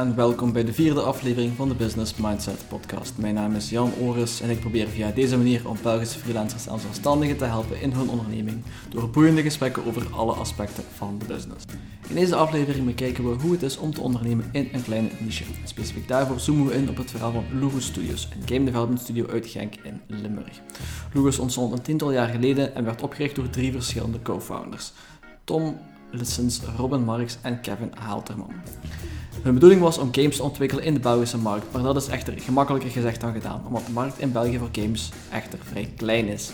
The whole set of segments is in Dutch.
Welkom bij de vierde aflevering van de Business Mindset podcast. Mijn naam is Jan Ores en ik probeer via deze manier om Belgische freelancers en zelfstandigen te helpen in hun onderneming door boeiende gesprekken over alle aspecten van de business. In deze aflevering bekijken we hoe het is om te ondernemen in een kleine niche. Specifiek daarvoor zoomen we in op het verhaal van Lugos Studios, een game development studio uit Genk in Limburg. Lugos ontstond een tiental jaar geleden en werd opgericht door drie verschillende co-founders. Tom Lissens, Robin Marks en Kevin Haalterman. Hun bedoeling was om games te ontwikkelen in de Belgische markt, maar dat is echter gemakkelijker gezegd dan gedaan, omdat de markt in België voor games echter vrij klein is.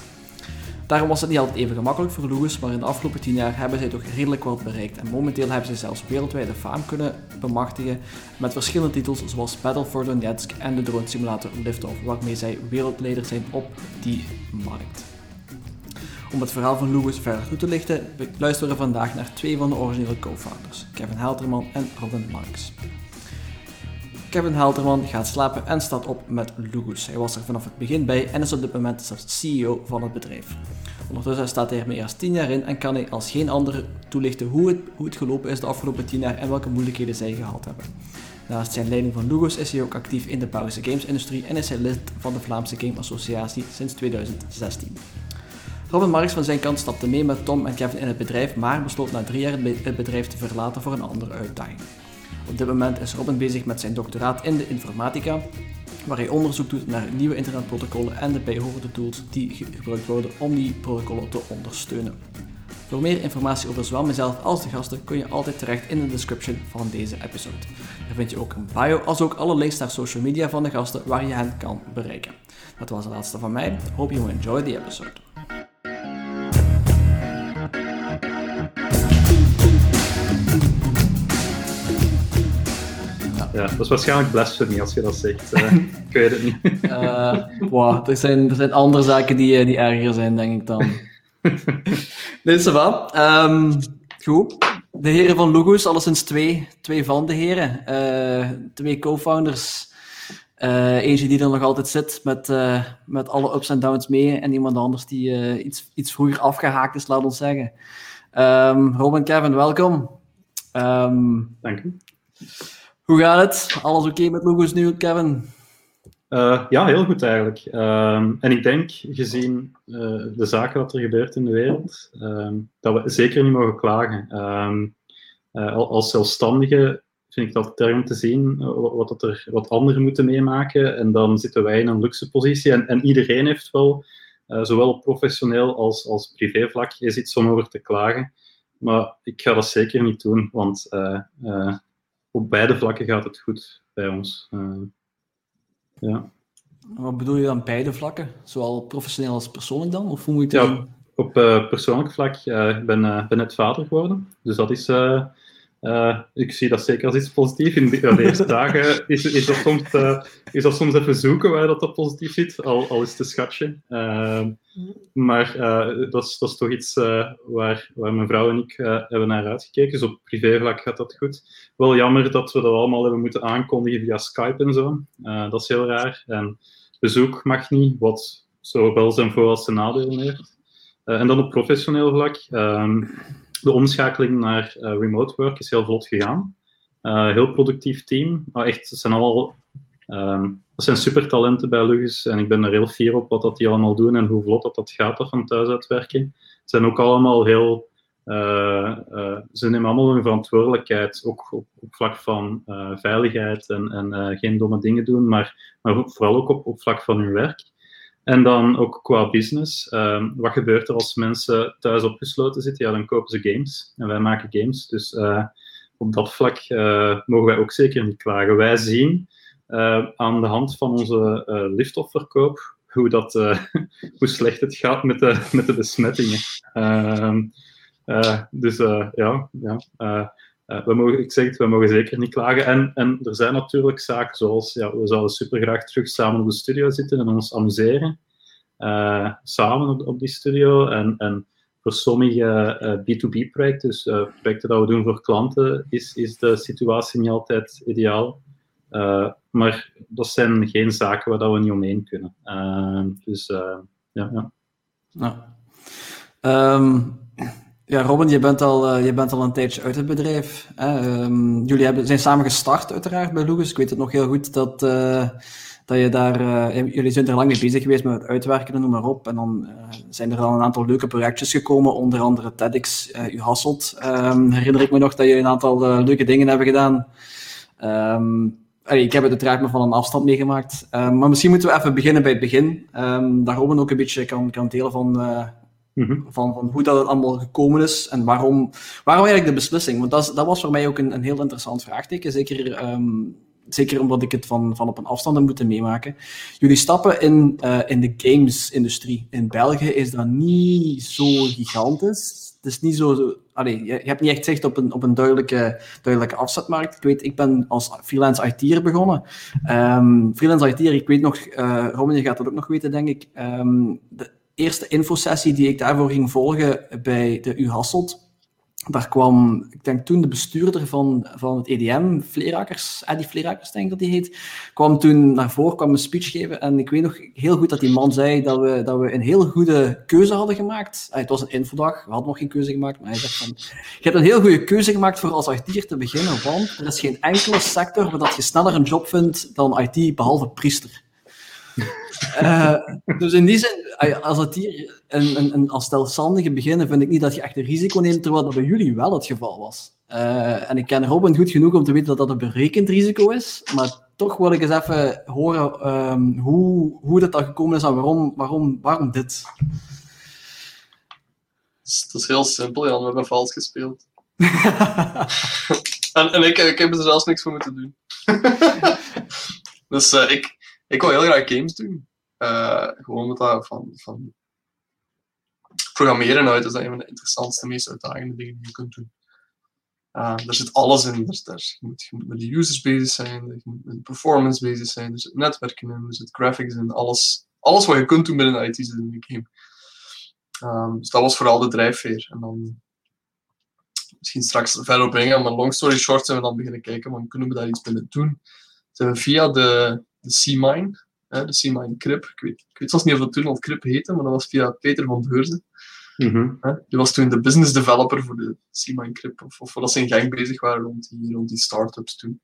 Daarom was het niet altijd even gemakkelijk voor Lugos, maar in de afgelopen 10 jaar hebben zij toch redelijk wat bereikt en momenteel hebben ze zelfs wereldwijde faam kunnen bemachtigen met verschillende titels zoals Battle for Donetsk en de drone simulator Liftoff, waarmee zij wereldleider zijn op die markt. Om het verhaal van Lugos verder toe te lichten, luisteren we vandaag naar twee van de originele co-founders, Kevin Helterman en Robin Marks. Kevin Helterman gaat slapen en staat op met Lugos. Hij was er vanaf het begin bij en is op dit moment zelfs CEO van het bedrijf. Ondertussen staat hij er meer dan 10 jaar in en kan hij als geen ander toelichten hoe het, hoe het gelopen is de afgelopen 10 jaar en welke moeilijkheden zij gehad hebben. Naast zijn leiding van Lugos is hij ook actief in de Belgische gamesindustrie en is hij lid van de Vlaamse Game Associatie sinds 2016. Robin Marks van zijn kant stapte mee met Tom en Kevin in het bedrijf, maar besloot na drie jaar het bedrijf te verlaten voor een andere uitdaging. Op dit moment is Robin bezig met zijn doctoraat in de informatica, waar hij onderzoek doet naar nieuwe internetprotocollen en de bijhorende tools die gebruikt worden om die protocollen te ondersteunen. Voor meer informatie over zowel mezelf als de gasten kun je altijd terecht in de description van deze episode. Daar vind je ook een bio als ook alle links naar social media van de gasten waar je hen kan bereiken. Dat was de laatste van mij. Hope you enjoy the episode. Ja, dat is waarschijnlijk blasphemy als je dat zegt. Uh, ik weet het niet. uh, wow, er, zijn, er zijn andere zaken die, die erger zijn, denk ik dan. nee, ça va. Um, goed. De heren van Logos, alleszins twee, twee van de heren. Uh, twee co-founders. Eentje die er nog altijd zit met, met alle ups en downs mee. En iemand anders die iets, iets vroeger afgehaakt is, laat ons zeggen. Um, Rob en Kevin, welkom. Um, Dank u. Hoe gaat het? Alles oké met Logos nu, Kevin? ja, heel goed eigenlijk. Um, en ik denk, gezien de zaken wat er gebeurt in de wereld, dat we zeker niet mogen klagen. als zelfstandige vind ik dat term te zien, wat, dat er, wat anderen moeten meemaken. En dan zitten wij in een luxe positie. En, en iedereen heeft wel, zowel op professioneel als, als privévlak, is iets om over te klagen. Maar ik ga dat zeker niet doen, want op beide vlakken gaat het goed bij ons. ja. Wat bedoel je dan beide vlakken? Zowel professioneel als persoonlijk dan? Of hoe moet je ja, op persoonlijk vlak, ik ben, ben net vader geworden. Dus dat is uh, ik zie dat zeker als iets positiefs. In de, eerste dagen is, is, dat soms, uh, is dat soms even zoeken waar dat, dat positief zit, al, al is een schatje. Uh, maar dat, is, dat toch iets waar, waar mijn vrouw en ik hebben naar uitgekeken. Dus op privévlak gaat dat goed. Wel jammer dat we dat allemaal hebben moeten aankondigen via Skype en zo. dat is heel raar. En bezoek mag niet, wat zowel zijn voor- als zijn nadelen heeft. en dan op professioneel vlak. Ehm, de omschakeling naar uh, remote work is heel vlot gegaan. Uh, heel productief team. Maar echt, het zijn allemaal um, dat zijn supertalenten bij Lugis en ik ben er heel fier op wat dat die allemaal doen en hoe vlot dat, dat gaat van thuis uitwerken. Het zijn ook allemaal heel... Uh, ze nemen allemaal hun verantwoordelijkheid, ook op, vlak van veiligheid en, en geen domme dingen doen, maar, maar vooral ook op vlak van hun werk. En dan ook qua business. Um, wat gebeurt er als mensen thuis opgesloten zitten? Ja, dan kopen ze games. En wij maken games. Dus uh, op dat vlak uh, mogen wij ook zeker niet klagen. Wij zien uh, aan de hand van onze liftofverkoop hoe, dat, hoe slecht het gaat met de, met de besmettingen. Ehm, dus ja, ja we mogen, ik zeg het, we mogen zeker niet klagen. En, en er zijn natuurlijk zaken zoals, ja, we zouden super graag terug samen op de studio zitten en ons amuseren. Uh, samen op, op, die studio. En, en voor sommige uh, B2B-projecten, dus projecten dat we doen voor klanten, is, is de situatie niet altijd ideaal. maar dat zijn geen zaken waar we niet omheen kunnen. dus ja. ja. Nou. Um Ja, Robin, je bent al, je bent al een tijdje uit het bedrijf. Hè? Ehm, jullie hebben, zijn samen gestart, uiteraard, bij Lucas. Ik weet het nog heel goed dat, dat je daar, uh, jullie zijn er lang mee bezig geweest met het uitwerken en noem maar op. En dan uh, zijn er al een aantal leuke projectjes gekomen, onder andere TEDx uh, U Hasselt. Um, herinner ik me nog dat jullie een aantal leuke dingen hebben gedaan. Allee, ik heb het uiteraard maar van een afstand meegemaakt. Maar misschien moeten we even beginnen bij het begin. Um, daar Robin ook een beetje kan, kan delen van, mm-hmm. van, van hoe dat het allemaal gekomen is en waarom, waarom eigenlijk de beslissing. Want dat, dat was voor mij ook een, een heel interessant vraagteken. Zeker zeker omdat ik het van, van op een afstand heb moeten meemaken. Jullie stappen in, uh, in de games-industrie. In België is dat niet zo gigantisch. Het is niet zo... Je, hebt niet echt zicht op een, op een duidelijke, duidelijke afzetmarkt. Ik weet, ik ben als freelance IT'er begonnen. Um, freelance IT'er, ik weet nog... Uh, gaat dat ook nog weten, denk ik. Um, de eerste infosessie die ik daarvoor ging volgen bij de U Hasselt daar kwam, ik denk toen de bestuurder van, van het EDM, Vleerakers, Eddie Vleerakers denk ik dat hij heet, kwam toen naar voren, kwam een speech geven. En ik weet nog heel goed dat die man zei dat we, dat we een heel goede keuze hadden gemaakt. Ah, het was een infodag, we hadden nog geen keuze gemaakt, maar hij zegt van, je hebt een heel goede keuze gemaakt voor als IT'er te beginnen, want er is geen enkele sector waar dat je sneller een job vindt dan IT, behalve priester. Uh, dus in die zin, als het hier een, een, een, als stelselmatige beginnen, vind ik niet dat je echt een risico neemt, terwijl dat bij jullie wel het geval was. Uh, en ik ken Robin goed genoeg om te weten dat dat een berekend risico is, maar toch wil ik eens even horen um, hoe, hoe dat, dat gekomen is en waarom, waarom, waarom dit. Het is heel simpel, Jan. We hebben vals gespeeld. en en ik, ik heb er zelfs niks voor moeten doen. dus uh, ik, ik wil heel graag games doen. Uh, gewoon met dat van, van programmeren uit is dat een van de interessantste, meest uitdagende dingen die je kunt doen. Uh, er zit alles in. Er, je, moet, je, met de users bezig zijn, je moet met performance bezig zijn, er zit netwerken in, er zit graphics in, alles, alles wat je kunt doen binnen IT zit in een game. Um, dus dat was vooral de drijfveer. En dan misschien straks verder op maar long story short zijn we dan beginnen kijken, van kunnen we daar iets binnen doen? Zijn we via de de C-Mine, de C-Mine Crip. Ik weet, ik weet zelfs niet of dat toen al Crip heette, maar dat was via Peter van Beurzen. Mm Die was toen de business developer voor de C-Mine Crip, of, of voordat ze in gang bezig waren rond die, rond die start-ups toen.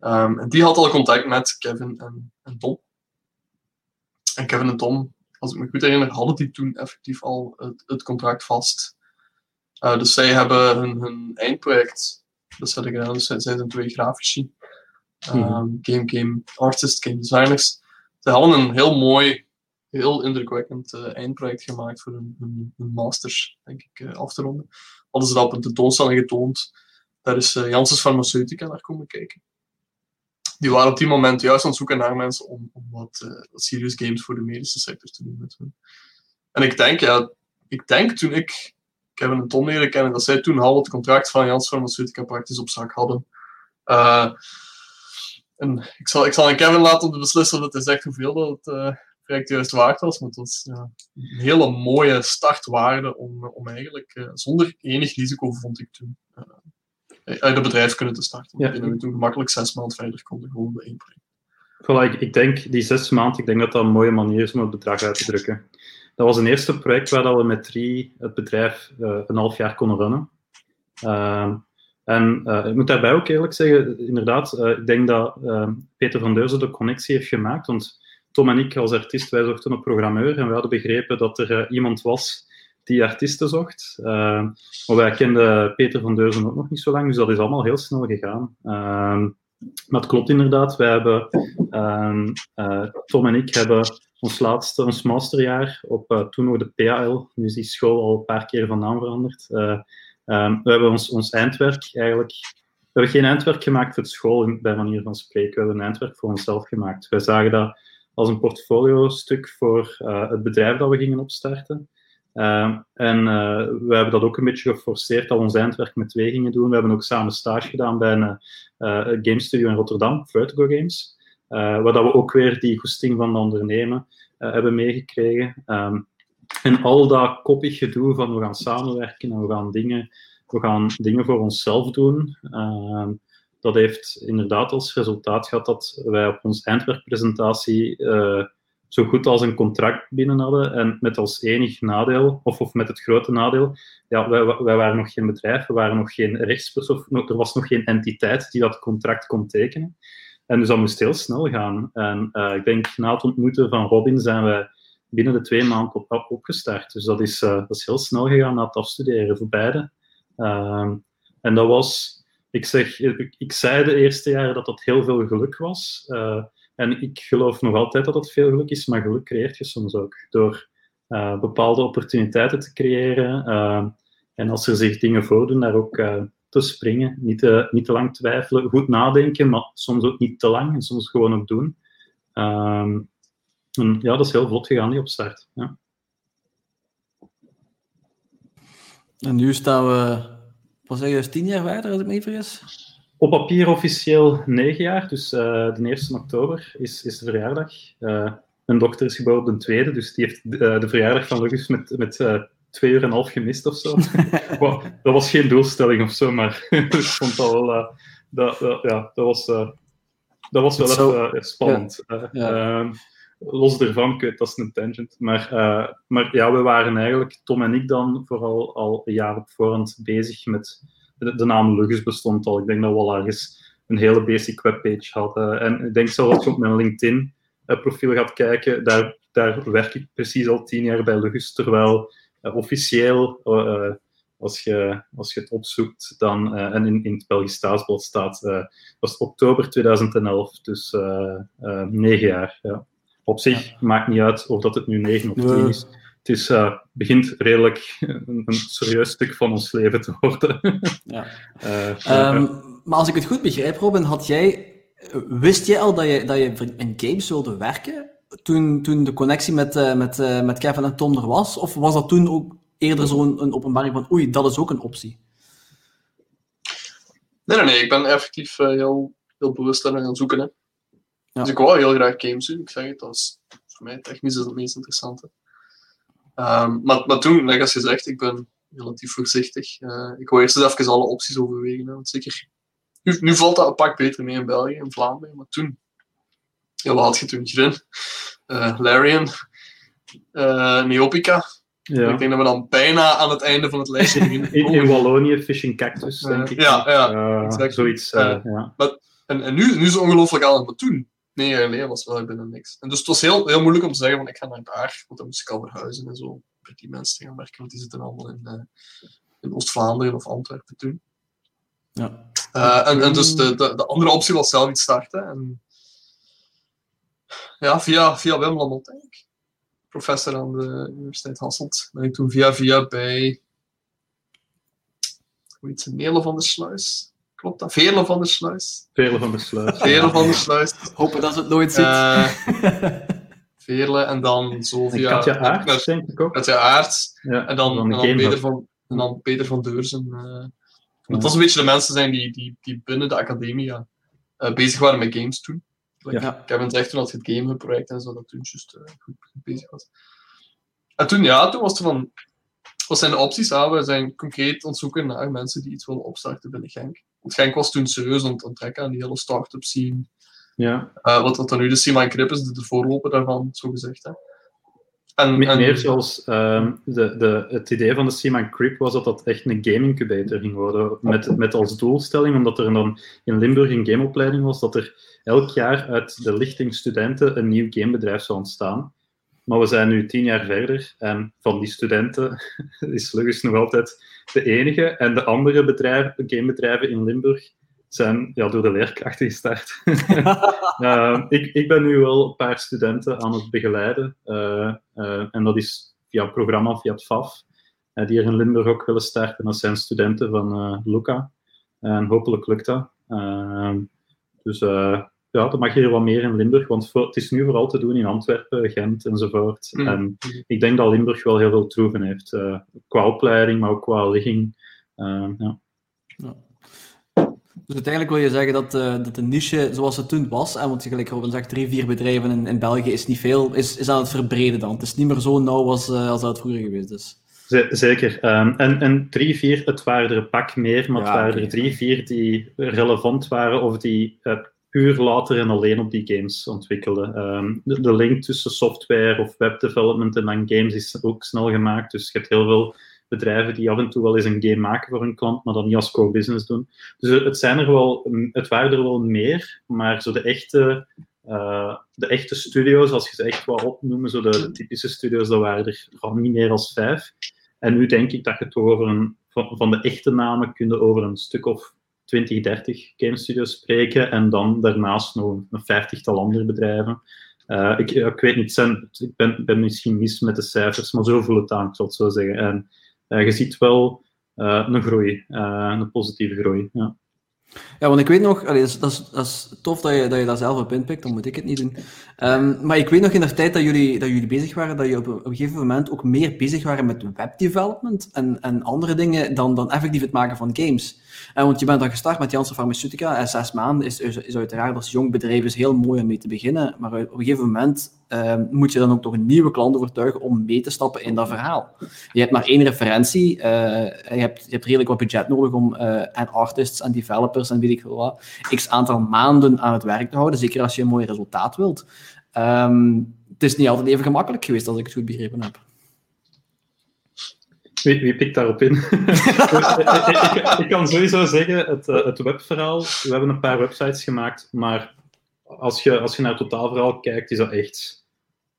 Um, en die had al contact met Kevin en, en Tom. En Kevin en Tom, als ik me goed herinner, hadden die toen effectief al het, het contract vast. Uh, dus zij hebben hun, hun eindproject, dat ze gedaan, dus zij zijn twee grafici. Um, game, game artists, game designers. Ze hadden een heel mooi, heel indrukwekkend uh, eindproject gemaakt voor hun, hun, hun masters, denk ik, uh, af te ronden. Hadden ze dat op een tentoonstelling getoond. Daar is uh, Janssens Pharmaceutica naar komen kijken. Die waren op die moment juist aan het zoeken naar mensen om, om wat, wat serious games voor de medische sector te doen met hun. En ik denk, ja, ik denk toen ik Kevin en Tom leren kennen, dat zij toen al het contract van Jans Pharmaceutica praktisch op zak hadden. Uh, en ik zal, ik zal aan Kevin laten om te beslissen of het is echt hoeveel dat het uh, project juist waard was. Maar het was ja, een hele mooie startwaarde om, om eigenlijk uh, zonder enig risico, vond ik toen, uh, uit het bedrijf kunnen te starten. Ja. we toen gemakkelijk zes maanden verder konden gewoon bij één project. Voilà, ik, ik, denk die zes maanden, ik denk dat dat een mooie manier is om het bedrag uit te drukken. Dat was een eerste project waar we met drie het bedrijf een half jaar konden runnen. Ehm, en uh, ik moet daarbij ook eerlijk zeggen, inderdaad, uh, ik denk dat uh, Peter van Deurzen de connectie heeft gemaakt. Want Tom en ik als artiest, wij zochten een programmeur en we hadden begrepen dat er iemand was die artiesten zocht. maar wij kenden Peter van Deurzen ook nog niet zo lang, dus dat is allemaal heel snel gegaan. maar het klopt inderdaad, wij hebben, Tom en ik hebben ons laatste, ons masterjaar op toen nog de PAL, nu is die school al een paar keer van naam veranderd, Um, we hebben ons, ons eindwerk eigenlijk. We hebben geen eindwerk gemaakt voor school, bij manier van spreken. We hebben een eindwerk voor onszelf gemaakt. Wij zagen dat als een portfolio-stuk voor uh, het bedrijf dat we gingen opstarten. Uh, en uh, we hebben dat ook een beetje geforceerd dat we ons eindwerk met twee gingen doen. We hebben ook samen stage gedaan bij een game studio in Rotterdam, Vertigo Games. waar dat we ook weer die goesting van de ondernemen hebben meegekregen. Um, en al dat koppig gedoe van we gaan samenwerken en we gaan dingen, we gaan dingen voor onszelf doen, uh, dat heeft inderdaad als resultaat gehad dat wij op onze eindwerkpresentatie uh, zo goed als een contract binnen hadden. En met als enig nadeel, of, of met het grote nadeel, ja, wij, wij waren nog geen bedrijf, we waren nog geen rechtspersoon, er was nog geen entiteit die dat contract kon tekenen. En dus dat moest heel snel gaan. En uh, ik denk na het ontmoeten van Robin zijn we binnen de twee maanden op, opgestart. Dus dat is, uh, dat is heel snel gegaan na het afstuderen voor beide. Uh, en dat was, ik, zeg, ik, ik, zei de eerste jaren dat dat heel veel geluk was. Uh, en ik geloof nog altijd dat dat veel geluk is, maar geluk creëert je soms ook door bepaalde opportuniteiten te creëren. en als er zich dingen voordoen, daar ook te springen. Niet te, niet te lang twijfelen, goed nadenken, maar soms ook niet te lang en soms gewoon ook doen. Um, en ja, dat is heel vlot gegaan, die opstart. Ja. En nu staan we, wat zeg je, tien jaar verder, als ik me niet vergis? Op papier officieel negen jaar, dus uh, de 1 oktober is, is de verjaardag. Uh, mijn dochter is geboren op de tweede, dus die heeft uh, de verjaardag van Lucas met, met twee uur en een half gemist of zo. dat was geen doelstelling of zo, maar ik vond dat wel. Dat, ja, dat was, dat was wel even spannend. Ja. Ja. Los ervan, dat is een tangent. Maar, maar ja, we waren eigenlijk, Tom en ik dan, vooral al een jaar op voorhand bezig met. De, naam Lugus bestond al. Ik denk dat we al ergens een hele basic webpage hadden. En ik denk zelfs dat je op mijn LinkedIn-profiel gaat kijken, daar, daar werk ik precies al tien jaar bij Lugus, terwijl uh, officieel, als, je, als je het opzoekt, dan, en in, in het Belgisch staatsblad staat, was het oktober 2011, dus negen jaar. Ja. Op zich ja. maakt niet uit of dat het nu negen of tien is. Het is, begint redelijk een, een, serieus stuk van ons leven te worden. ja. Um, maar als ik het goed begrijp, Robin, had jij, wist jij al dat je, dat je in games wilde werken? toen, toen de connectie met, uh, met, uh, met Kevin en Tom er was? Of was dat toen ook eerder zo'n een openbaring van oei, dat is ook een optie? Nee, nee, nee. Ik ben effectief uh, heel, heel bewust aan het zoeken. Hè. Ja. Dus ik wou heel graag games doen. Ik zeg het, dat is voor mij technisch is het meest interessante. Um, maar, maar toen, like als je zegt, ik ben relatief voorzichtig. ik wou eerst eens even alle opties overwegen. Hè, want zeker, nu, nu valt dat een pak beter mee in België en Vlaanderen. Maar toen, ja, wat had je toen? Grin, uh, Larian, uh, Neopica. Ja. Ik denk dat we dan bijna aan het einde van het lijstje in, in Wallonië, Fishing Cactus, denk ik. Ja, ja exact. Zoiets, ja. Maar, en, en nu, nu is het ongelooflijk aan het doen. Nee jaar geleden was wel binnen niks. En dus het was heel, heel moeilijk om te zeggen van ik ga naar daar, want dan moest ik al verhuizen en zo. Met die mensen te gaan werken, want die zitten allemaal in, uh, in Oost-Vlaanderen of Antwerpen toen. Ja. Uh, en, en dus de, de, de, andere optie was zelf iets starten. En ja, via, via Wim Lamontijk, professor aan de Universiteit Hasselt, ben ik toen via via bij hoe heet ze, Nele van der Sluis. Klopt dat? Veerle van der Sluis. Veerle van der Sluis. Veerle van der Sluis. Hopen dat ze het nooit ziet. Uh, Veerle en dan zo via... Katja Aert, denk ik ook. Katja Aert. Ja, en dan, en dan, Peter, van, en dan Peter van Deurzen. Uh, ja. Dat is een beetje de mensen zijn die, die, die binnen de academie ja, uh, bezig waren met games toen. Like, ja. Kevin zegt toen dat het Game project en zo, dat toen juist uh, goed, bezig was. En toen, ja, toen was er van, wat zijn de opties? Ah, we zijn concreet ontzoeken naar mensen die iets willen opstarten binnen Genk. Genk was toen serieus aan het onttrekken aan die hele start-up scene. Ja. Uh, wat, wat dan nu de Sima Grip is, de voorloper daarvan, zo gezegd. Hè. En, en, meer zoals um, de, de, het idee van de Seaman Crip was dat dat echt een game incubator ging worden. Met, met als doelstelling, omdat er dan in Limburg een gameopleiding was, dat er elk jaar uit de lichting studenten een nieuw gamebedrijf zou ontstaan. Maar we zijn nu tien jaar verder en van die studenten is Lugus nog altijd de enige. En de andere bedrijven, gamebedrijven in Limburg zijn ja, door de leerkrachten gestart. uh, ik, ik ben nu wel een paar studenten aan het begeleiden. Uh, uh, en dat is via een programma, via het FAF, die er in Limburg ook willen starten. Dat zijn studenten van Luca. En hopelijk lukt dat. Ehm, dus ja, dat mag hier wat meer in Limburg, want het is nu vooral te doen in Antwerpen, Gent enzovoort. Mm. En ik denk dat Limburg wel heel veel troeven heeft, qua opleiding, maar ook qua ligging. ja. ja. Dus uiteindelijk wil je zeggen dat, uh, dat de niche zoals het toen was, en want je gelijk Robin zegt, drie, vier bedrijven in, in België is niet veel, is, is aan het verbreden dan. Het is niet meer zo nauw als, uh, als dat vroeger geweest is. Zeker. Um, en, en drie, vier, het waren er een pak meer, maar ja, het waren er drie, vier die relevant waren of die uh, puur later en alleen op die games ontwikkelde. Ehm, de, link tussen software of webdevelopment en dan games is ook snel gemaakt. Dus je hebt heel veel bedrijven die af en toe wel eens een game maken voor een klant, maar dan niet als core business doen. Dus het, zijn er wel, het waren er wel meer, maar zo de echte, uh, de echte studio's, als je ze echt wou opnoemen, zo de typische studio's, dat waren er al niet meer als vijf. En nu denk ik dat je toch over een, van, de echte namen kun over een stuk of 20, 30 game studios spreken en dan daarnaast nog een vijftigtal andere bedrijven. Uh, ik, ik, weet niet, ik ben, ben, misschien mis met de cijfers, maar zo voelt het aan, ik zal het zo zeggen. En uh, je ziet wel uh, een groei, een positieve groei. Ja. Ja, want ik weet nog, dat, is, dat, is, tof dat je, dat zelf op inpikt, dan moet ik het niet doen. Um, maar ik weet nog in de tijd dat jullie, dat jullie bezig waren, dat je op, op een gegeven moment ook meer bezig waren met webdevelopment en, en andere dingen dan, dan effectief het maken van games. En want je bent dan gestart met Janssen Pharmaceutica en zes maanden is, is, uiteraard als jong bedrijf is heel mooi om mee te beginnen, maar op een gegeven moment um, moet je dan ook toch een nieuwe klant overtuigen om mee te stappen in dat verhaal. Je hebt maar één referentie, uh, je, hebt, je redelijk wat budget nodig om en artists en developers en weet ik veel wat, x aantal maanden aan het werk te houden, zeker als je een mooi resultaat wilt. Um, het is niet altijd even gemakkelijk geweest, als ik het goed begrepen heb. Wie, wie pikt daarop in? ik, ik, kan sowieso zeggen, het, eh, het webverhaal, we hebben een paar websites gemaakt, maar als je, als je naar het totaalverhaal kijkt, is dat echt...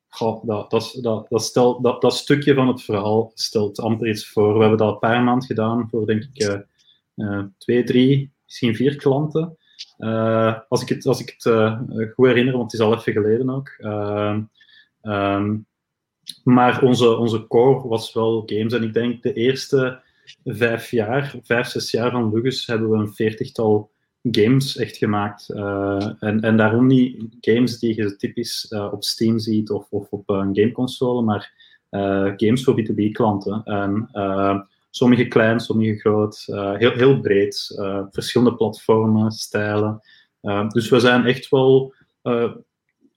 Goh, dat, dat, dat, dat, stel, dat, dat stukje van het verhaal stelt amper iets voor. We hebben dat een paar maanden gedaan voor, denk ik, uh, uh, twee, drie, misschien vier klanten. Uh, als ik het, als ik het uh, goed herinner, want het is al even geleden ook. Um, maar onze, onze core was wel games. En ik denk de eerste vijf jaar, vijf, zes jaar van Lugus hebben we een veertigtal games echt gemaakt. en, en daarom niet games die je typisch op Steam ziet of, of op een gameconsole, maar games voor B2B-klanten. En Sommige klein, sommige groot, heel, heel breed. Verschillende platformen, stijlen. Dus we zijn echt wel,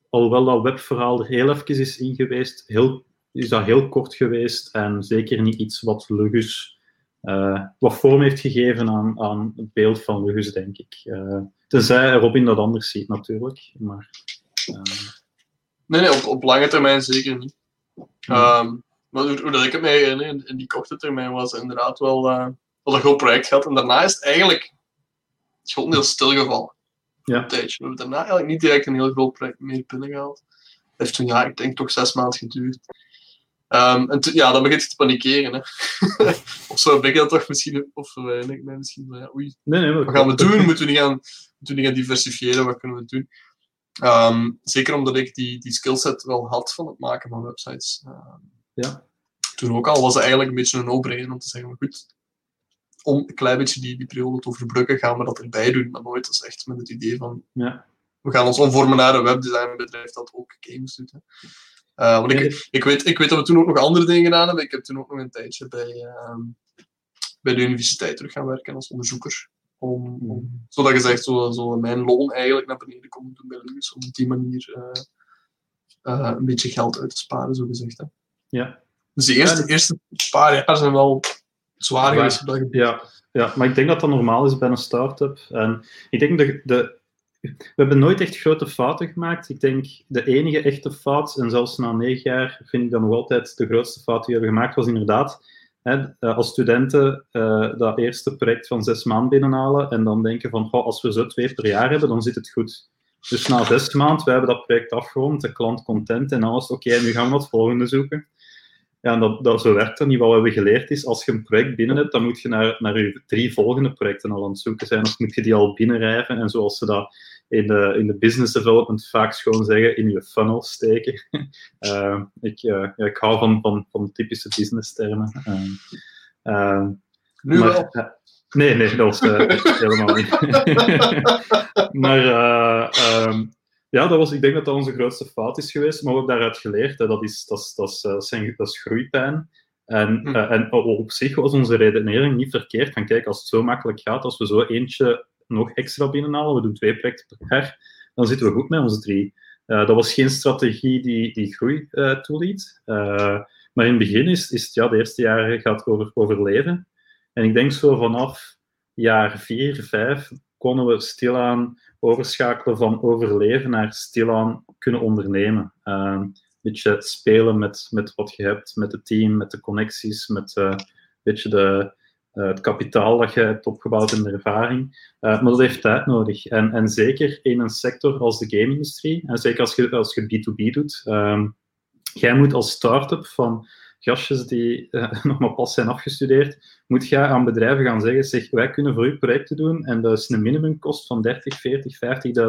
alhoewel dat webverhaal er heel even is in geweest, heel, is dat heel kort geweest en zeker niet iets wat Lugus, wat vorm heeft gegeven aan, aan het beeld van Lugus, denk ik. tenzij Robin dat anders ziet, natuurlijk. Maar, nee, nee op, op lange termijn zeker niet. Um, maar hoe, hoe dat ik het mij herinner, in, in die korte termijn was het inderdaad wel, uh, wel een groot project gehad. En daarna is het eigenlijk heel stilgevallen. Ja. Een tijdje. We hebben daarna eigenlijk niet direct een heel groot project meer binnengehaald. Het heeft toen, ja, ik denk toch zes maanden geduurd. Um, en ja, dan begint je te panikeren. Hè. of zo ben ik dat toch misschien, of verwijder ik mij misschien van, ja, oei, nee, nee, wat gaan we doen? Moeten we niet gaan, moeten we niet gaan diversifiëren? Wat kunnen we doen? Um, zeker omdat ik die, die skillset wel had van het maken van websites. Um, ja. Toen ook al was het eigenlijk een beetje een no-brainer om te zeggen, maar goed, om een klein beetje die, die periode te overbruggen, gaan we dat erbij doen. Maar nooit is echt met het idee van, ja. we gaan ons omvormen naar een webdesignbedrijf dat ook games doet. Hè. Uh, want ik, ik, weet, ik weet dat we toen ook nog andere dingen gedaan hebben. Ik heb toen ook nog een tijdje bij, uh, bij de universiteit terug gaan werken als onderzoeker. Om, om, mm. zodat je zegt, zo, zo mijn loon eigenlijk naar beneden komt doen bij Luus. Om op die manier uh, een beetje geld uit te sparen, zo gezegd. Hè. Ja. Dus de eerste, eerste paar jaar zijn wel zwaar. Ja, ja, maar ik denk dat dat normaal is bij een start-up. En ik denk dat de, we hebben nooit echt grote fouten gemaakt. Ik denk de enige echte fout, en zelfs na negen jaar vind ik dat nog altijd de grootste fout die we hebben gemaakt, was inderdaad hè, eh, als studenten uh, dat eerste project van zes maanden binnenhalen en dan denken van, goh, als we zo twee per jaar hebben, dan zit het goed. Dus na zes maanden, we hebben dat project afgerond, de klant content en alles, oké, nu gaan we het volgende zoeken. Ja, dat, dat, zo werkt dat niet. Wat we hebben geleerd is, als je een project binnen hebt, dan moet je naar, naar je drie volgende projecten al aan het zoeken zijn, of moet je die al binnenrijven. En zoals ze dat in de, in de business development vaak gewoon zeggen, in je funnel steken. uh, ik, uh, ja, ik hou van, van, van typische business termen. Uh, nu maar, wel? Nee, nee, dat was helemaal niet. maar um, ja, dat was, ik denk dat dat onze grootste fout is geweest, maar we hebben daaruit geleerd. Hè. Dat, is, dat, is, dat, is, dat, zijn, dat is groeipijn. En, hm. uh, en op zich was onze redenering niet verkeerd. Van kijk, als het zo makkelijk gaat, als we zo eentje nog extra binnenhalen, we doen twee projecten per jaar, dan zitten we goed met onze drie. Uh, dat was geen strategie die, die groei uh, toeliet. maar in het begin is, is het, ja, de eerste jaren gaat over overleven. En ik denk zo vanaf jaar vier, vijf, konden we stilaan overschakelen van overleven naar stilaan kunnen ondernemen. Ehm, een beetje spelen met, met wat je hebt, met het team, met de connecties, met uh, een beetje de, uh, het kapitaal dat je hebt opgebouwd in de ervaring. Uh, maar dat heeft tijd nodig. En, en zeker in een sector als de game-industrie, en zeker als je, als je B2B doet, um, jij moet als start-up van gastjes die uh, nog maar pas zijn afgestudeerd, moet je aan bedrijven gaan zeggen, zeg, wij kunnen voor u projecten doen en dat is een minimumkost van 30, 40,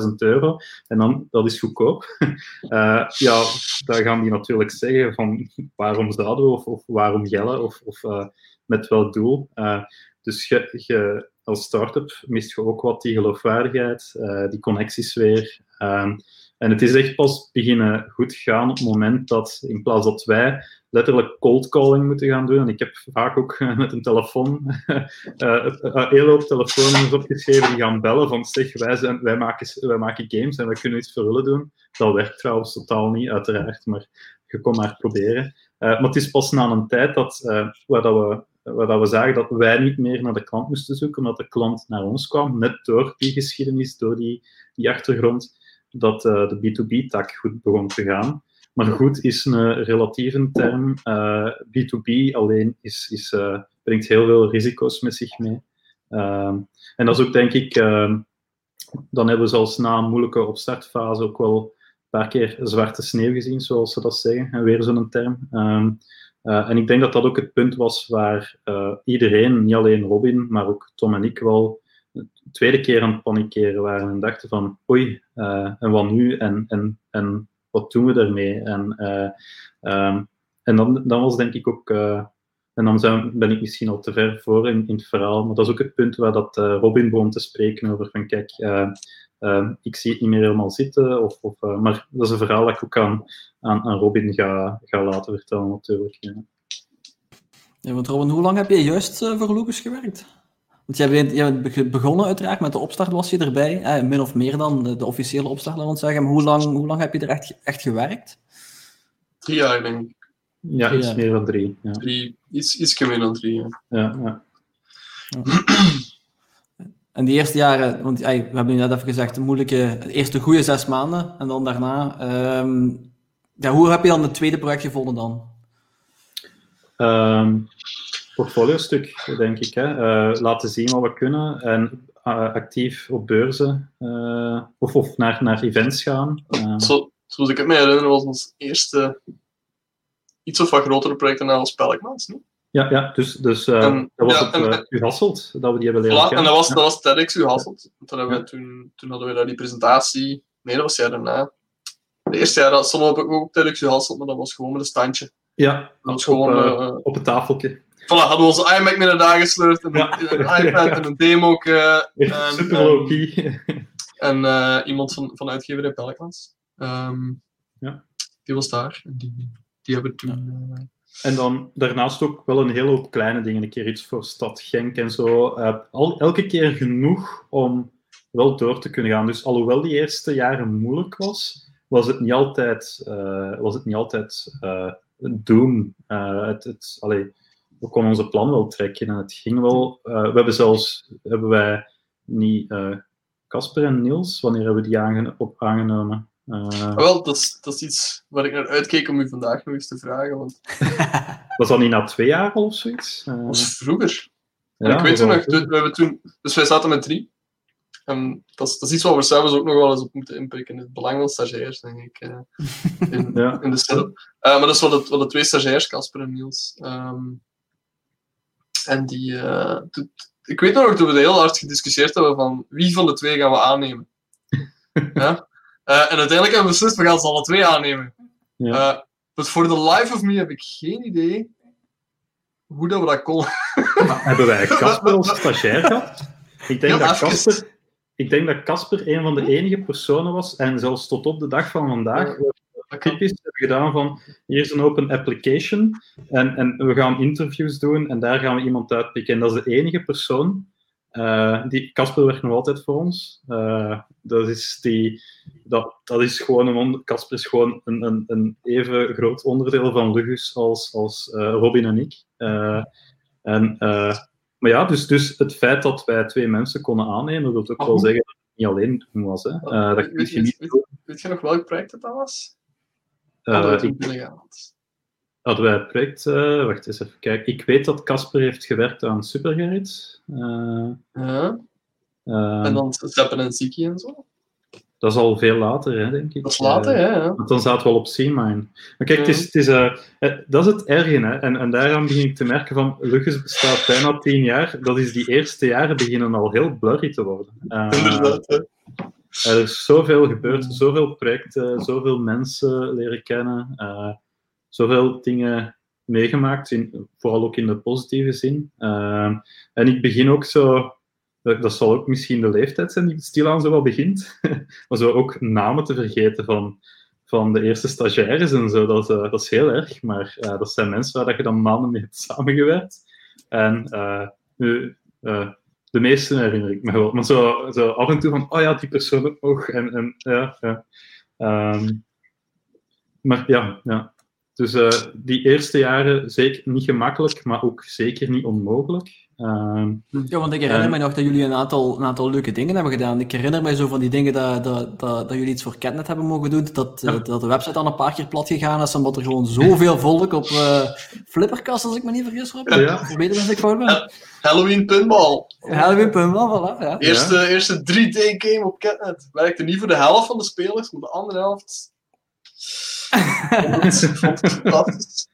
50.000 euro en dan, dat is goedkoop. Uh, ja, dan gaan die natuurlijk zeggen van, waarom zouden we, of, of waarom gellen, of, of uh, met welk doel. dus je, als start-up mist je ook wat die geloofwaardigheid, die connecties weer. en het is echt pas beginnen goed gaan op het moment dat, in plaats dat wij letterlijk cold calling moeten gaan doen. En ik heb vaak ook met een telefoon, een hele hoop telefoonnummers opgeschreven die gaan bellen van zeg, wij, wij, maken, wij maken games en wij kunnen iets voor hullen doen. Dat werkt trouwens totaal niet, uiteraard, maar je kon maar proberen. Uh, maar het is pas na een tijd dat, uh, waar, dat we, waar dat we zagen dat wij niet meer naar de klant moesten zoeken, omdat de klant naar ons kwam, net door die geschiedenis, door die, die achtergrond, dat de B2B-tak goed begon te gaan. Maar goed is een relatieve term. Uh, B2B alleen is, is, uh, brengt heel veel risico's met zich mee. Uh, en dat is ook, denk ik, dan hebben we zelfs na een moeilijke opstartfase ook wel een paar keer zwarte sneeuw gezien, zoals ze dat zeggen. En weer zo'n term. Um, en ik denk dat dat ook het punt was waar iedereen, niet alleen Robin, maar ook Tom en ik wel de tweede keer aan het panikeren waren en dachten van oei, en wat nu? En, en, en wat doen we daarmee? En, uh, um, en dan, dan was denk ik ook, uh, en dan zijn, ben ik misschien al te ver voor in, in, het verhaal, maar dat is ook het punt waar dat uh, Robin begon te spreken over van kijk, ik zie het niet meer helemaal zitten, of, of maar dat is een verhaal dat ik ook aan, aan, Robin ga, ga laten vertellen natuurlijk. Ja. Ja, want Robin, hoe lang heb je juist voor Lucas gewerkt? Want jij bent, jij bent begonnen uiteraard, met de opstart was je erbij, eh, min of meer dan de, de officiële opstart, laten we zeggen. Maar hoe lang, hoe lang heb je er echt, echt gewerkt? Drie jaar, denk ik. Ja, iets meer dan drie. Ja. drie iets, iets meer dan drie, ja. ja, ja. En die eerste jaren, want ey, we hebben nu net even gezegd, de moeilijke, de eerste goede zes maanden. En dan daarna, um, ja, hoe heb je dan het tweede project gevonden dan? Um, portfolio-stuk, denk ik. Hè. Uh, laten zien wat we kunnen en uh, actief op beurzen uh, of, of naar, naar events gaan. Zo, zoals ik het me herinner, was ons eerste iets of wat grotere project dan als Pelkmans? Ja, ja, dus, dus en, dat was ja, het U Hasselt, dat we die hebben leren voilà, En dat was, ja. dat was TEDx U Hasselt. Toen, toen, toen hadden we daar die presentatie... Nee, dat was jaar daarna. De eerste jaar stonden we ook op TEDx U Hasselt, maar dat was gewoon met een standje. Ja, dat was op, gewoon, op het tafeltje. Voilà, hadden we onze iMac mee naar daar gesleurd, en een, iPad en een demo. Uh, Super low-key. En uh, iemand van, van uitgeverij Pelkmans. Um, ja. Die was daar. En die, die hebben toen... Uh, en dan daarnaast ook wel een hele hoop kleine dingen. Een keer iets voor Stad Genk en zo. Uh, al, elke keer genoeg om wel door te kunnen gaan. Dus alhoewel die eerste jaren moeilijk was, was het niet altijd, was het niet altijd doen. het, het, allee, we konden onze plan wel trekken en het ging wel. Uh, we hebben zelfs, hebben wij niet Casper en Niels, wanneer hebben we die op aangenomen? Uh, wel, dat is, dat is iets waar ik naar uitkeek om u vandaag nog eens te vragen. Want... was dat niet na twee jaar of zoiets? Uh, dat was vroeger. Ja, ik weet toen nog, we hebben toen, dus wij zaten met drie. En dat is, dat is iets waar we zelfs ook nog wel eens op moeten inpikken. Het belang van stagiairs, denk ik, uh, in, ja. in de setup. Maar dat is wat de, wat de twee stagiairs, Casper en Niels. Um, en die, uh, ik weet nog dat we heel hard gediscussieerd hebben van wie van de twee gaan we aannemen. ja? Uh, en uiteindelijk hebben we beslist, we gaan ze alle twee aannemen. Ja. Uh, but for the life of me heb ik geen idee hoe dat we dat konden. hebben wij Casper als stagiair gehad? Ik denk, ja, dat Casper, ik denk dat Casper een van de enige personen was, en zelfs tot op de dag van vandaag, typisch hebben gedaan van hier is een open application en, en we gaan interviews doen en daar gaan we iemand uitpikken. En dat is de enige persoon uh, die Casper werkt nog altijd voor ons. Uh, dat, is die, dat, dat is gewoon een Casper is gewoon een, een, een, even groot onderdeel van Lugus als, als uh, Robin en ik. en, maar ja, dus, dus het feit dat wij twee mensen konden aannemen, dat wil ook wel zeggen dat het niet alleen doen was. Hè. Uh, dat je niet weet, weet, je nog welk project dat was? Hadden wij het project... Uh, wacht eens even kijken. Ik weet dat Casper heeft gewerkt aan Supergerrit. ja. en dan Zeppen en Ziki en zo? Dat is al veel later, hè, denk ik. Dat is later, uh, ja. Want dan zaten we al op C-Mine. Maar kijk, het is, het is, dat is het erge. Hè. En, en daaraan begin ik te merken van, Lucas bestaat bijna tien jaar. Dat is die eerste jaren beginnen al heel blurry te worden. Inderdaad, hè. Er is zoveel gebeurd, zoveel projecten, zoveel mensen leren kennen, zoveel dingen meegemaakt, in, vooral ook in de positieve zin. en ik begin ook zo dat, dat, zal ook misschien de leeftijd zijn die stilaan zo wel begint. maar zo ook namen te vergeten van, van de eerste stagiaires en zo, dat, uh, dat is heel erg. Maar dat zijn mensen waar je dan maanden mee hebt samengewerkt. En nu, de meeste herinner ik me wel. Maar zo, zo af en toe van, oh ja, die persoon ook. En, en ja, ja. Um, maar ja, ja. Dus die eerste jaren zeker niet gemakkelijk, maar ook zeker niet onmogelijk. Uh, ja, want ik herinner uh, me nog dat jullie een aantal, een aantal leuke dingen hebben gedaan. Ik herinner me zo van die dingen dat, dat, dat, dat jullie iets voor Catnet hebben mogen doen, dat, ja. dat de website al een paar keer plat gegaan is, omdat er gewoon zoveel volk op uh, Flipperkast, als ik me niet vergis, Rob. Ja. Verbeter als ik fout ben. Halloween Pinball. Halloween Pinball, voilà. Ja. Eerste, eerste 3D-game op Catnet. Werkte niet voor de helft van de spelers, maar de andere helft... fantastisch.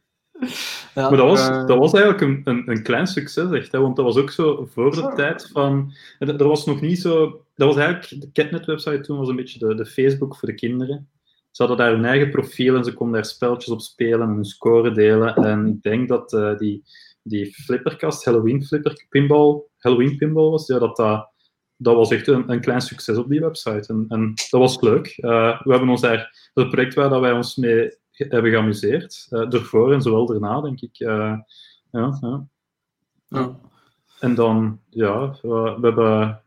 Ja, maar dat was, uh... dat was eigenlijk een, een, een, klein succes, echt. Hè? Want dat was ook zo voor de tijd van... Er was nog niet zo... Dat was eigenlijk... De Catnet-website toen was een beetje de, de Facebook voor de kinderen. Ze hadden daar hun eigen profiel en ze konden daar spelletjes op spelen en hun score delen. En ik denk dat uh, die, die flipperkast, Halloween flipper, pinball, Halloween pinball was, ja, dat dat... Dat was echt een, een klein succes op die website. En, en dat was leuk. Uh, we hebben ons daar... Dat project waar dat wij ons mee hebben geamuseerd. Uh, ervoor en zowel daarna, denk ik. Uh, ja, ja. ja. En dan, ja, we, we hebben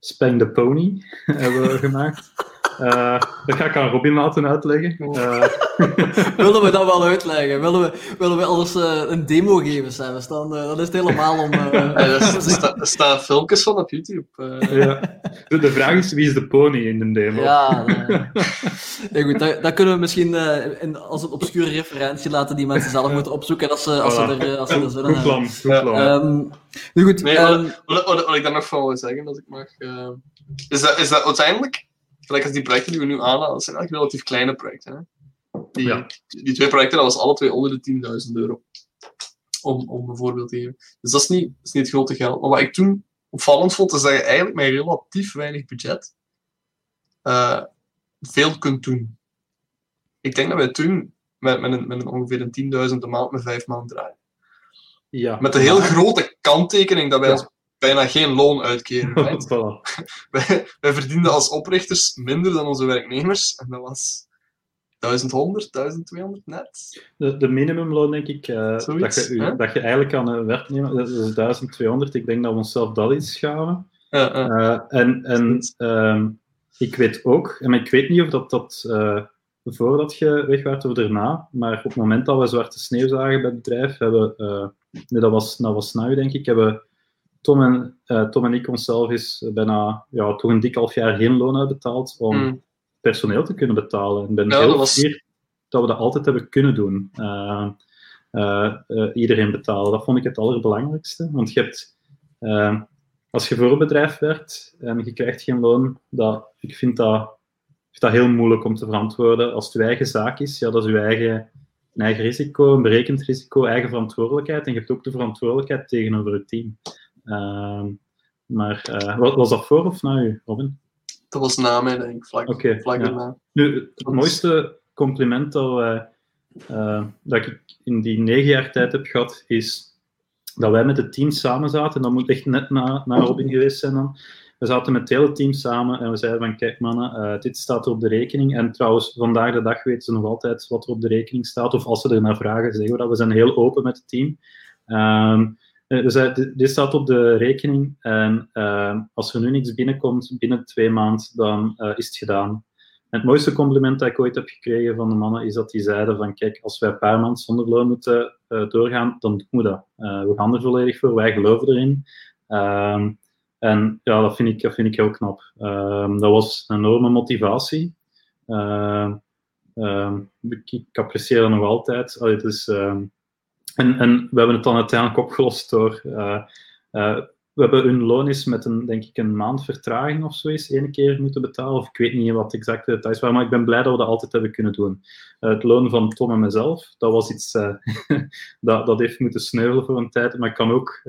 Spang the Pony hebben gemaakt. Uh, dat ga ik aan Robin laten uitleggen. Uh. willen we dat wel uitleggen? Willen we, willen we alles uh, een demo geven? Dan, dan is het helemaal om... er, sta, er, staan filmpjes van op YouTube. Ja. De, de, vraag is, wie is de pony in de demo? Ja, nee, goed, dat, dat, kunnen we misschien in, als een obscure referentie laten die mensen zelf moeten opzoeken als ze, als ze er, als ze er zullen Goed plan, goed plan. Um, nu goed. Nee, um, wat, wat, wat, ik daar nog van wil zeggen, als ik mag... is, dat, is dat uiteindelijk gelijk als die projecten die we nu aanhalen, dat zijn eigenlijk relatief kleine projecten. Hè? Die, ja. die twee projecten, dat was alle twee onder de 10.000 euro. Om, om een voorbeeld te geven. Dus dat is, niet, dat is niet het grote geld. Maar wat ik toen opvallend vond, is dat je eigenlijk met relatief weinig budget uh, veel kunt doen. Ik denk dat wij toen met, met, een, met een ongeveer een 10.000 een maand met vijf maanden draaien. Ja. Met een heel grote kanttekening dat wij ja bijna geen loon uitkeren. wij, wij verdienden als oprichters minder dan onze werknemers. En dat was 1100, 1200 net. De, de minimumloon, denk ik, uh, dat, je, dat je eigenlijk aan een werknemer, dat is 1200. Ik denk dat we onszelf dat iets. Ja, ja. Uh, en en uh, ik weet ook, en ik weet niet of dat, dat uh, voordat je weg werd of daarna, maar op het moment dat we zwarte sneeuw zagen bij het bedrijf, hebben, nee, dat was, dat was nou, denk ik, hebben Tom en, uh, Tom en ik onszelf is bijna ja, toch een dik half jaar geen loon uitbetaald om mm. personeel te kunnen betalen. En ben ja, heel dat was... dat we dat altijd hebben kunnen doen. Uh, uh, iedereen betalen. Dat vond ik het allerbelangrijkste. Want je hebt, als je voor een bedrijf werkt en je krijgt geen loon, dat, ik vind dat, vind dat heel moeilijk om te verantwoorden. Als het je eigen zaak is, ja, dat is je eigen, eigen risico, een berekend risico, eigen verantwoordelijkheid. En je hebt ook de verantwoordelijkheid tegenover het team. Uh, maar uh, was dat voor of na u, Robin? Dat was na mij, denk ik, vlak, okay, vlak ja. Nu, het mooiste compliment dat, wij, uh, dat ik in die negen jaar tijd heb gehad, is dat wij met het team samen zaten. Dat moet echt net na, na Robin geweest zijn dan. We zaten met het hele team samen en we zeiden van, kijk mannen, uh, dit staat er op de rekening. En trouwens, vandaag de dag weten ze nog altijd wat er op de rekening staat. Of als ze er naar vragen, zeggen we dat. We zijn heel open met het team. Uh, eh, dus uh, dit staat op de rekening en uh, als er nu niets binnenkomt binnen twee maanden, dan uh, is het gedaan. Het mooiste compliment dat ik ooit heb gekregen van de mannen is dat die zeiden van kijk, als wij een paar maanden zonder loon moeten doorgaan, dan doen we dat. we gaan er volledig voor, wij geloven erin. Ehm, en ja, dat vind ik, dat vind ik heel knap. Ehm, dat was een enorme motivatie. Ehm, ehm, ik, apprecieer dat nog altijd. Allee, dus, en, en we hebben het dan uiteindelijk opgelost door uh, uh, we hebben hun loon is met een, denk ik, een maand vertraging of zo is één keer moeten betalen. Of ik weet niet wat exact de details waren, maar ik ben blij dat we dat altijd hebben kunnen doen. Uh, het loon van Tom en mezelf, dat was iets dat, dat heeft moeten sneuvelen voor een tijd. Maar ik kan ook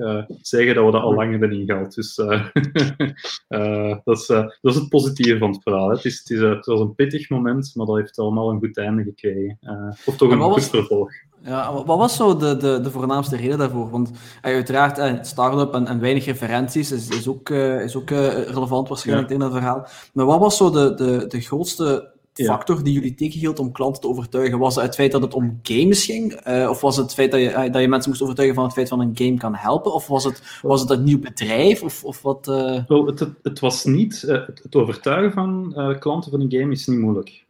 zeggen dat we dat al lang hebben ingehaald. Dus dat, is, dat is het positieve van het verhaal. Hè. Het, is, het, is, het was een pittig moment, maar dat heeft allemaal een goed einde gekregen. of toch een goed vervolg. Ja, wat was zo de, de, de voornaamste reden daarvoor? Want uh, uiteraard, uh, start-up en, en, weinig referenties is, is ook, uh, is ook relevant waarschijnlijk ja. in het verhaal. Maar wat was zo de, de, de grootste factor ja. die jullie tegenhield om klanten te overtuigen? Was het het feit dat het om games ging? of was het het feit dat je, dat je mensen moest overtuigen van het feit van een game kan helpen? Of was het, was het een nieuw bedrijf? Of, of wat, het, het, het, was niet... Het, het, overtuigen van klanten van een game is niet moeilijk.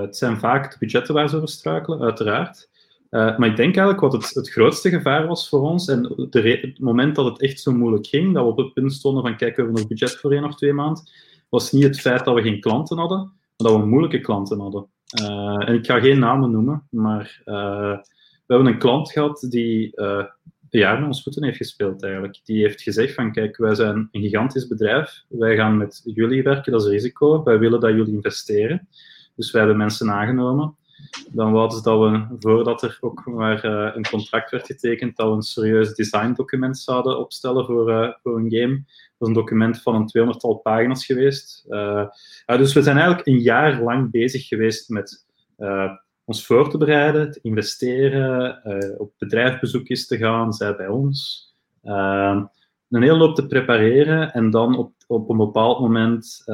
het zijn vaak de budgetten waar ze over struikelen, uiteraard. Uh, maar ik denk eigenlijk wat het, grootste gevaar was voor ons, en de het moment dat het echt zo moeilijk ging, dat we op het punt stonden van kijk, we hebben nog budget voor één of twee maanden, was niet het feit dat we geen klanten hadden, maar dat we moeilijke klanten hadden. Uh, en ik ga geen namen noemen, maar uh, we hebben een klant gehad die een jaar met ons voeten heeft gespeeld eigenlijk. Die heeft gezegd van kijk, wij zijn een gigantisch bedrijf, wij gaan met jullie werken, dat is risico, wij willen dat jullie investeren. Dus wij hebben mensen aangenomen dan wouden ze dat we, voordat er ook maar uh, een contract werd getekend, dat we een serieus designdocument zouden opstellen voor, uh, voor een game. Dat is een document van een 200-tal pagina's geweest. Uh, dus we zijn eigenlijk een jaar lang bezig geweest met ons voor te bereiden, te investeren, op bedrijfbezoekjes te gaan, zij bij ons. een hele loop te prepareren en dan op, op een bepaald moment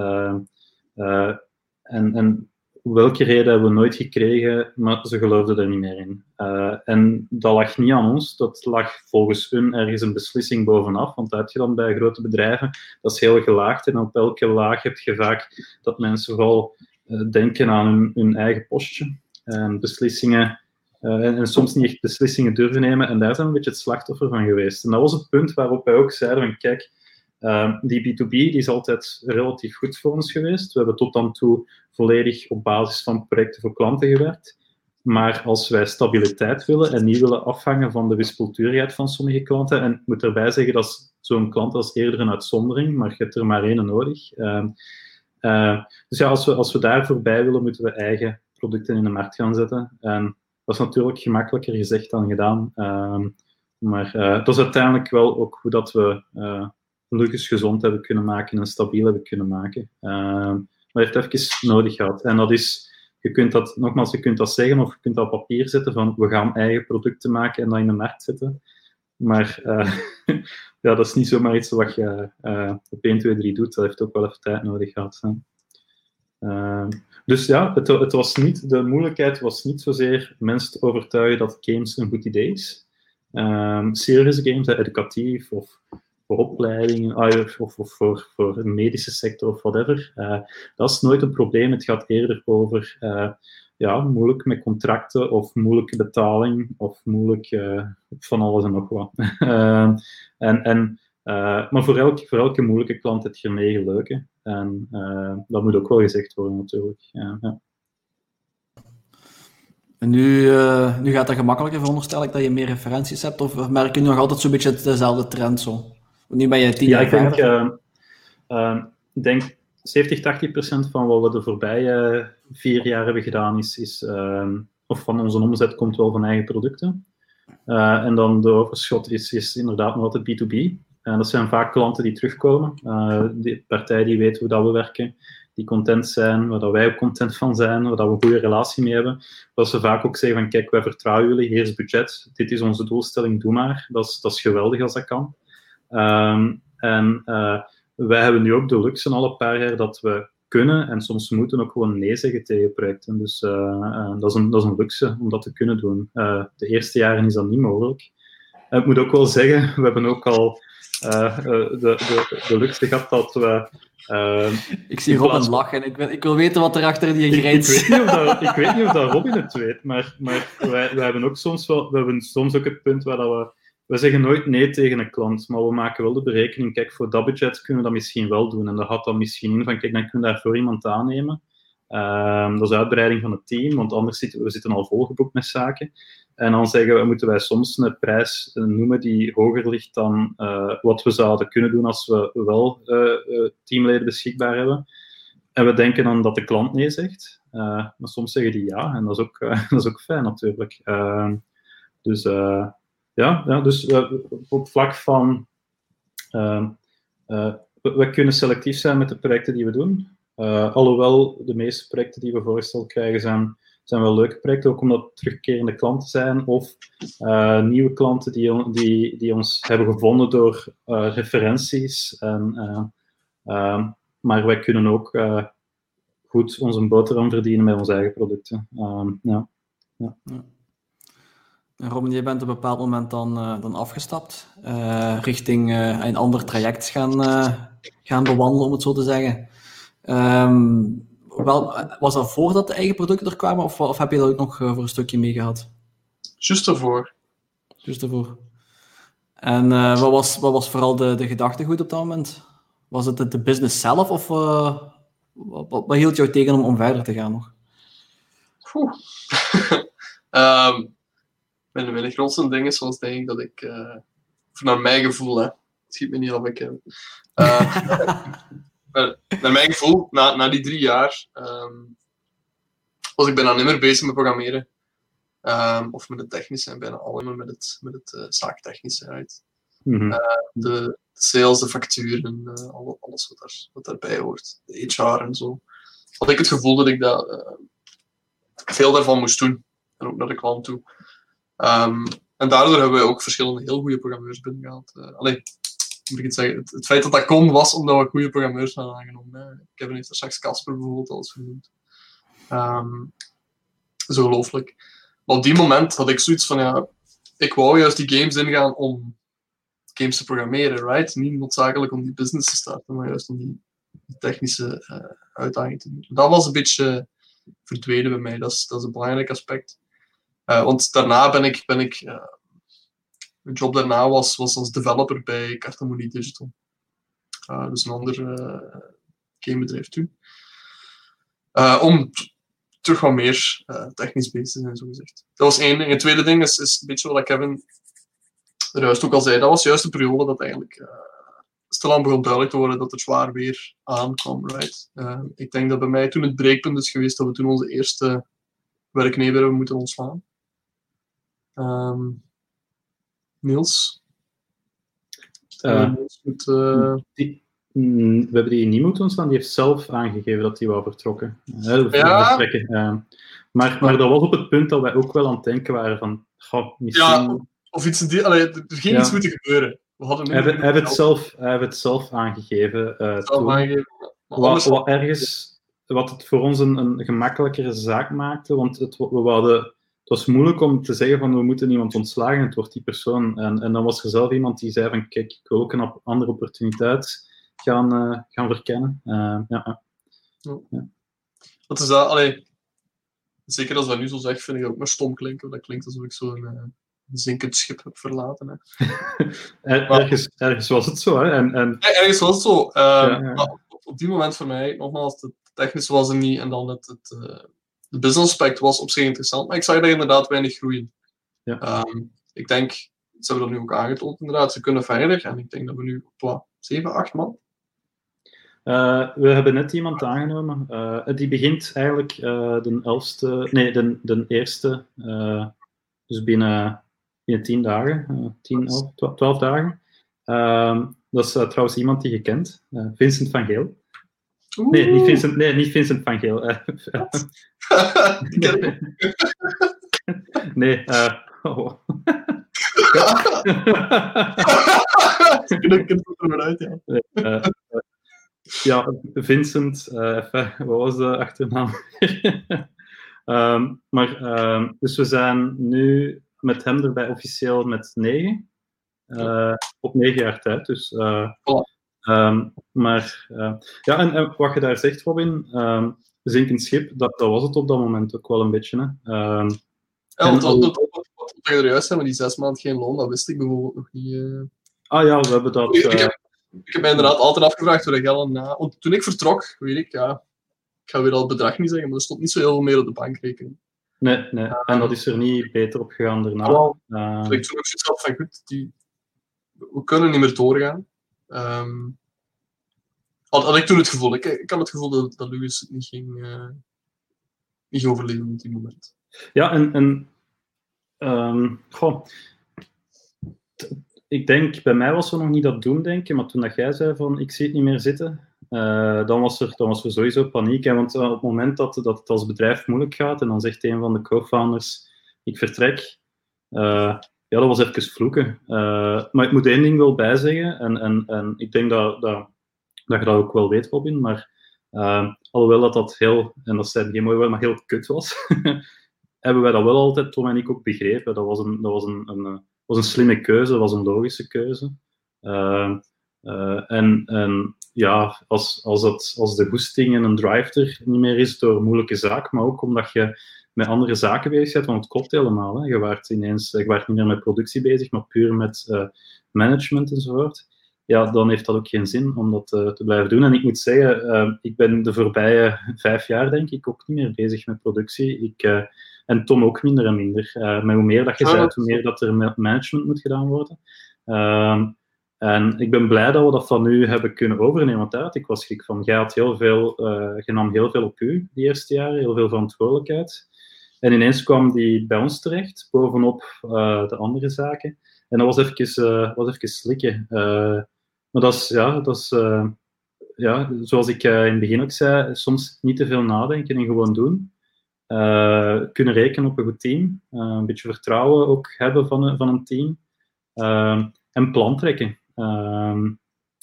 en, en welke reden hebben we nooit gekregen, maar ze geloofden er niet meer in. Uh, en dat lag niet aan ons, dat lag volgens hun ergens een beslissing bovenaf, want dat heb je dan bij grote bedrijven, dat is heel gelaagd en op elke laag heb je vaak dat mensen vooral uh, denken aan hun, eigen postje en beslissingen, uh, en, en, soms niet echt beslissingen durven nemen en daar zijn we een beetje het slachtoffer van geweest. En dat was het punt waarop wij ook zeiden van kijk, Uh, die B2B die is altijd relatief goed voor ons geweest. We hebben tot dan toe volledig op basis van projecten voor klanten gewerkt. Maar als wij stabiliteit willen en niet willen afhangen van de wispelturigheid van sommige klanten, en ik moet erbij zeggen dat zo'n klant als eerder een uitzondering, maar je hebt er maar één nodig. Uh, uh, dus ja, als we, als we daar voorbij willen, moeten we eigen producten in de markt gaan zetten. En dat is natuurlijk gemakkelijker gezegd dan gedaan. Ehm, maar uh, dat is uiteindelijk wel ook hoe dat we Lucas gezond hebben kunnen maken en stabiel hebben kunnen maken. Uh, maar heeft even nodig gehad. En dat is, je kunt dat, nogmaals, je kunt dat zeggen of je kunt dat op papier zetten van we gaan eigen producten maken en dat in de markt zetten. Maar uh, ja, dat is niet zomaar iets wat je uh, op 1, 2, 3 doet. Dat heeft ook wel even tijd nodig gehad. Uh, dus ja, het, het, was niet, de moeilijkheid was niet zozeer mensen te overtuigen dat games een goed idee is. Um, serious games, educatief of voor opleidingen ah, of, of voor, voor de medische sector of whatever. Uh, dat is nooit een probleem. Het gaat eerder over uh, ja, moeilijk met contracten of moeilijke betaling of moeilijk uh, van alles en nog wat. en, en, maar voor elke, voor elke moeilijke klant heb je negen leuke. En dat moet ook wel gezegd worden natuurlijk. Ja, ja. En nu, nu gaat dat gemakkelijker, veronderstel ik, dat je meer referenties hebt? Of merk je nog altijd zo'n beetje dezelfde trend zo? Nu ben je tien ja, ik denk, uh, uh, denk 70, 80 procent van wat we de voorbije vier jaar hebben gedaan, is, is uh, of van onze omzet komt wel van eigen producten. Uh, en dan de overschot is, is inderdaad nog altijd B2B. En dat zijn vaak klanten die terugkomen. Uh, die partij die weet hoe dat we werken, die content zijn, waar dat wij ook content van zijn, waar dat we een goede relatie mee hebben. Dat ze vaak ook zeggen van kijk, wij vertrouwen jullie, hier is budget, dit is onze doelstelling, doe maar. Dat is, dat is geweldig als dat kan. Um, en uh, wij hebben nu ook de luxe alle paar jaar dat we kunnen en soms moeten ook gewoon nee zeggen tegen projecten. Dus uh, uh, dat, is een, dat is een luxe om dat te kunnen doen. de eerste jaren is dat niet mogelijk. En ik moet ook wel zeggen, we hebben ook al de, de, de luxe gehad dat we ik zie Robin plaats... lachen. Ik wil, ik wil weten wat er achter die grijns ik, ik, weet niet of dat, ik weet niet of dat Robin het weet, maar, maar wij, wij hebben ook soms wel, we hebben soms ook het punt waar dat we we zeggen nooit nee tegen een klant, maar we maken wel de berekening, kijk, voor dat budget kunnen we dat misschien wel doen. En dat gaat dan misschien in van, kijk, dan kunnen we daarvoor iemand aannemen. Ehm, dat is uitbreiding van het team, want anders zitten we zitten al volgeboekt met zaken. En dan zeggen we, moeten wij soms een prijs noemen die hoger ligt dan uh, wat we zouden kunnen doen als we wel uh, teamleden beschikbaar hebben. En we denken dan dat de klant nee zegt. maar soms zeggen die ja, en dat is ook, dat is ook fijn natuurlijk. Ehm, dus ja, ja, dus op het vlak van. Uh, uh, we, kunnen selectief zijn met de projecten die we doen. Uh, alhoewel de meeste projecten die we voorgesteld krijgen zijn, zijn wel leuke projecten, ook omdat terugkerende klanten zijn of nieuwe klanten die, die, die ons hebben gevonden door referenties. En, ehm, maar wij kunnen ook goed onze boterham verdienen met onze eigen producten. Ehm, ja. ja. En Robin, je bent op een bepaald moment dan, uh, dan afgestapt, uh, richting uh, een ander traject gaan, gaan bewandelen, om het zo te zeggen. Um, wel, was dat voordat de eigen producten er kwamen, of, of heb je dat ook nog voor een stukje mee gehad? Just ervoor. Just ervoor. En wat, was, wat was vooral de, de gedachtegoed op dat moment? Was het de business zelf, of wat, wat, hield jou tegen om, om verder te gaan nog? um, mijn, mijn grootste ding is zoals denk ik dat ik, uh, naar mijn gevoel, hè, het schiet me niet op ik heb. Uh, naar mijn gevoel, na, na die drie jaar, um, was ik bijna niet meer bezig met programmeren. Um, of met het technische en bijna alleen met het, met het uh, zaaktechnische uit. Mm -hmm. uh, de sales, de facturen, alles wat, daar, wat daarbij hoort. De HR en zo. Had ik het gevoel dat ik dat, veel daarvan moest doen. En ook naar de klant toe. Um, en daardoor hebben we ook verschillende heel goede programmeurs binnengehaald. Uh, allee, moet ik het zeggen, het, feit dat dat kon, was omdat we goede programmeurs hadden aangenomen. Kevin heeft er straks Casper bijvoorbeeld al eens genoemd. Um, dat is ongelooflijk. Maar op die moment had ik zoiets van, ja, ik wou juist die games ingaan om games te programmeren, right? Niet noodzakelijk om die business te starten, maar juist om die technische uh, uitdaging te doen. Dat was een beetje verdwenen bij mij. Dat is, dat is een belangrijk aspect. Uh, want daarna ben ik, ben ik mijn job daarna was, was als developer bij Cartamonie Digital. Uh, dus een ander gamebedrijf toen. om terug wat meer technisch bezig te zijn, zo gezegd. Dat was één ding. Het tweede ding is, is een beetje wat Kevin er juist ook al zei. Dat was juist de periode dat eigenlijk stilaan begon duidelijk te worden dat er zwaar weer aankwam. Right? ik denk dat bij mij toen het breekpunt is geweest dat we toen onze eerste werknemer hebben moeten ontslaan. Um, Niels? Uh, moet, uh... die, mm, we hebben die niet moeten ontstaan, die heeft zelf aangegeven dat hij wou vertrokken. Uh, ja. Uh, maar, maar dat was op het punt dat wij ook wel aan het denken waren van, goh, misschien... Ja, of iets die, allee, er ging ja. iets moeten gebeuren. We hadden hij heeft het, zelf, hij het zelf aangegeven. zelf aangegeven. Wat, wat, ergens, wat het voor ons een, een gemakkelijkere zaak maakte, want het, we hadden het was moeilijk om te zeggen van we moeten iemand ontslagen, het wordt die persoon. En, en dan was er zelf iemand die zei van kijk, ik wil ook een andere opportuniteit gaan, uh, gaan verkennen. Uh, ja. ja. Wat is dat? Allee, zeker als dat nu zo zegt, vind ik ook maar stom klinken. Dat klinkt alsof ik zo'n uh, zinkend schip heb verlaten. Hè. er, ergens, ergens was het zo. Hè? En, en... Ja, ergens was het zo. Ja, maar op die moment voor mij, nogmaals, het technisch was er niet en dan het, het de business aspect was op zich interessant, maar ik zag daar inderdaad weinig groeien. Ja. Um, ik denk, ze hebben dat nu ook aangetoond inderdaad, ze kunnen verder. En ik denk dat we nu op wat, 7, 8 man? Uh, we hebben net iemand aangenomen. Uh, die begint eigenlijk uh, de elfste, nee, de, de eerste, dus binnen, binnen 10 dagen, 10, 11, 12 dagen. Ehm, dat is trouwens iemand die je kent, Vincent van Geel. Nee, niet Vincent, nee, niet Vincent van Geel. nee, uh, oh. ik het er uit, ja. Uh, ja, Vincent, uh, even, wat was de achternaam? um, maar, um, dus we zijn nu met hem erbij officieel met negen. Uh, op negen jaar tijd. Dus uh, Um, maar uh, ja, en, en, wat je daar zegt, Robin, um, zinkend schip, dat, dat was het op dat moment ook wel een beetje. Hè. Um, ja, want wat, je er juist zijn, maar die zes maanden geen loon, dat wist ik bijvoorbeeld nog niet. eh. Ah ja, we hebben dat... Ik, ik eh, heb, ik heb mij inderdaad altijd afgevraagd hoe dat geld na. Want toen ik vertrok, weet ik, ja, ik ga weer al het bedrag niet zeggen, maar er stond niet zo heel veel meer op de bankrekening. Nee, nee. En dat is er niet beter op gegaan daarna. Eh, Dat ik toen ook zoiets had van, goed, die, we kunnen niet meer doorgaan. Ehm, had, ik toen het gevoel. Ik, ik had het gevoel dat, dat het niet ging, eh, niet overleven op die moment. Ja, en, en ehm, goh, ik denk, bij mij was er nog niet dat doen denken, maar toen dat jij zei van ik zie het niet meer zitten, eh, dan, was er, dan was er sowieso paniek. Hè, want eh, op het moment dat, dat het als bedrijf moeilijk gaat en dan zegt een van de co-founders ik vertrek, ja, dat was even vloeken. Eh, maar ik moet één ding wel bijzeggen, en, en, en ik denk dat, dat, dat je dat ook wel weet, Robin, maar eh, alhoewel dat dat heel, en dat zijn geen mooi woord, maar heel kut was, hebben wij dat wel altijd, Tom en ik, ook begrepen. Dat was een, dat was een, een, eh, was een slimme keuze, dat was een logische keuze. En, en ja, als, als, dat, als de goesting en een drive er niet meer is door moeilijke zaak, maar ook omdat je met andere zaken bezig bent, want het klopt helemaal. Hè. Je waart ineens, je waart niet meer met productie bezig, maar puur met eh, management enzovoort. Ja, dan heeft dat ook geen zin om dat eh, te blijven doen. En ik moet zeggen, eh, ik ben de voorbije vijf jaar, denk ik, ook niet meer bezig met productie. Ik, en Tom ook minder en minder. Maar hoe meer dat je zei, dat- hoe meer dat er met management moet gedaan worden. Ehm, en ik ben blij dat we dat van u hebben kunnen overnemen. Want had ik was schrik van. Jij had heel veel, eh je nam heel veel op u die eerste jaren, heel veel verantwoordelijkheid. En ineens kwam die bij ons terecht, bovenop eh, de andere zaken. En dat was even, eh, was even slikken. Eh, maar dat is, ja, dat is ja, zoals ik in het begin ook zei, soms niet te veel nadenken en gewoon doen. Kunnen rekenen op een goed team. Een beetje vertrouwen ook hebben van een, van een team. En plan trekken.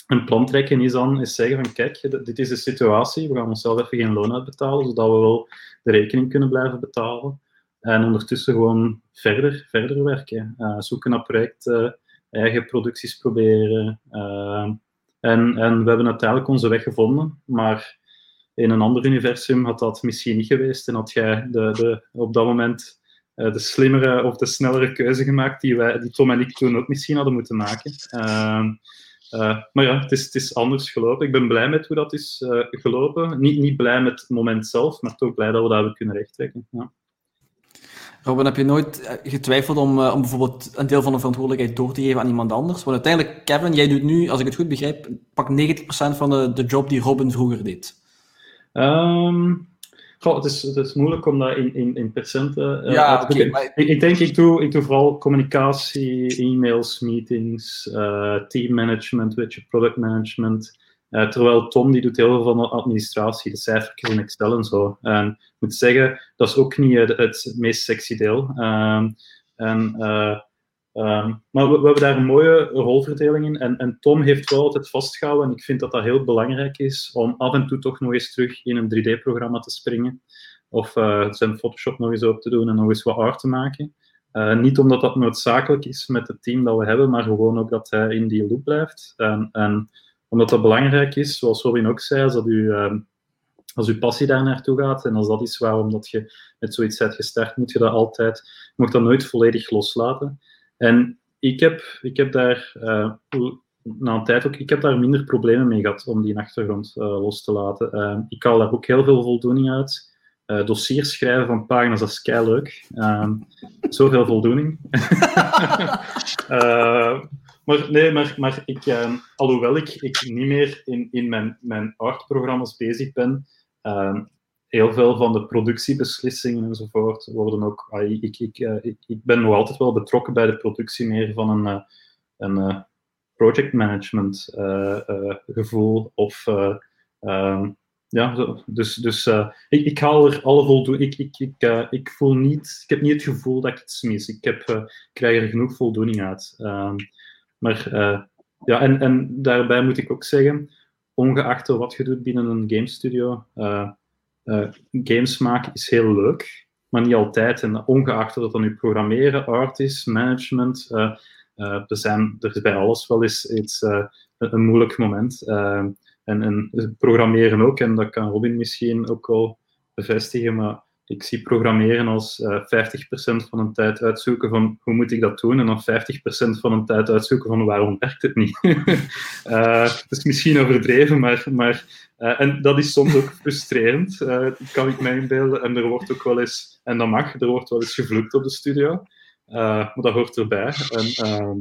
Eh, een plan trekken is dan is zeggen van kijk, dit- is de situatie, we gaan onszelf even geen loon uitbetalen, zodat we wel de rekening kunnen blijven betalen. En ondertussen gewoon verder, verder werken. Eh, zoeken naar projecten, eigen producties proberen. Eh, en, en we hebben uiteindelijk onze weg gevonden, maar in een ander universum had dat misschien niet geweest en had jij de, de, op dat moment eh, de slimmere of de snellere keuze gemaakt die, wij, die Tom en ik toen ook misschien hadden moeten maken. Ehm, eh, maar ja, het is, het is anders gelopen. Ik ben blij met hoe dat is eh, gelopen. Niet, niet blij met het moment zelf, maar toch blij dat we dat hebben kunnen rechttrekken. Ja. Robin, heb je nooit eh, getwijfeld om, om bijvoorbeeld een deel van de verantwoordelijkheid door te geven aan iemand anders? Want uiteindelijk, Kevin, jij doet nu, als ik het goed begrijp, pak 90% van de, de job die Robin vroeger deed. Ehm, goh, het, is, het is moeilijk om dat in, in, in procenten eh, Ja, te drukken. maar- ik, ik denk, ik doe, ik doe vooral communicatie, e-mails, meetings, eh teammanagement, weet je, product management. Eh, terwijl Tom die doet heel veel van de administratie, de cijfertjes in Excel en zo. En ik moet zeggen, dat is ook niet het, het meest sexy deel. Ehm, en, eh, ehm, maar we, hebben daar een mooie rolverdeling in. En, en Tom heeft wel altijd vastgehouden, en ik vind dat dat heel belangrijk is, om af en toe toch nog eens terug in een 3D-programma te springen. Of eh, zijn Photoshop nog eens op te doen en nog eens wat art te maken. Eh, niet omdat dat noodzakelijk is met het team dat we hebben, maar gewoon ook dat hij in die loop blijft. En, en omdat dat belangrijk is, zoals Robin ook zei, als, dat u, ehm, als uw passie daar naartoe gaat en als dat is waarom dat je met zoiets bent gestart, moet je dat altijd, je dat nooit volledig loslaten. En ik heb, ik heb daar eh, na een tijd ook, ik heb daar minder problemen mee gehad om die achtergrond eh, los te laten. Eh, ik haal daar ook heel veel voldoening uit. Eh, dossiers schrijven van pagina's, dat is kei leuk. zoveel voldoening. Maar nee, maar, maar ik, eh, alhoewel ik, ik niet meer in, in mijn, mijn artprogramma's bezig ben, heel veel van de productiebeslissingen enzovoort worden ook. ah, ik, ik, eh, ik, ik ben nog altijd wel betrokken bij de productie meer van een, eh, een eh, project management gevoel. Of, eh, ehm, ja, dus, dus ik, ik haal er alle voldoening. Ik, ik, ik, ik, voel niet, ik heb niet het gevoel dat ik iets mis. Ik, heb, krijg er genoeg voldoening uit. Ehm, maar ja, en, en daarbij moet ik ook zeggen, ongeacht wat je doet binnen een game studio, eh, games maken is heel leuk, maar niet altijd. En ongeacht dat dan nu programmeren, art is, management, eh, eh, er, zijn, er is bij alles wel eens iets, een, een moeilijk moment. En, en programmeren ook, en dat kan Robin misschien ook wel bevestigen, maar ik zie programmeren als uh, 50% van een tijd uitzoeken van hoe moet ik dat doen en dan 50% van een tijd uitzoeken van waarom werkt het niet. uh, dat is misschien overdreven, maar, maar uh, en dat is soms ook frustrerend, kan ik mij inbeelden. En er wordt ook wel eens, en dat mag, er wordt wel eens gevloekt op de studio, maar dat hoort erbij. En, ehm,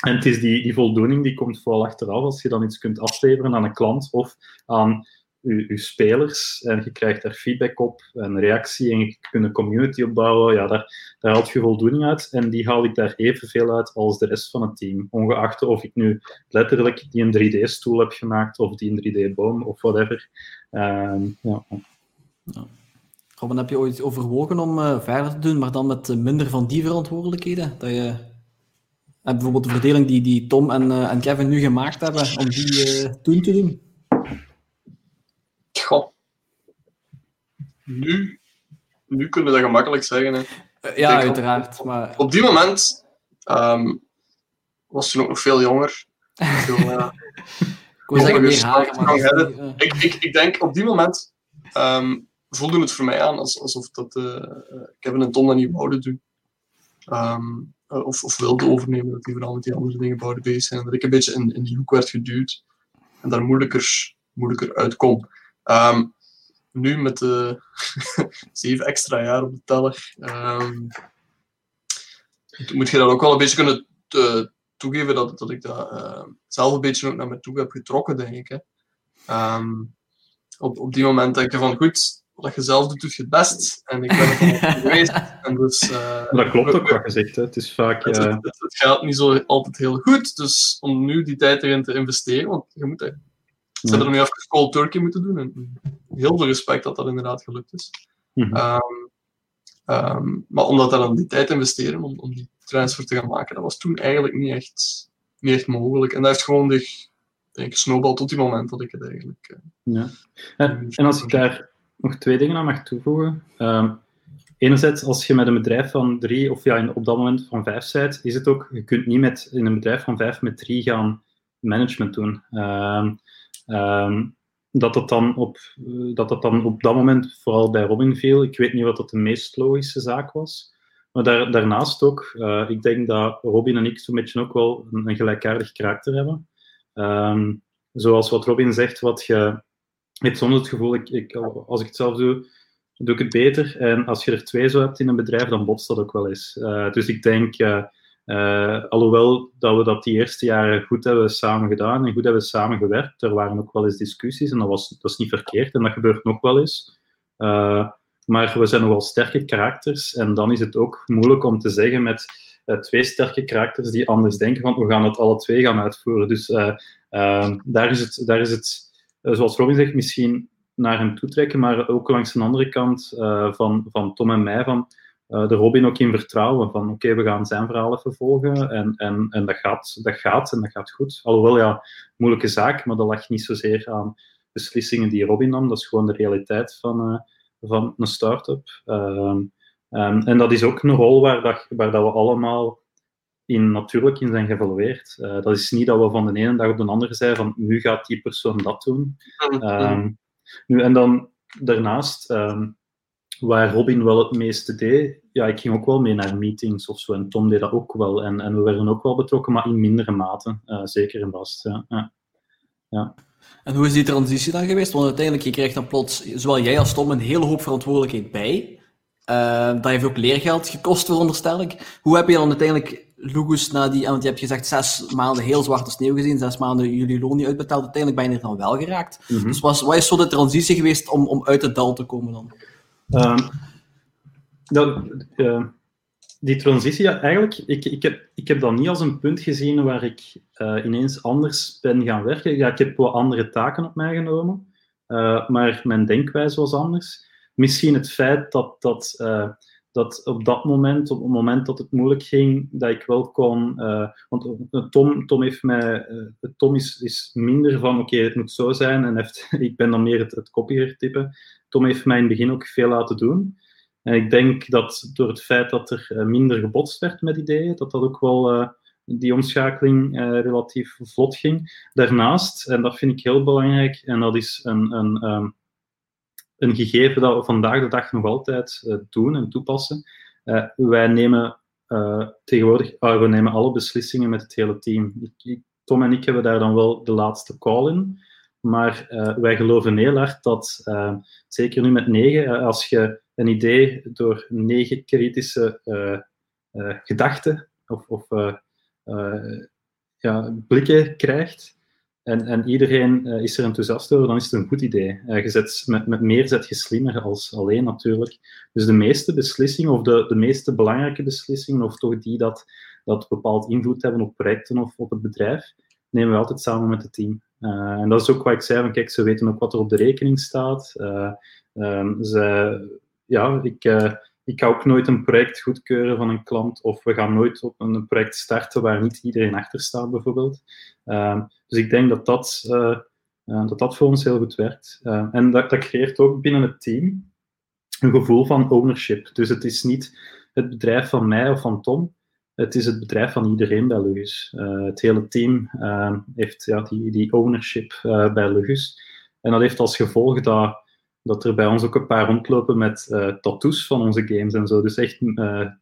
en het is die, die voldoening die komt vooral achteraf als je dan iets kunt afleveren aan een klant of aan je, spelers en je krijgt daar feedback op en reactie en je kunt een community opbouwen. Ja, daar, daar haalt je voldoening uit en die haal ik daar evenveel uit als de rest van het team. Ongeacht of ik nu letterlijk die een 3D-stoel heb gemaakt of die een 3D-boom of whatever. Uh, ja. Robin, heb je ooit overwogen om uh, verder te doen, maar dan met minder van die verantwoordelijkheden? Dat je en bijvoorbeeld de verdeling die, die Tom en, en Kevin nu gemaakt hebben, om die uh, toen te doen? Goh. Nu, nu kunnen we dat gemakkelijk zeggen. Hè. Uh, ja, uiteraard. Op, maar... op die moment um, was toen ook nog veel jonger. Uh, ik wil zeggen meer haar, maar... Uh. Ik, ik, ik denk op die moment um, voelde het voor mij aan alsof dat, Kevin en Tom dat niet wouden doen. Um, of, of wilde overnemen, dat die vooral met die andere dingen bouwden bezig zijn. En dat ik een beetje in, in die hoek werd geduwd en daar moeilijker, moeilijker uitkom. Um, nu met de zeven extra jaar op de teller, um, moet je dat ook wel een beetje kunnen te, toegeven dat, dat ik dat uh, zelf een beetje ook naar me toe heb getrokken, denk ik. Hè. Um, op, op die moment denk je van, goed, wat je zelf doet, doe je het best. En ik ben er geweest. En dus, uh, dat klopt ook wat je zegt. Hè. Het, is vaak, het, het, het, gaat niet zo altijd heel goed. Dus om nu die tijd erin te investeren, want je moet er, ze hebben er nu even cold turkey moeten doen. En heel veel respect dat dat inderdaad gelukt is. Mm -hmm. um, um, maar om dat dan die tijd te investeren, om, om die transfer te gaan maken, dat was toen eigenlijk niet echt, niet echt mogelijk. En dat heeft gewoon de, denk ik, snowball tot die moment dat ik het eigenlijk... Uh, ja. En, als ik daar nog twee dingen aan mag toevoegen. Um, enerzijds, als je met een bedrijf van drie, of ja, op dat moment van vijf bent, is het ook, je kunt niet met, in een bedrijf van vijf met drie gaan management doen. Um, um, dat, dat, dan op, dat dat dan op dat moment vooral bij Robin viel. Ik weet niet wat dat de meest logische zaak was. Maar daar, daarnaast ook, uh, ik denk dat Robin en ik zo'n beetje ook wel een, een gelijkaardig karakter hebben. zoals wat Robin zegt, wat je hebt soms het gevoel, ik, ik, als ik het zelf doe, doe ik het beter. En als je er twee zo hebt in een bedrijf, dan botst dat ook wel eens. Uh, dus ik denk, uh, uh, alhoewel dat we dat die eerste jaren goed hebben samen gedaan en goed hebben samengewerkt, er waren ook wel eens discussies en dat was, dat is niet verkeerd en dat gebeurt nog wel eens. maar we zijn nogal sterke karakters en dan is het ook moeilijk om te zeggen met twee sterke karakters die anders denken van we gaan het alle twee gaan uitvoeren. Dus daar is het, daar is het eh, zoals Robin zegt, misschien naar hem toe trekken, maar ook langs een andere kant van, van Tom en mij, van de Robin ook in vertrouwen. Van oké, okay, we gaan zijn verhalen vervolgen en, en, en dat, gaat, dat gaat en dat gaat goed. Alhoewel, ja, moeilijke zaak, maar dat lag niet zozeer aan beslissingen die Robin nam. Dat is gewoon de realiteit van, uh, van een start-up. Um, um, en dat is ook een rol waar, dat, waar dat we allemaal in, natuurlijk in zijn geëvalueerd. Uh, dat is niet dat we van de ene dag op de andere zeiden van nu gaat die persoon dat doen. Um, nu, en dan daarnaast, waar Robin wel het meeste deed, ja, ik ging ook wel mee naar meetings of zo. En Tom deed dat ook wel. En, en we werden ook wel betrokken, maar in mindere mate. Uh, zeker en vast. Ja. Ja. ja. En hoe is die transitie dan geweest? Want uiteindelijk, je krijgt dan plots, zowel jij als Tom, een hele hoop verantwoordelijkheid bij. Uh, dat heeft ook leergeld gekost, veronderstel ik. Hoe heb je dan uiteindelijk Lugus na die, want je hebt gezegd zes maanden heel zwarte sneeuw gezien, zes maanden jullie loon niet uitbetaald, uiteindelijk ben je er dan wel geraakt. Mm -hmm. Dus was, wat is zo de transitie geweest om, om uit het dal te komen dan? Um, dat, uh, die transitie, eigenlijk, ik, ik, heb, ik heb dat niet als een punt gezien waar ik uh, ineens anders ben gaan werken. Ja, ik heb wel andere taken op mij genomen, uh, maar mijn denkwijze was anders. Misschien het feit dat, dat dat op dat moment, op het moment dat het moeilijk ging, dat ik wel kon. Want Tom, Tom heeft mij. Tom is, is minder van oké, het moet zo zijn. En heeft, ik ben dan meer het, het. Tom heeft mij in het begin ook veel laten doen. En ik denk dat door het feit dat er uh, minder gebotst werd met ideeën, dat dat ook wel die omschakeling relatief vlot ging. Daarnaast, en dat vind ik heel belangrijk, en dat is een. een um, een gegeven dat we vandaag de dag nog altijd doen en toepassen. wij nemen tegenwoordig we nemen alle beslissingen met het hele team. Ik, Tom en ik hebben daar dan wel de laatste call in. Maar wij geloven heel hard dat, zeker nu met negen, als je een idee door negen kritische gedachten of, of ja, blikken krijgt, en, en iedereen is er enthousiast over, dan is het een goed idee. Je zet, met, met meer zet je slimmer als alleen natuurlijk. Dus de meeste beslissingen, of de, de meeste belangrijke beslissingen, of toch die dat, dat bepaald invloed hebben op projecten of op het bedrijf, nemen we altijd samen met het team. Uh, en dat is ook wat ik zei, van kijk, ze weten ook wat er op de rekening staat. Um, ze, ja, ik ik ga ook nooit een project goedkeuren van een klant of we gaan nooit op een project starten waar niet iedereen achter staat, bijvoorbeeld. Ehm, dus ik denk dat dat, dat dat voor ons heel goed werkt. Uh, en dat, dat creëert ook binnen het team een gevoel van ownership. Dus het is niet het bedrijf van mij of van Tom, het is het bedrijf van iedereen bij Lugus. Uh, het hele team ehm, heeft ja, die, die ownership bij Lugus. En dat heeft als gevolg dat dat er bij ons ook een paar rondlopen met tattoos van onze games en zo. Dus echt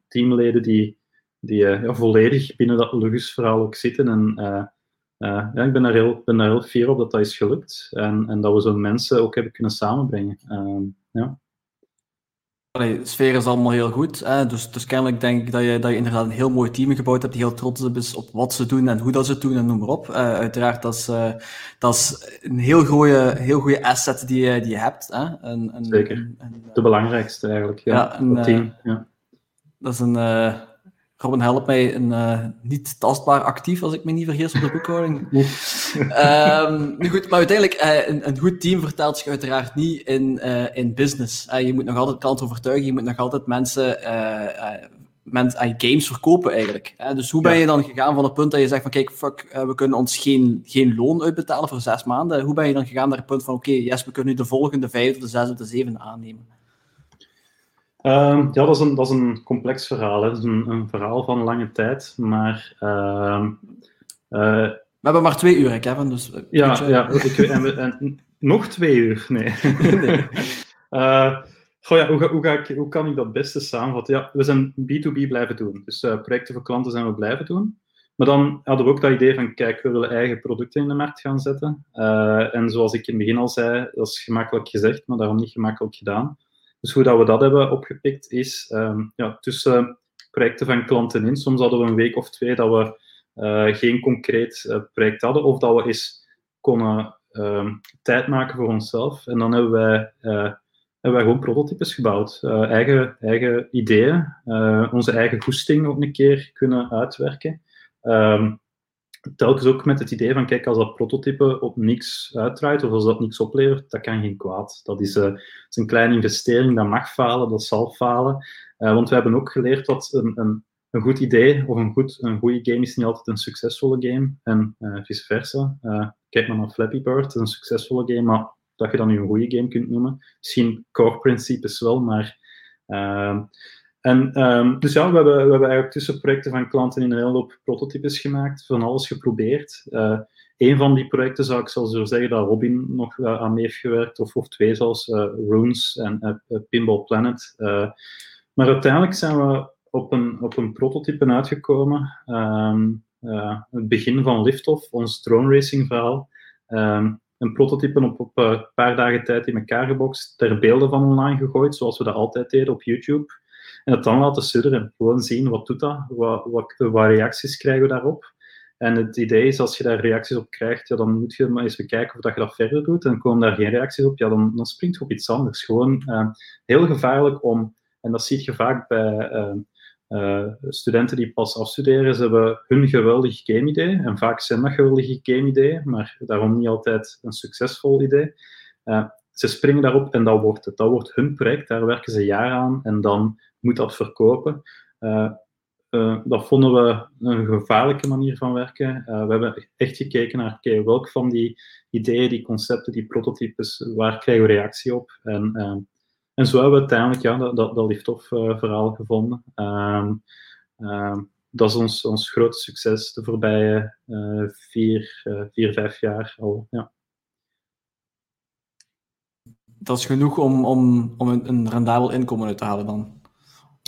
teamleden die, die ja, volledig binnen dat Lugus-verhaal ook zitten. En ja, ik ben daar, heel, ben daar heel fier op dat dat is gelukt. En, en dat we zo'n mensen ook hebben kunnen samenbrengen. Ehm, de sfeer is allemaal heel goed. Hè? Dus, dus kennelijk denk ik dat je, dat je inderdaad een heel mooi team gebouwd hebt, die heel trots is op wat ze doen en hoe dat ze het doen en noem maar op. Uh, uiteraard, dat is, uh, dat is een heel goede, heel goede asset die je, die je hebt. Hè? En, en, Zeker. En, de belangrijkste eigenlijk, ja. ja een, team. Uh, ja. Dat is een, Robin helpt mij een uh, niet tastbaar actief, als ik me niet vergis op de boekhouding. um, nu goed, maar uiteindelijk, uh, een, een, goed team vertelt zich uiteraard niet in, uh, in business. je moet nog altijd klanten overtuigen, je moet nog altijd mensen, mensen games verkopen eigenlijk. dus hoe ben je dan gegaan van het punt dat je zegt van kijk, fuck, we kunnen ons geen, geen loon uitbetalen voor zes maanden. Hoe ben je dan gegaan naar het punt van oké, okay, yes, we kunnen nu de volgende vijf, de zes of de zeven aannemen? Ehm, ja, dat is, een, dat is een complex verhaal. Hè. Dat is een, een verhaal van lange tijd, maar... Uh, we hebben maar twee uur, Kevin, dus... Ja, ja ik, en, en, nog twee uur, nee. nee. uh, goh, ja, hoe, hoe, ga ik, hoe kan ik dat beste samenvatten? Ja, we zijn B2B blijven doen. Dus uh, projecten voor klanten zijn we blijven doen. Maar dan hadden we ook dat idee van, kijk, we willen eigen producten in de markt gaan zetten. En zoals ik in het begin al zei, dat is gemakkelijk gezegd, maar daarom niet gemakkelijk gedaan. Dus hoe dat we dat hebben opgepikt is um, ja, tussen projecten van klanten in. Soms hadden we een week of twee dat we uh, geen concreet uh, project hadden of dat we eens konden um, tijd maken voor onszelf. En dan hebben wij, uh, hebben wij gewoon prototypes gebouwd. eigen, eigen ideeën, onze eigen goesting ook een keer kunnen uitwerken. Um, telkens ook met het idee van, kijk, als dat prototype op niks uitdraait of als dat niks oplevert, dat kan geen kwaad. Dat is, uh, is een kleine investering, dat mag falen, dat zal falen. Uh, want we hebben ook geleerd dat een, een, een goed idee of een, goed, een goede game is niet altijd een succesvolle game en uh, vice versa. kijk maar naar Flappy Bird, dat is een succesvolle game, maar dat je dan nu een goede game kunt noemen. Misschien core principes wel, maar en, um, dus ja, we hebben, we hebben eigenlijk tussen projecten van klanten in een hele hoop prototypes gemaakt, van alles geprobeerd. Uh, een van die projecten zou ik zelfs zo zeggen dat Robin nog uh, aan mee heeft gewerkt, of, of twee zelfs, uh, Runes en Pinball Planet. maar uiteindelijk zijn we op een, op een prototype uitgekomen. Um, het begin van Liftoff, ons drone racing verhaal. Um, een prototype op, op een paar dagen tijd in elkaar gebokst, ter beelden van online gegooid, zoals we dat altijd deden op YouTube. En het dan laten sudderen. Gewoon zien, wat doet dat? Wat, wat, wat reacties krijgen we daarop? En het idee is, als je daar reacties op krijgt, ja, dan moet je maar eens bekijken of dat je dat verder doet. En komen daar geen reacties op, ja, dan, dan springt je op iets anders. Gewoon uh, heel gevaarlijk om, en dat zie je vaak bij uh, uh, studenten die pas afstuderen, ze hebben hun geweldig game idee. En vaak zijn dat geweldige game ideeën, maar daarom niet altijd een succesvol idee. ze springen daarop en dat wordt het. Dat wordt hun project, daar werken ze jaar aan en dan moet dat verkopen. Uh, dat vonden we een gevaarlijke manier van werken. Uh, we hebben echt gekeken naar welk van die ideeën, die concepten, die prototypes, waar krijgen we reactie op? En, en zo hebben we uiteindelijk ja, dat, dat, dat lift-off verhaal gevonden. Ehm, ehm, dat is ons, ons grote succes de voorbije vier, vier, vijf jaar al. Ja. dat is genoeg om, om, om een, een rendabel inkomen uit te halen dan.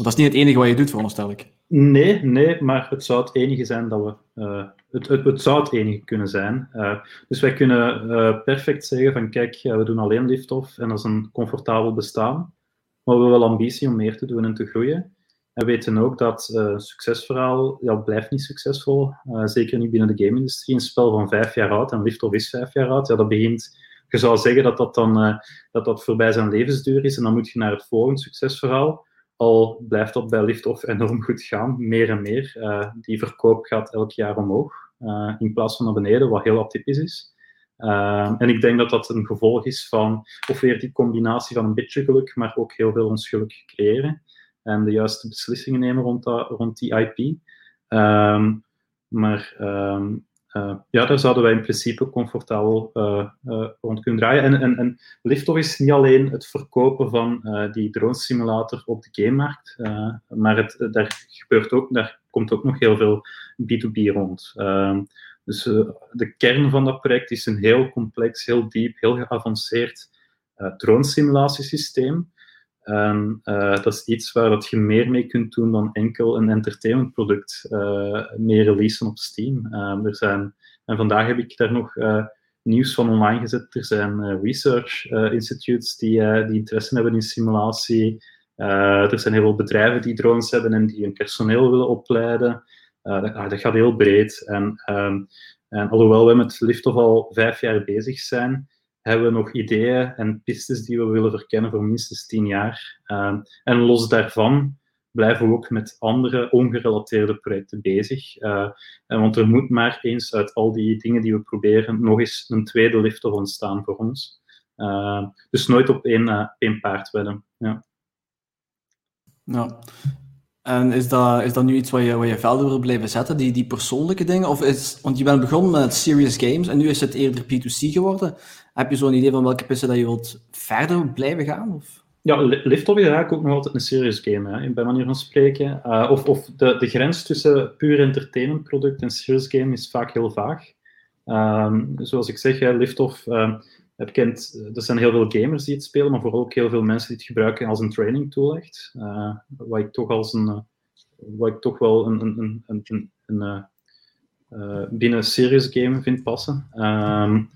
Dat is niet het enige wat je doet, veronderstel ik. Nee, nee, maar het zou het enige zijn dat we. Uh, het, het, het, zou het enige kunnen zijn. Uh, dus wij kunnen uh, perfect zeggen: van kijk, we doen alleen lift-off en dat is een comfortabel bestaan. Maar we hebben wel ambitie om meer te doen en te groeien. En we weten ook dat een succesverhaal ja, blijft niet succesvol. zeker niet binnen de game-industrie. Een spel van vijf jaar oud en lift-off is vijf jaar oud. Ja, dat begint je zou zeggen dat dat dan dat dat voorbij zijn levensduur is en dan moet je naar het volgende succesverhaal. Al blijft dat bij Liftoff enorm goed gaan, meer en meer. Uh, die verkoop gaat elk jaar omhoog, uh, in plaats van naar beneden, wat heel atypisch is. Uh, en ik denk dat dat een gevolg is van, of weer die combinatie van een beetje geluk, maar ook heel veel onschuldig creëren. En de juiste beslissingen nemen rond, dat, rond die IP. Um, maar uh, ja, daar zouden wij in principe comfortabel uh, uh, rond kunnen draaien. En, en, en Liftoff is niet alleen het verkopen van die drone simulator op de gamemarkt, maar het, daar, gebeurt ook, daar komt ook nog heel veel B2B rond. Ehm, dus de kern van dat project is een heel complex, heel diep, heel geavanceerd drone simulatiesysteem. En dat is iets waar dat je meer mee kunt doen dan enkel een entertainmentproduct uh, mee releasen op Steam. Uh, er zijn, en vandaag heb ik daar nog uh, nieuws van online gezet. Er zijn research institutes die, die interesse hebben in simulatie. er zijn heel veel bedrijven die drones hebben en die hun personeel willen opleiden. Dat, ah, dat, gaat heel breed. En, um, en alhoewel we met Liftoff al vijf jaar bezig zijn, hebben we nog ideeën en pistes die we willen verkennen voor minstens tien jaar. Uh, en los daarvan blijven we ook met andere ongerelateerde projecten bezig. Uh, want er moet maar eens uit al die dingen die we proberen nog eens een tweede lift ontstaan voor ons. Uh, dus nooit op één, uh, één paard wedden. Ja. ja. En is dat, is dat nu iets waar je, waar je verder wil blijven zetten, die, die persoonlijke dingen? Of is, want je bent begonnen met serious games en nu is het eerder P2C geworden. Heb je zo'n idee van welke pissen dat je wilt verder blijven gaan? Of? Ja, Liftoff is eigenlijk ook nog altijd een serious game, hè, bij manier van spreken. Uh, of of de, de grens tussen puur entertainment product en serious game is vaak heel vaag. Um, zoals ik zeg, Liftoff uh, kent, er zijn heel veel gamers die het spelen, maar vooral ook heel veel mensen die het gebruiken als een training tool echt. Wat ik toch als een, wat ik toch wel een, een, een, een, een binnen serious game vind passen. Um,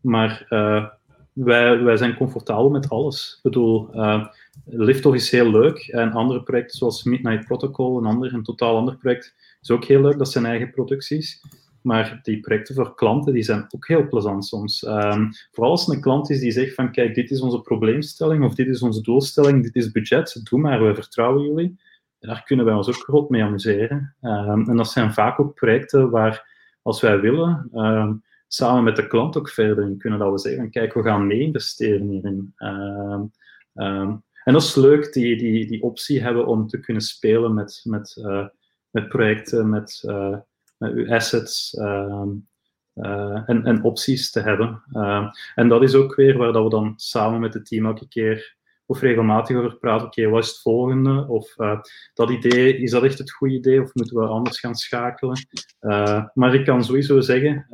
maar wij, wij zijn comfortabel met alles. Ik bedoel, Liftoff is heel leuk. En andere projecten zoals Midnight Protocol, een, ander, een totaal ander project, is ook heel leuk. Dat zijn eigen producties. Maar die projecten voor klanten die zijn ook heel plezant soms. Um, vooral als een klant is die zegt van kijk, dit is onze probleemstelling of dit is onze doelstelling, dit is budget, doe maar, we vertrouwen jullie. En daar kunnen wij ons ook groot mee amuseren. Um, en dat zijn vaak ook projecten waar, als wij willen, um, samen met de klant ook verder in kunnen. Dat we zeggen, kijk, we gaan mee investeren hierin. En dat is leuk, die, die, die optie hebben om te kunnen spelen met, met, uh, met projecten, met, met uw assets um, uh, en, en opties te hebben. en dat is ook weer waar dat we dan samen met het team elke keer of regelmatig over praten. Oké, wat is het volgende? Of dat idee, is dat echt het goede idee? Of moeten we anders gaan schakelen? maar ik kan sowieso zeggen,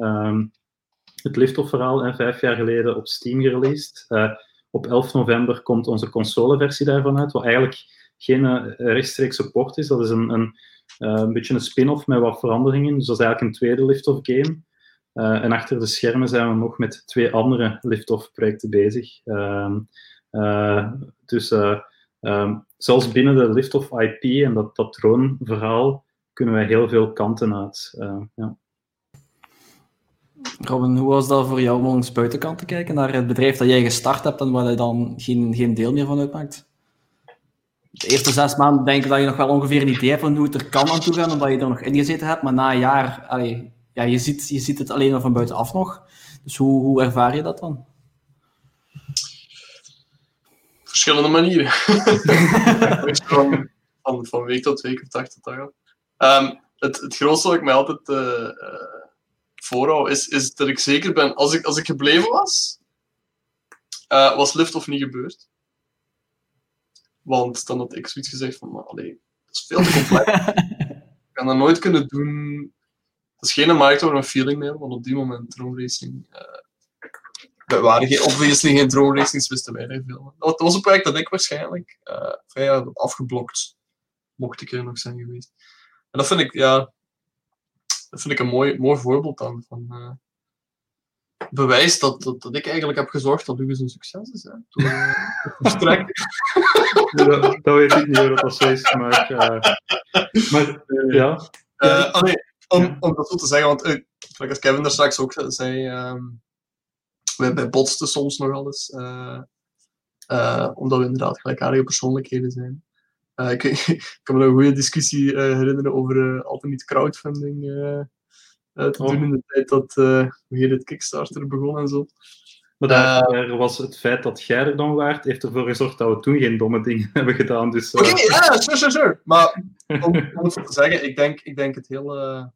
het Liftoff-verhaal en vijf jaar geleden op Steam gereleased. Op 11 november komt onze consoleversie daarvan uit, wat eigenlijk geen uh, rechtstreeks support is. Dat is een, een, uh, een beetje een spin-off met wat veranderingen. Dus dat is eigenlijk een tweede Liftoff-game. en achter de schermen zijn we nog met twee andere Liftoff-projecten bezig. Ehm, dus um, zelfs binnen de Liftoff IP en dat, dat verhaal kunnen wij heel veel kanten uit. ja. Robin, hoe was dat voor jou om langs buitenkant te kijken naar het bedrijf dat jij gestart hebt en waar je dan geen, geen deel meer van uitmaakt? De eerste zes maanden denk ik dat je nog wel ongeveer een idee hebt van hoe het er kan aan toe gaan, omdat je er nog ingezeten hebt. Maar na een jaar, allee, ja, je, ziet, je ziet het alleen maar van buitenaf nog. Dus hoe, hoe ervaar je dat dan? Verschillende manieren. van, van, van, week tot week of dag tot dag. Um, het, het grootste wat ik mij altijd uh, voorhoud, is, is dat ik zeker ben, als ik, als ik gebleven was, uh, was lift of niet gebeurd. Want dan had ik zoiets gezegd van, maar, allee, dat is veel te complex. ik kan dat nooit kunnen doen. Dat is geen markt waar een feeling meer, want op die moment drone racing uh, we waren geen, obviously geen drone racings, wisten wij veel. Dat was een project dat ik waarschijnlijk uh, vrij afgeblokt, mocht ik er nog zijn geweest. En dat vind ik, ja, dat vind ik een mooi, mooi voorbeeld dan van uh, bewijs dat, dat, dat, ik eigenlijk heb gezorgd dat Lucas een succes is. Hè, uh, dat, dat, weet ik niet hoe dat zo is, maar, maar ja. Uh, nee, om, om dat zo te zeggen, want uh, als Kevin er straks ook zei, um, wij, wij botsten soms nogal eens, uh, uh, omdat we inderdaad gelijkaardige persoonlijkheden zijn. Ik, ik, kan me een goede discussie herinneren over altijd niet crowdfunding te oh. doen in de tijd dat hoe heet het Kickstarter begon en zo. Maar daar was het feit dat jij er dan waard, heeft ervoor gezorgd dat we toen geen domme dingen hebben gedaan. Dus, Oké, okay, ja, sure, sure, sure. Maar om, om het te zeggen, ik denk, ik denk het hele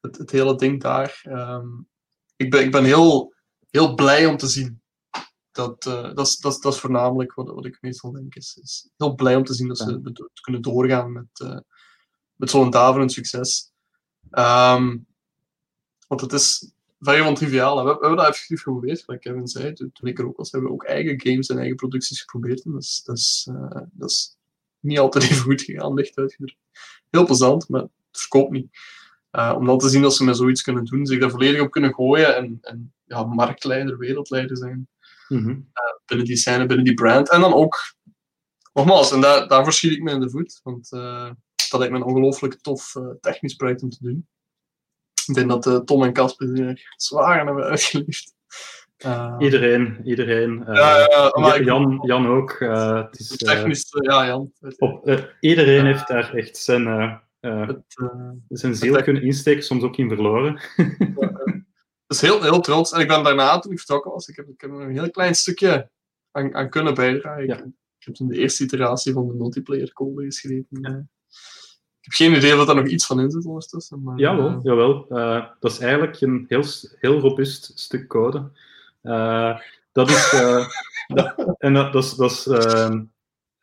het, het hele ding daar. Um, ik ben, ik ben heel, heel blij om te zien. Dat, uh, dat, is, dat, is, dat is voornamelijk wat, wat ik meestal denk. Is, is heel blij om te zien dat ze ja. kunnen doorgaan met, uh, met zo'n daverend succes. Um, want het is vrij van triviaal. We, we, hebben dat effectief geprobeerd, wat Kevin zei. Toen ik er ook was, hebben we ook eigen games en eigen producties geprobeerd. En dat is, dat is, uh, dat is niet altijd even goed gegaan, licht uitgedrukt. Heel plezant, maar het verkoopt niet. Uh, om dan te zien dat ze met zoiets kunnen doen, zich daar volledig op kunnen gooien en, en ja, marktleider, wereldleider zijn. Mm -hmm. uh, binnen die scène, binnen die brand. En dan ook, nogmaals, en daar, daarvoor schiet ik me in de voet, want uh, dat lijkt me een ongelooflijk tof technisch project om te doen. Ik denk dat Tom en Casper er zwaar aan hebben uitgeliefd. iedereen, iedereen. Ja, ja, Jan, Jan ook. het is, technisch, ja, Jan. Op, iedereen heeft daar echt zijn het, zijn ziel kunnen insteken, soms ook in verloren. dus heel, heel trots. En ik ben daarna, toen ik vertrokken was, ik heb, ik heb een heel klein stukje aan, aan kunnen bijdragen. Ja. Ik, ik, heb toen de eerste iteratie van de multiplayer code geschreven. Ja. Ik heb geen idee of er nog iets van in zit ondertussen. Maar, jawel, uh, jawel. dat is eigenlijk een heel, heel robuust stuk code. dat is... dat, en dat, dat is... Dat is ehm,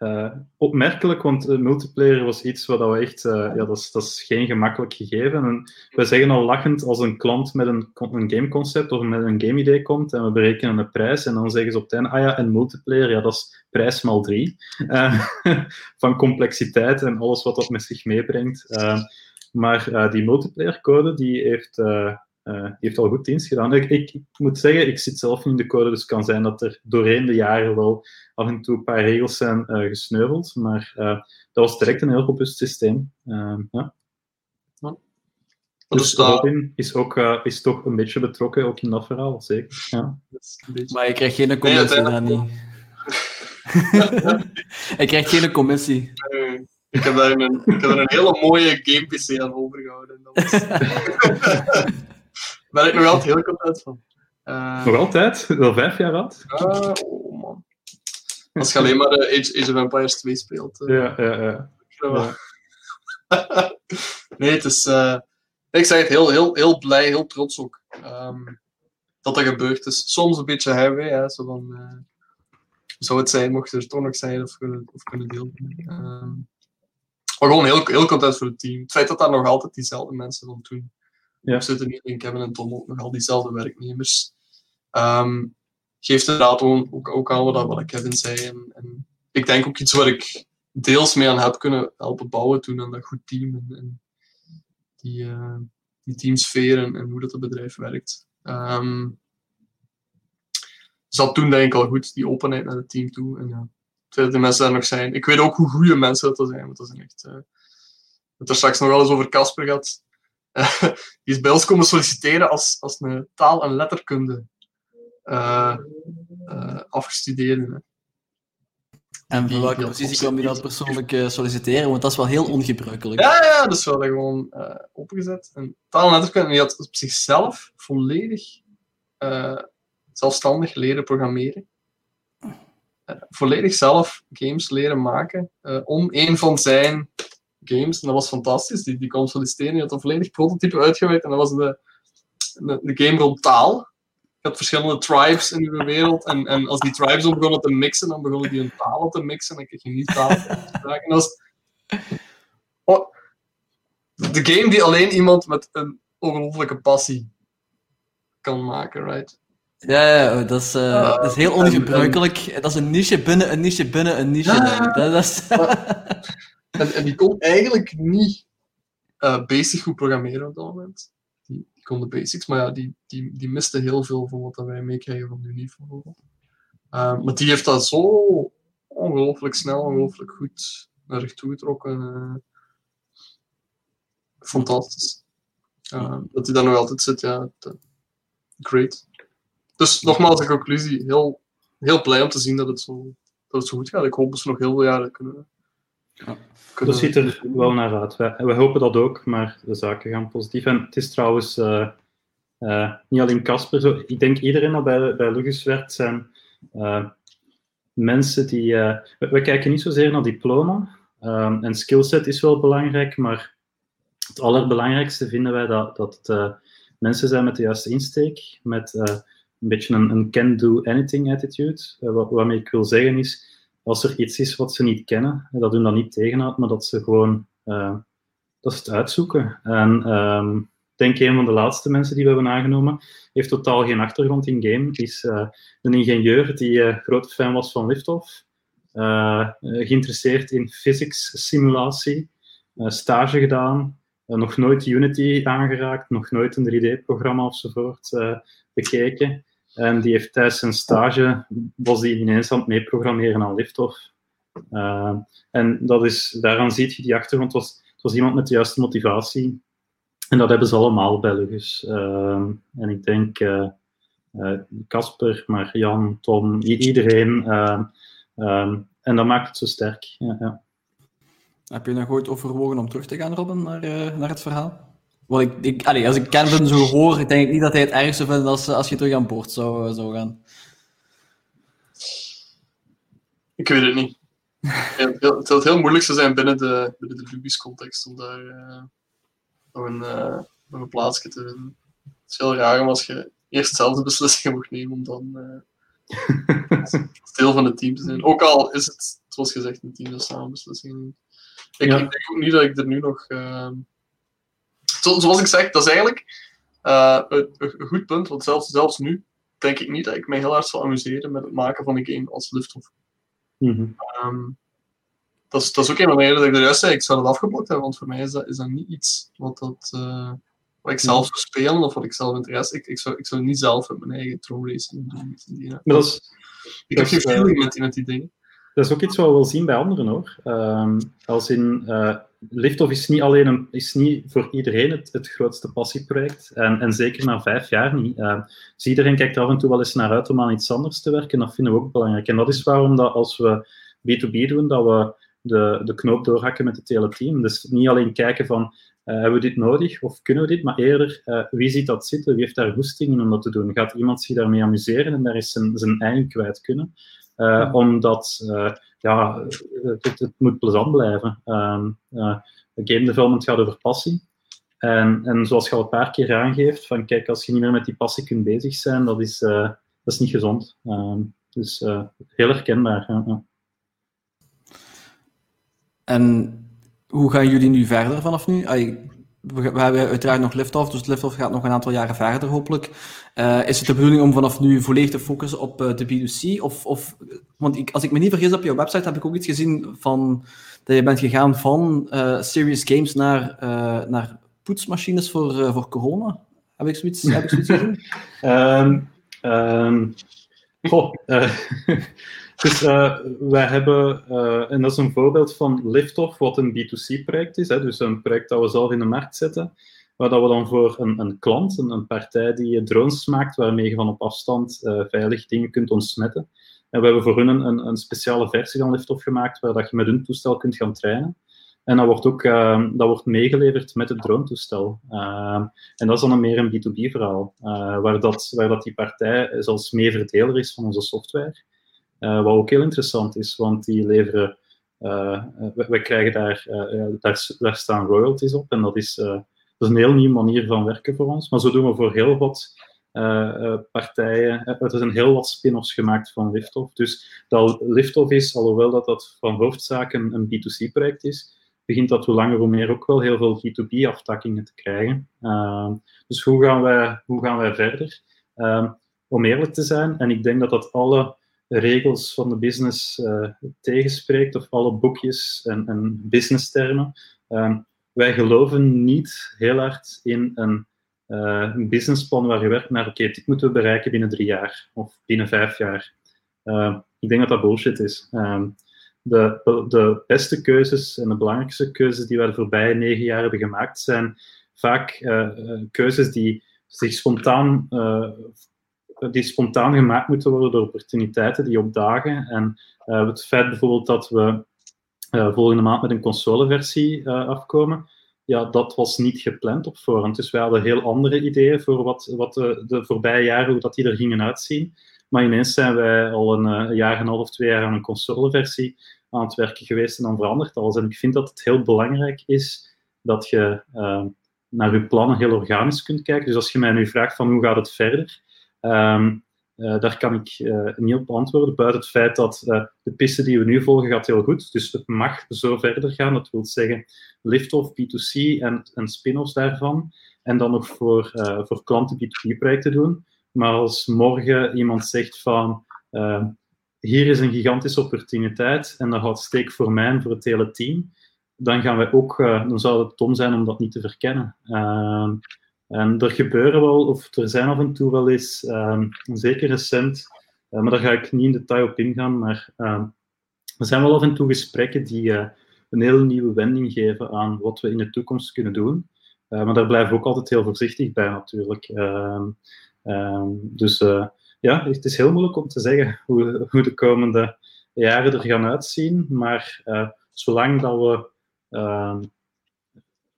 uh, opmerkelijk, want uh, multiplayer was iets wat we echt, uh, ja, dat is, geen gemakkelijk gegeven. En we zeggen al lachend als een klant met een, een gameconcept of met een game idee komt en we berekenen een prijs en dan zeggen ze op het ah ja, en multiplayer, ja, dat is prijs mal drie. van complexiteit en alles wat dat met zich meebrengt. maar die multiplayer code, die heeft uh, die heeft al goed dienst gedaan. Ik, ik, ik, moet zeggen, ik zit zelf niet in de code, dus het kan zijn dat er doorheen de jaren wel af en toe een paar regels zijn uh, gesneuveld, maar uh, dat was direct een heel robuust systeem. Ehm, ja. ja. Dus, dus Robin is, ook, is toch een beetje betrokken, ook in dat verhaal, zeker. Ja. Maar je krijgt geen commissie, nee, niet. ik krijg geen commissie. Nee. Ik heb daar een, ik heb daar een hele mooie game PC aan overgehouden. Dat was... ben ik nog altijd heel content van. Uh, nog altijd? Al vijf jaar oud? Uh, oh man. Als je alleen maar uh, Age, Age of Empires 2 speelt. Uh, ja, ja, ja. ja. nee, het is... ik zeg het, heel, heel, heel blij, heel trots ook. Um, dat dat gebeurt. is soms een beetje heavy, hè, zo van... zou het zijn, mocht er toch nog zijn of kunnen, of kunnen delen. Um, maar gewoon heel, heel content voor het team. Het feit dat daar nog altijd diezelfde mensen van doen ja. zitten in Kevin en Tom ook nog al diezelfde werknemers. Um, geeft inderdaad ook, ook aan wat, wat Kevin zei. En, en, ik denk ook iets waar ik deels mee aan heb kunnen helpen bouwen toen aan dat goed team. En, en die, uh, die teamsfeer en, en, hoe dat het bedrijf werkt. Um, zat toen denk ik al goed, die openheid naar het team toe. En ja, dat de mensen daar nog zijn. Ik weet ook hoe goede mensen dat zijn, want dat zijn echt... Uh, er straks nog wel eens over Casper gaat die is bij ons komen solliciteren als, als een taal- en letterkunde uh, uh, afgestudeerde. En voor welke positie kwam je dat persoonlijk uh, solliciteren? Want dat is wel heel ongebruikelijk. Ja, ja dus we hadden gewoon opengezet. En taal- en letterkunde, die had op zichzelf volledig zelfstandig leren programmeren. volledig zelf games leren maken om een van zijn games. En dat was fantastisch. Die, die kon solliciteren. Die had een volledig prototype uitgewerkt. En dat was de, de, de game rond taal. Je had verschillende tribes in de wereld. En, en als die tribes dan begonnen te mixen, dan begonnen die hun talen te mixen. En dan kreeg je niet taal te. Dat was... Oh, de game die alleen iemand met een ongelofelijke passie kan maken, right? Ja, ja dat, is, uh, dat is heel ongebruikelijk. Dat is een niche binnen een niche binnen een niche. Ja, dat, dat is... en, die kon eigenlijk niet uh, basic goed programmeren op dat moment. Die, kon de basics, maar ja, die, die, die miste heel veel van wat wij meekrijgen van Unief bijvoorbeeld. Uh, maar die heeft dat zo ongelooflijk snel, ongelooflijk goed naar zich toe getrokken. Uh, fantastisch. Dat hij daar nog altijd zit, ja. great. Dus nogmaals, de conclusie. Heel, heel blij om te zien dat het, zo, dat het zo goed gaat. Ik hoop dat ze nog heel veel jaren kunnen. Ja. Dat ziet er wel naar uit. We, we, hopen dat ook, maar de zaken gaan positief. En het is trouwens uh, uh, niet alleen Casper. Ik denk iedereen dat bij, bij Lugus werkt zijn uh, mensen die. We, we, kijken niet zozeer naar diploma. Um, en skillset is wel belangrijk, maar het allerbelangrijkste vinden wij dat, dat het mensen zijn met de juiste insteek, met een beetje een, een can-do-anything attitude. Uh, wat, waarmee ik wil zeggen is, als er iets is wat ze niet kennen, dat hun dat niet tegenhoudt, maar dat ze gewoon uh, dat ze het uitzoeken. En um, ik denk een van de laatste mensen die we hebben aangenomen, heeft totaal geen achtergrond in game, is uh, een ingenieur die uh, grote fan was van Liftoff, geïnteresseerd in physics simulatie, stage gedaan, nog nooit Unity aangeraakt, nog nooit een 3D-programma ofzovoort bekeken. En die heeft tijdens zijn stage, was die ineens aan het meeprogrammeren aan Liftoff. Uh, en dat is, daaraan zie je die achtergrond. Het was, het was iemand met de juiste motivatie. En dat hebben ze allemaal bij. Uh, en ik denk Casper, uh, maar Jan, Tom, iedereen. Um, en dat maakt het zo sterk. Ja, ja. Heb je nog ooit overwogen om terug te gaan, Robin, naar, naar het verhaal? Wat ik, ik, allez, als ik Kevin zo hoor, denk ik niet dat hij het erg zou vinden als, als je terug aan boord zou, zou gaan. Ik weet het niet. het zal heel moeilijk zijn binnen de, binnen de Ruby's context om daar uh, nog, een, uh, nog een plaatsje te vinden. Het is heel raar om als je eerst zelf de beslissingen moet nemen om dan uh, deel van het team te zijn. Ook al is het, zoals gezegd, een team dat samen beslissingen neemt. Ik, ja. ik, denk ook niet dat ik er nu nog zoals ik zeg, dat is eigenlijk uh, een, een, goed punt, want zelfs, zelfs nu denk ik niet dat ik mij heel hard zal amuseren met het maken van een game als Liftoff. Mm -hmm. um, dat, is, dat is ook een van de redenen dat ik er juist zei, ik zou dat afgeblokt hebben, want voor mij is dat, is dat niet iets wat, dat, uh, wat ik zelf zou spelen of wat ik zelf interesse. Ik, ik, zou, ik zou niet zelf met mijn eigen drone racing doen. Maar dat is, ik heb geen feeling met, met die dingen. Dat is ook iets wat we wel zien bij anderen hoor. Um, als in uh, Liftoff is niet alleen een, is niet voor iedereen het, het grootste passieproject. En, en zeker na vijf jaar niet. Uh, dus iedereen kijkt af en toe wel eens naar uit om aan iets anders te werken. Dat vinden we ook belangrijk. En dat is waarom dat als we B2B doen, dat we de, de knoop doorhakken met het hele team. Dus niet alleen kijken van, uh, hebben we dit nodig of kunnen we dit, maar eerder, uh, wie ziet dat zitten, wie heeft daar goesting in om dat te doen? Gaat iemand zich daarmee amuseren en daar is zijn, zijn eigen kwijt kunnen? Uh, omdat ja, het, het, moet plezant blijven. Um, game development gaat over passie. En, en zoals je al een paar keer aangeeft, van kijk, als je niet meer met die passie kunt bezig zijn, dat is, uh, dat is niet gezond. Um, dus uh, heel herkenbaar. Ja. En hoe gaan jullie nu verder vanaf nu? We, hebben uiteraard nog Liftoff, dus Liftoff gaat nog een aantal jaren verder hopelijk. Uh, is het de bedoeling om vanaf nu volledig te focussen op uh, de B2C? Of, of, want ik, als ik me niet vergis op jouw website heb ik ook iets gezien van dat je bent gegaan van uh, serious games naar, naar poetsmachines voor, voor corona. Heb ik zoiets, heb ik zoiets gezien? um, Dus uh, wij hebben, uh, en dat is een voorbeeld van Liftoff, wat een B2C-project is. Hè, dus een project dat we zelf in de markt zetten, waar dat we dan voor een, een klant, een, een, partij die drones maakt, waarmee je van op afstand veilig dingen kunt ontsmetten. En we hebben voor hun een, een, speciale versie van Liftoff gemaakt, waar dat je met hun toestel kunt gaan trainen. En dat wordt ook uh, dat wordt meegeleverd met het drone-toestel. Uh, en dat is dan meer een B2B-verhaal, uh, waar, dat, waar dat die partij zelfs mee verdeler is van onze software. Uh, wat ook heel interessant is, want die leveren, uh, we, we, krijgen daar, uh, daar, daar, staan royalties op en dat is, dat is een heel nieuwe manier van werken voor ons. Maar zo doen we voor heel wat partijen. er zijn heel wat spin-offs gemaakt van Liftoff. Dus dat Liftoff is, alhoewel dat, dat van hoofdzaak een, een B2C-project is, begint dat hoe langer hoe meer ook wel heel veel B2B-aftakkingen te krijgen. dus hoe gaan wij, hoe gaan wij verder? om eerlijk te zijn. En ik denk dat dat alle regels van de business uh, tegenspreekt, of alle boekjes en, en businesstermen. Uh, wij geloven niet heel hard in een, uh, een businessplan waar je werkt naar, oké, dit moeten we bereiken binnen drie jaar of binnen vijf jaar. ik denk dat dat bullshit is. Um, de, de beste keuzes en de belangrijkste keuzes die wij de voorbije negen jaar hebben gemaakt, zijn vaak uh, keuzes die zich spontaan, die spontaan gemaakt moeten worden door opportuniteiten die opdagen. En uh, het feit bijvoorbeeld dat we volgende maand met een consoleversie afkomen, ja, dat was niet gepland op voorhand. Dus wij hadden heel andere ideeën voor wat, wat de, voorbije jaren, hoe dat die er gingen uitzien. Maar ineens zijn wij al een, jaar en een half of twee jaar aan een consoleversie aan het werken geweest en dan verandert alles. En ik vind dat het heel belangrijk is dat je naar je plannen heel organisch kunt kijken. Dus als je mij nu vraagt van hoe gaat het verder, um, uh, daar kan ik uh, niet op antwoorden, buiten het feit dat de piste die we nu volgen gaat heel goed. Dus het mag zo verder gaan. Dat wil zeggen lift-off, B2C en, en spin-offs daarvan. En dan nog voor, voor klanten B2B-projecten doen. Maar als morgen iemand zegt van hier is een gigantische opportuniteit en dat houdt steek voor mij en voor het hele team, dan gaan wij ook, dan zou het dom zijn om dat niet te verkennen. En er gebeuren wel, of er zijn af en toe wel eens, uh, zeker recent, eh, maar daar ga ik niet in detail op ingaan, maar ehm, er zijn wel af en toe gesprekken die eh, een hele nieuwe wending geven aan wat we in de toekomst kunnen doen. maar daar blijven we ook altijd heel voorzichtig bij natuurlijk. dus ja, het is heel moeilijk om te zeggen hoe, hoe de komende jaren er gaan uitzien. Maar zolang dat we,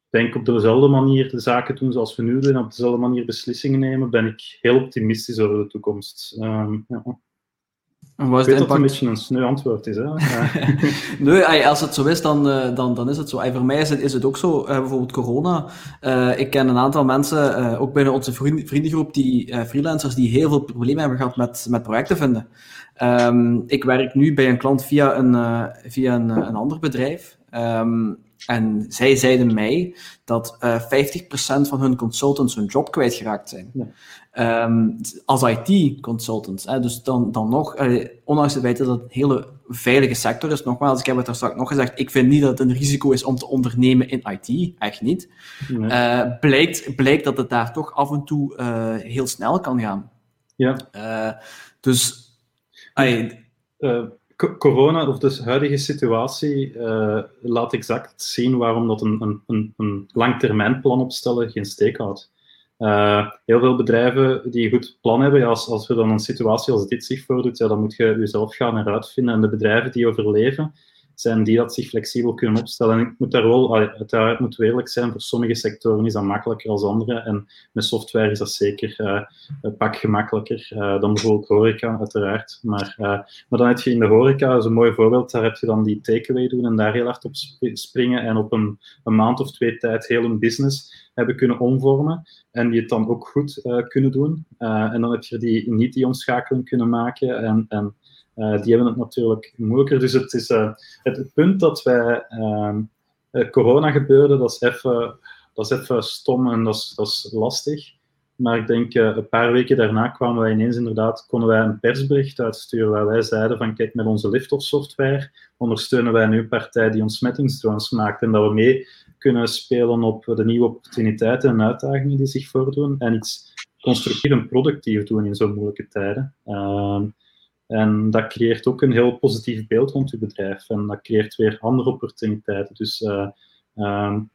denk op dezelfde manier de zaken doen zoals we nu doen, op dezelfde manier beslissingen nemen, ben ik heel optimistisch over de toekomst. Um, ja. En was ik weet dat het een beetje een sneu antwoord is. Hè? nee, als het zo is, dan, uh, dan, dan is het zo. En voor mij is het, is het ook zo, uh, bijvoorbeeld corona. Uh, ik ken een aantal mensen, ook binnen onze vriend, vriendengroep, die freelancers, die heel veel problemen hebben gehad met, met projecten vinden. Um, ik werk nu bij een klant via een, via een, een ander bedrijf. Um, en zij zeiden mij dat uh, 50% van hun consultants hun job kwijtgeraakt zijn. Ja. Um, als IT-consultants. Dus dan, dan nog, uh, ondanks het feit dat het een hele veilige sector is, nogmaals, ik heb het er straks nog gezegd, ik vind niet dat het een risico is om te ondernemen in IT, echt niet. Uh, blijkt, blijkt dat het daar toch af en toe heel snel kan gaan. Ja. dus, corona, of de huidige situatie, uh, laat exact zien waarom dat een, een, een langtermijnplan opstellen geen steek houdt. Uh, heel veel bedrijven die een goed plan hebben, ja, als, als we dan een situatie als dit zich voordoet, ja, dan moet je jezelf gaan eruit vinden. En de bedrijven die overleven, zijn die dat zich flexibel kunnen opstellen. En ik moet daar wel, uiteraard moet eerlijk zijn, voor sommige sectoren is dat makkelijker dan andere. En met software is dat zeker uh, een pak gemakkelijker uh, dan bijvoorbeeld horeca, uiteraard. Maar, uh, maar dan heb je in de horeca, dat is een mooi voorbeeld, daar heb je dan die takeaway doen en daar heel hard op springen en op een, een maand of twee tijd heel een business hebben kunnen omvormen en die het dan ook goed kunnen doen. en dan heb je die niet die omschakeling kunnen maken en, en uh, die hebben het natuurlijk moeilijker. Dus het is uh, het, punt dat wij uh, corona gebeurde, dat is even, dat is even stom en dat is, dat is lastig. Maar ik denk een paar weken daarna kwamen wij ineens inderdaad, konden wij een persbericht uitsturen waar wij zeiden van kijk, met onze lift-off software ondersteunen wij nu een partij die ontsmettingsdrones maakt en dat we mee kunnen spelen op de nieuwe opportuniteiten en uitdagingen die zich voordoen en iets constructief en productief doen in zo'n moeilijke tijden. Ehm, en dat creëert ook een heel positief beeld rond je bedrijf. En dat creëert weer andere opportuniteiten. Dus, uh, um,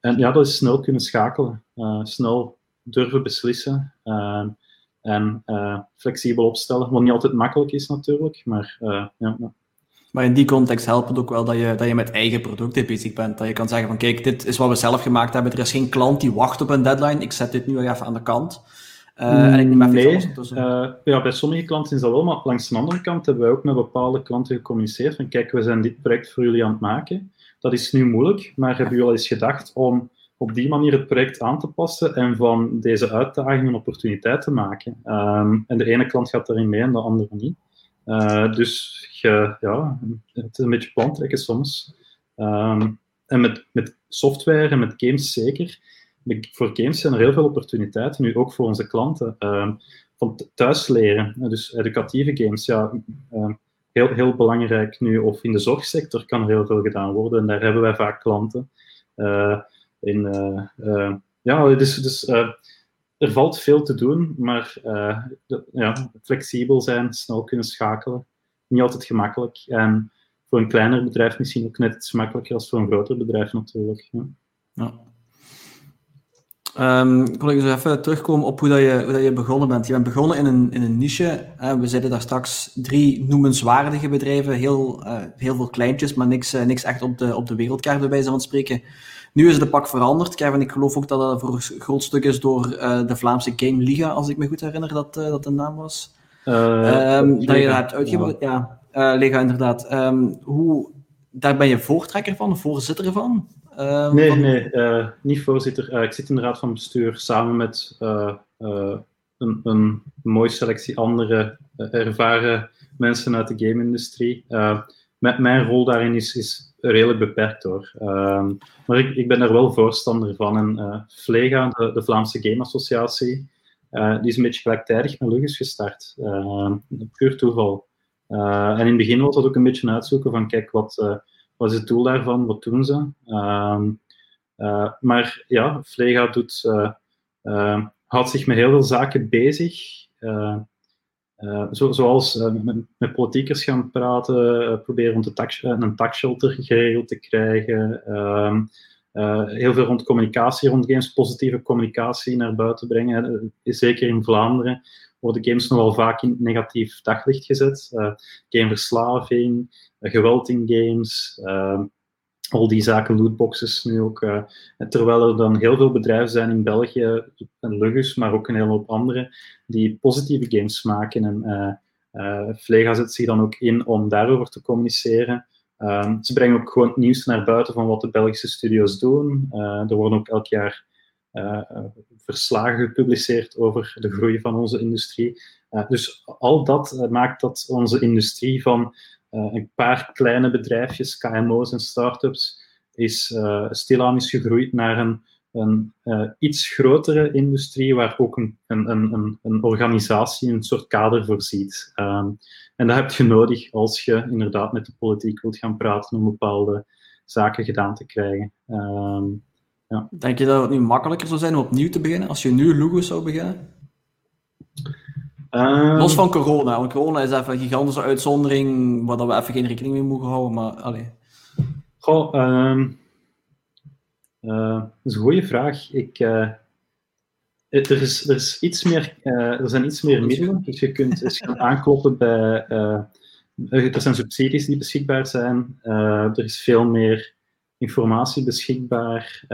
en ja, dat is snel kunnen schakelen. Uh, snel durven beslissen. Uh, en flexibel opstellen. Wat niet altijd makkelijk is natuurlijk. Maar, ja. maar in die context helpt het ook wel dat je, dat je met eigen producten bezig bent. Dat je kan zeggen van kijk, dit is wat we zelf gemaakt hebben. Er is geen klant die wacht op een deadline. Ik zet dit nu even aan de kant. Uh, en ik neem nee, uh, ja, bij sommige klanten is dat wel, maar langs de andere kant hebben wij ook met bepaalde klanten gecommuniceerd van kijk, we zijn dit project voor jullie aan het maken. Dat is nu moeilijk, maar hebben jullie al eens gedacht om op die manier het project aan te passen en van deze uitdaging een opportuniteit te maken? Um, en de ene klant gaat daarin mee en de andere niet. Uh, dus je, ja, het is een beetje plan trekken soms. Um, en met, met software en met games zeker voor games zijn er heel veel opportuniteiten, nu ook voor onze klanten. Uh, van thuis leren. Dus educatieve games, ja, heel, heel belangrijk nu. Of in de zorgsector kan er heel veel gedaan worden. En daar hebben wij vaak klanten. in, ja, dus, dus er valt veel te doen, maar ja, flexibel zijn, snel kunnen schakelen, niet altijd gemakkelijk. En voor een kleiner bedrijf misschien ook net iets makkelijker als voor een groter bedrijf natuurlijk. Ja. ja. Um, kon ik dus even terugkomen op hoe, dat je, hoe dat je begonnen bent. Je bent begonnen in een, in een niche. we zeiden daar straks drie noemenswaardige bedrijven. Heel, uh, heel veel kleintjes, maar niks, uh, niks echt op de, op de wereldkaart bij wijze van spreken. Nu is de pak veranderd. Kevin, ik geloof ook dat dat voor een groot stuk is door uh, de Vlaamse Game Liga, als ik me goed herinner dat dat de naam was. Um, dat je dat hebt uitgebouwd. Ja, inderdaad. Um, hoe, daar ben je voortrekker van, voorzitter van? Uh, nee, nee, uh, niet voorzitter. Uh, ik zit in de raad van bestuur samen met een, een mooie selectie andere ervaren mensen uit de game-industrie. met mijn rol daarin is, is redelijk beperkt hoor. Ehm, maar ik, ik ben er wel voorstander van. En Vlega, de, de, Vlaamse Game Associatie, die is een beetje gelijktijdig met Lugus gestart. Ehm, puur toeval. en in het begin was dat ook een beetje uitzoeken van kijk, wat wat is het doel daarvan? Wat doen ze? Ehm, eh, maar ja, Vlega doet, uh, uh, houdt zich met heel veel zaken bezig. Zo, zoals met, met, politiekers gaan praten, proberen om tax, een taxshelter geregeld te krijgen. Ehm, heel veel rond communicatie, rond games, positieve communicatie naar buiten brengen. Zeker in Vlaanderen worden games nogal vaak in negatief daglicht gezet. gameverslaving, geweld in games, ehm, al die zaken, lootboxes nu ook. Uh, terwijl er dan heel veel bedrijven zijn in België, en Lugus, maar ook een hele hoop andere, die positieve games maken. En uh, Vlega zet zich dan ook in om daarover te communiceren. Ehm, ze brengen ook gewoon nieuws naar buiten van wat de Belgische studio's doen. er worden ook elk jaar verslagen gepubliceerd over de groei van onze industrie. dus al dat maakt dat onze industrie van eh, een paar kleine bedrijfjes, KMO's en start-ups, is stilaan is gegroeid naar een, een iets grotere industrie waar ook een, een, een, een organisatie een soort kader voorziet. Um, en dat heb je nodig als je inderdaad met de politiek wilt gaan praten om bepaalde zaken gedaan te krijgen. Um, ja. Denk je dat het nu makkelijker zou zijn om opnieuw te beginnen als je nu Lugo zou beginnen? Um, Los van corona, want corona is even een gigantische uitzondering waar we even geen rekening mee mogen houden, maar allee. Goh, um, uh, dat is een goede vraag. Ik, uh, er, is, er, is iets meer, uh, er zijn iets meer middelen, dus je kunt eens gaan aankloppen bij... er zijn subsidies die beschikbaar zijn, er is veel meer informatie beschikbaar,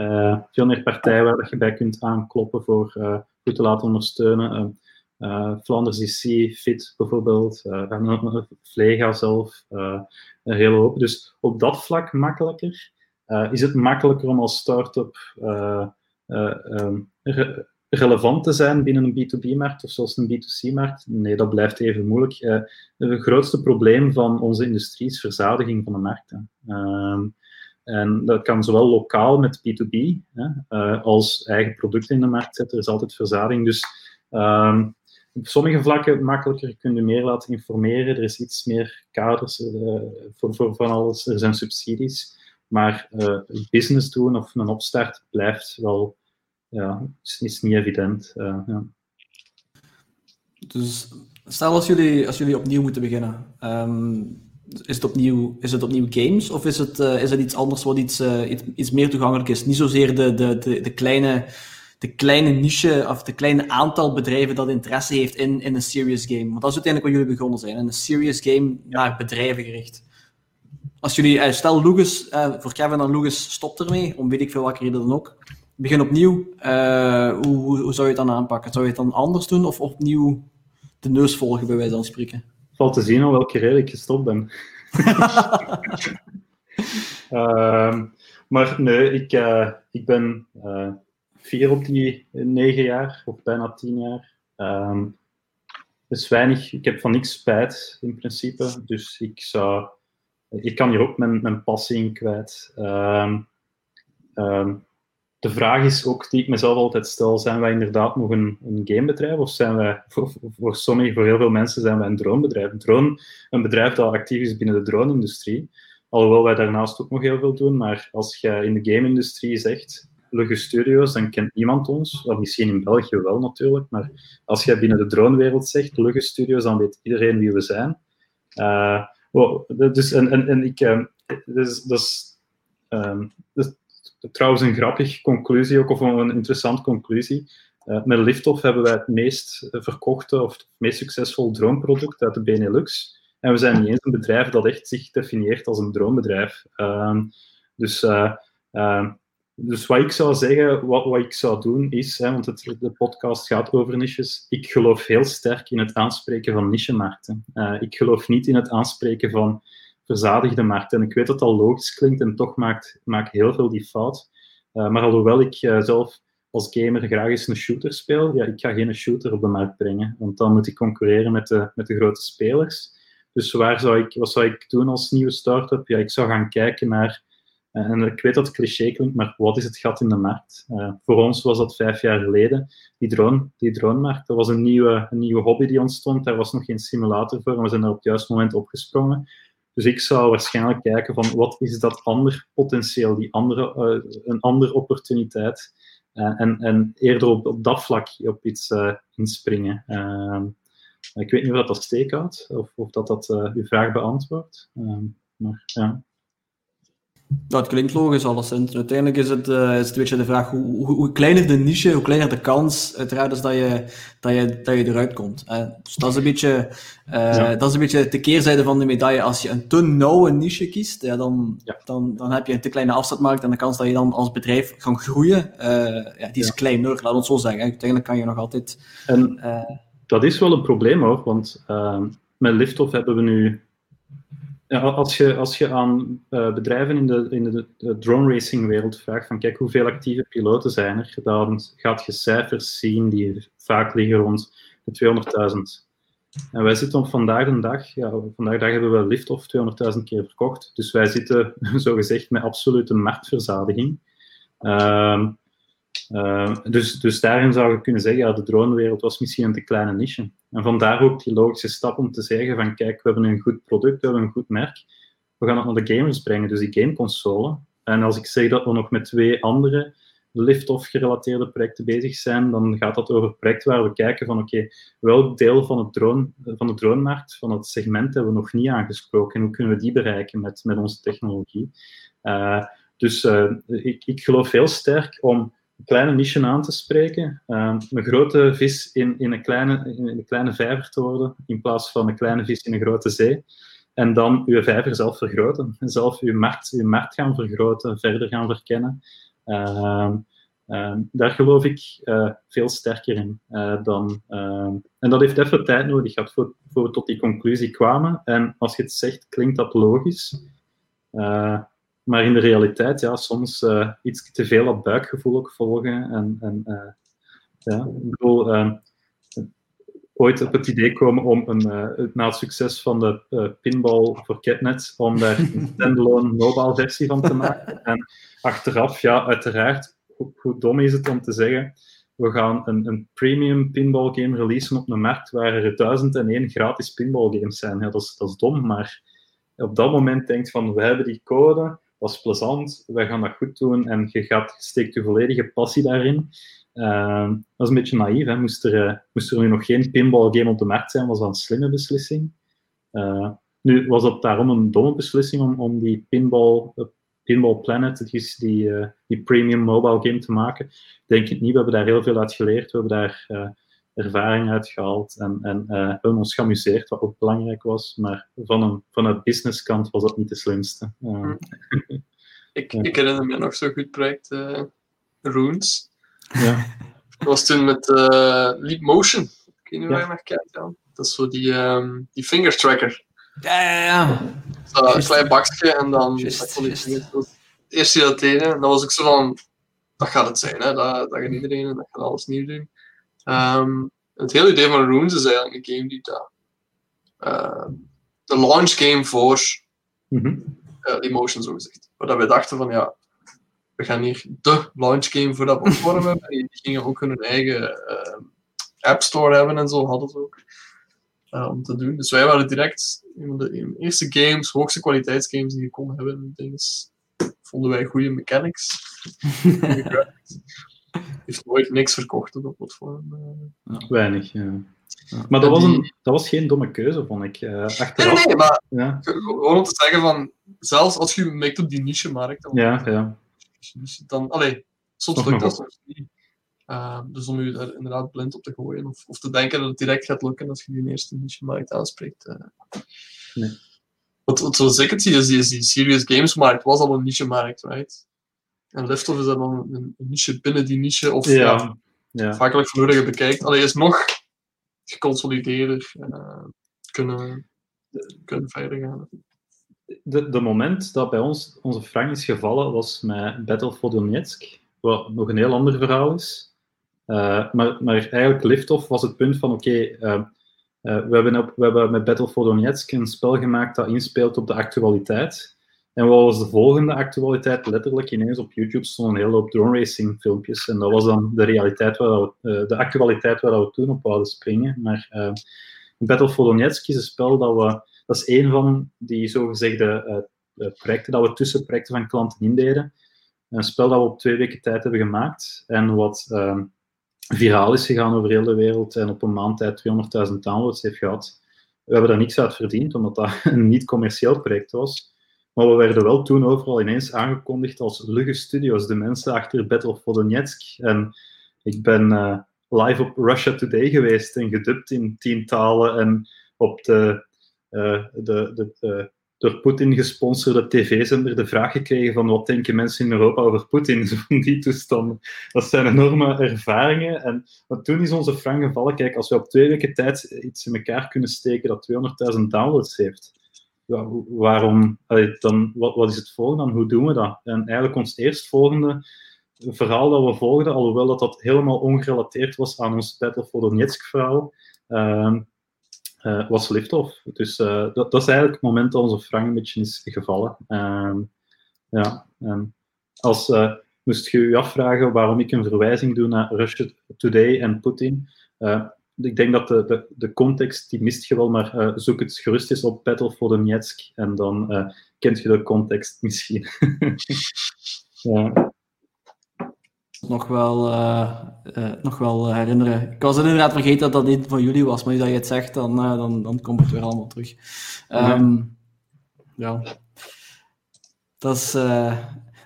veel meer partijen waar je bij kunt aankloppen voor goed te laten ondersteunen. Uh, Flanders Fit bijvoorbeeld, uh, Vlega zelf, uh, een hele hoop. Dus op dat vlak makkelijker. is het makkelijker om als start-up re relevant te zijn binnen een B2B-markt of zelfs een B2C-markt? Nee, dat blijft even moeilijk. het grootste probleem van onze industrie is verzadiging van de markten. En dat kan zowel lokaal met B2B hè, als eigen producten in de markt zetten. Er is altijd verzadiging. Dus um, op sommige vlakken makkelijker kun je meer laten informeren. Er is iets meer kaders uh, voor, voor van alles. Er zijn subsidies. Maar uh, business doen of een opstart blijft wel, ja, is, niet evident. Ja. Dus stel als jullie, als jullie opnieuw moeten beginnen. Um, is, het opnieuw, is het opnieuw games of is het, is het iets anders wat iets, iets, iets, meer toegankelijk is? Niet zozeer de, de, de, de kleine de kleine niche of de kleine aantal bedrijven dat interesse heeft in, in een serious game. Want dat is uiteindelijk wat jullie begonnen zijn. Een serious game naar bedrijven gericht. Als jullie, eh, stel Lucas, eh, voor Kevin en Lucas stopt ermee, om weet ik veel welke reden dan ook. Begin opnieuw. Hoe, hoe, hoe, zou je het dan aanpakken? Zou je het dan anders doen of opnieuw de neus volgen, bij wijze van spreken? Valt te zien om welke reden ik gestopt ben. uh, maar nee, ik, uh, ik ben vier op die negen jaar, of bijna tien jaar. Um, is weinig, ik heb van niks spijt in principe, dus ik zou, ik kan hier ook mijn, mijn passie in kwijt. Um, um, de vraag is ook die ik mezelf altijd stel: zijn wij inderdaad nog een, een gamebedrijf? Of zijn wij, voor, sommigen, voor heel veel mensen, zijn wij een dronebedrijf? Een drone, een bedrijf dat actief is binnen de drone-industrie. Alhoewel wij daarnaast ook nog heel veel doen. Maar als je in de game-industrie zegt, Lugge Studios, dan kent niemand ons. Well, misschien in België wel natuurlijk. Maar als je binnen de dronewereld zegt, Lugge Studios, dan weet iedereen wie we zijn. Uh, dus, en, en, en ik, uh, dus, dus, um, dus, trouwens een grappige conclusie ook, of een interessante conclusie. Uh, met Liftoff hebben wij het meest verkochte of het meest succesvol droneproduct uit de Benelux. En we zijn niet eens een bedrijf dat echt zich definieert als een droombedrijf. Uh, dus, uh, dus wat ik zou zeggen, wat, wat ik zou doen is, hè, want het, de podcast gaat over niches, ik geloof heel sterk in het aanspreken van nichemarkten. Uh, ik geloof niet in het aanspreken van verzadigde markten. En ik weet dat dat logisch klinkt en toch maakt, maakt heel veel die fout. Uh, maar alhoewel ik uh, zelf als gamer graag eens een shooter speel, ja, ik ga geen shooter op de markt brengen, want dan moet ik concurreren met de, met de grote spelers. Dus waar zou ik, wat zou ik doen als nieuwe start-up? Ja, ik zou gaan kijken naar, uh, en ik weet dat het cliché klinkt, maar wat is het gat in de markt? voor ons was dat vijf jaar geleden, die drone, die dronemarkt. Dat was een nieuwe, een nieuwe hobby die ontstond, daar was nog geen simulator voor, en we zijn er op het juiste moment opgesprongen. Dus ik zou waarschijnlijk kijken van wat is dat ander potentieel, die andere, uh, een andere opportuniteit. Uh, en, en eerder op, op dat vlak op iets uh, inspringen. Ehm, ik weet niet of dat, dat steek houdt, of, of dat dat uw vraag beantwoordt. Ehm, maar ja. Dat klinkt logisch, alleszins. Uiteindelijk is het, uh, is het een beetje de vraag, hoe, hoe, hoe, kleiner de niche, hoe kleiner de kans, uiteraard, is dat je, dat je, dat je eruit komt. Uh, dus dat is, een beetje, uh, ja. dat is een beetje de keerzijde van de medaille. Als je een te nauwe niche kiest, ja, dan, ja. Dan, dan heb je een te kleine afzetmarkt en de kans dat je dan als bedrijf gaat groeien, ja, die is kleiner, laat ons zo zeggen. Uiteindelijk kan je nog altijd... En dat is wel een probleem hoor, want met Liftoff hebben we nu als, je, als je aan uh, bedrijven in de, in de, drone racing wereld vraagt van kijk hoeveel actieve piloten zijn er, dan gaat je cijfers zien die vaak liggen rond de 200.000. En wij zitten op vandaag de dag, ja, vandaag de dag hebben we Liftoff 200.000 keer verkocht. Dus wij zitten zogezegd met absolute marktverzadiging. Uh, uh, dus, dus daarin zou je kunnen zeggen, ja, de dronewereld was misschien een te kleine niche. En vandaar ook die logische stap om te zeggen van kijk, we hebben een goed product, we hebben een goed merk, we gaan het naar de gamers brengen, dus die gameconsole. En als ik zeg dat we nog met twee andere lift-off gerelateerde projecten bezig zijn, dan gaat dat over projecten waar we kijken van oké, welk deel van, het drone, van de dronemarkt, van het segment hebben we nog niet aangesproken en hoe kunnen we die bereiken met, met onze technologie. Uh, dus uh, ik, ik geloof heel sterk om kleine niche aan te spreken. Uh, een grote vis in, in, een kleine, in kleine vijver te worden, in plaats van een kleine vis in een grote zee. En dan uw vijver zelf vergroten. En zelf uw markt, uw markt gaan vergroten, verder gaan verkennen. Uh, uh, daar geloof ik uh, veel sterker in uh, dan. en dat heeft even tijd nodig gehad voor, voor we tot die conclusie kwamen. En als je het zegt, klinkt dat logisch. Maar in de realiteit, ja, soms uh, iets te veel op buikgevoel ook volgen. En, en uh, ja, ik bedoel, uh, ooit op het idee komen om een, na het succes van de pinball voor Catnet, om daar een standalone mobile versie van te maken. En achteraf, ja, uiteraard, hoe, hoe dom is het om te zeggen, we gaan een, een, premium pinball game releasen op een markt waar er 1001 gratis pinball games zijn. Ja, dat, is, dat is dom, maar op dat moment denkt van, we hebben die code, is plezant, wij gaan dat goed doen en je, gaat, steekt je volledige passie daarin. Uh, dat is een beetje naïef. Hè? Moest, er, uh, moest er nu nog geen pinball game op de markt zijn, was dat een slimme beslissing. Uh, nu was dat daarom een domme beslissing om, om die pinball, uh, pinball Planet, die, die, die premium mobile game te maken. Denk ik niet. We hebben daar heel veel uit geleerd. We hebben daar ervaring uitgehaald en, en uh, hebben ons geamuseerd, wat ook belangrijk was. Maar van een, vanuit businesskant was dat niet de slimste. Uh, ik, ja. ik herinner me nog zo'n goed project, uh, Runes. Ja. Dat was toen met Leap Motion. Ik weet niet waar je naar kijkt, Jan. Dat is zo die, um, die finger tracker. Ja, ja, ja. Zo, een klein bakje en dan just, Eerst die dat deden, en dan was ik zo van, dat gaat het zijn, hè. Dat, dat gaat iedereen en dat gaat alles nieuw doen. Um, het hele idee van Runes is eigenlijk een game die dat, uh, de launch game voor mm -hmm. uh, Emotion, zo gezegd. Waar we dachten van ja, we gaan hier de launch game voor dat platform hebben. En die gingen ook hun eigen uh, app store hebben en zo, hadden ze ook. Uh, om te doen. Dus wij waren direct een van de eerste games, hoogste kwaliteitsgames die je kon hebben. Dus vonden wij goede mechanics. heeft nooit niks verkocht op dat platform. Uh. Weinig, ja. Ja. Maar dat was, een, dat was geen domme keuze, vond ik. Uh, achteraf. Nee, nee, maar ja. gewoon om te zeggen van, zelfs als je merkt op die niche-markt, dan, ja, ja. dan allee, soms lukt dat soms niet. Uh, dus om je daar inderdaad blind op te gooien, of, of te denken dat het direct gaat lukken als je die eerste niche-markt aanspreekt. Uh. Nee. Wat, wat zo zeker zie, is die, die serious games-markt was al een niche-markt, right? En Liftoff is dan een, een niche binnen die niche, of ja. ja, hoe je bekijkt. Allee, is nog geconsolideerder uh, kunnen, kunnen verder gaan. De, de moment dat bij ons onze frank is gevallen was met Battle for Donetsk, wat nog een heel ander verhaal is. Uh, maar, maar eigenlijk Liftoff was het punt van oké, okay, uh, uh, we, hebben we hebben met Battle for Donetsk een spel gemaakt dat inspeelt op de actualiteit. En wat was de volgende actualiteit? Letterlijk ineens op YouTube stonden een hele hoop drone racing filmpjes. En dat was dan de realiteit uh, de actualiteit waar we toen op wouden springen. Maar uh, Battle for Donetsk is een spel dat we... Dat is een van die zogezegde uh, projecten dat we tussen projecten van klanten indeden. Een spel dat we op twee weken tijd hebben gemaakt. En wat ehm, viraal is gegaan over heel de wereld. En op een maand tijd 200.000 downloads heeft gehad. We hebben daar niks uit verdiend, omdat dat een niet-commercieel project was. Maar we werden wel toen overal ineens aangekondigd als Lugge Studios, de mensen achter Battle for Donetsk. En ik ben uh, live op Russia Today geweest en gedubt in tien talen en op de, uh, de, de, uh, door Poetin gesponsorde tv-zender de vraag gekregen van wat denken mensen in Europa over Poetin, van die toestanden. Dat zijn enorme ervaringen. En maar toen is onze frank gevallen, kijk, als we op twee weken tijd iets in elkaar kunnen steken dat 200.000 downloads heeft, waarom, dan, wat, wat is het volgende dan? Hoe doen we dat? En eigenlijk ons eerstvolgende verhaal dat we volgden, alhoewel dat, dat helemaal ongerelateerd was aan ons Battle for Donetsk verhaal, uh, uh, was Liftoff. Dus uh, dat, dat, is eigenlijk het moment dat onze frank een beetje is gevallen. Ehm, ja, als eh, moest je je afvragen waarom ik een verwijzing doe naar Russia Today en Putin, ik denk dat de, de, de context, die mist je wel, maar uh, zoek het gerust eens op Battle for Donetsk en dan uh, kent je de context misschien. ja. Nog wel, uh, nog wel herinneren. Ik was inderdaad vergeten dat dat niet van jullie was, maar nu dat je het zegt, dan, dan, dan komt het weer allemaal terug. Um, ja. ja. Dat is,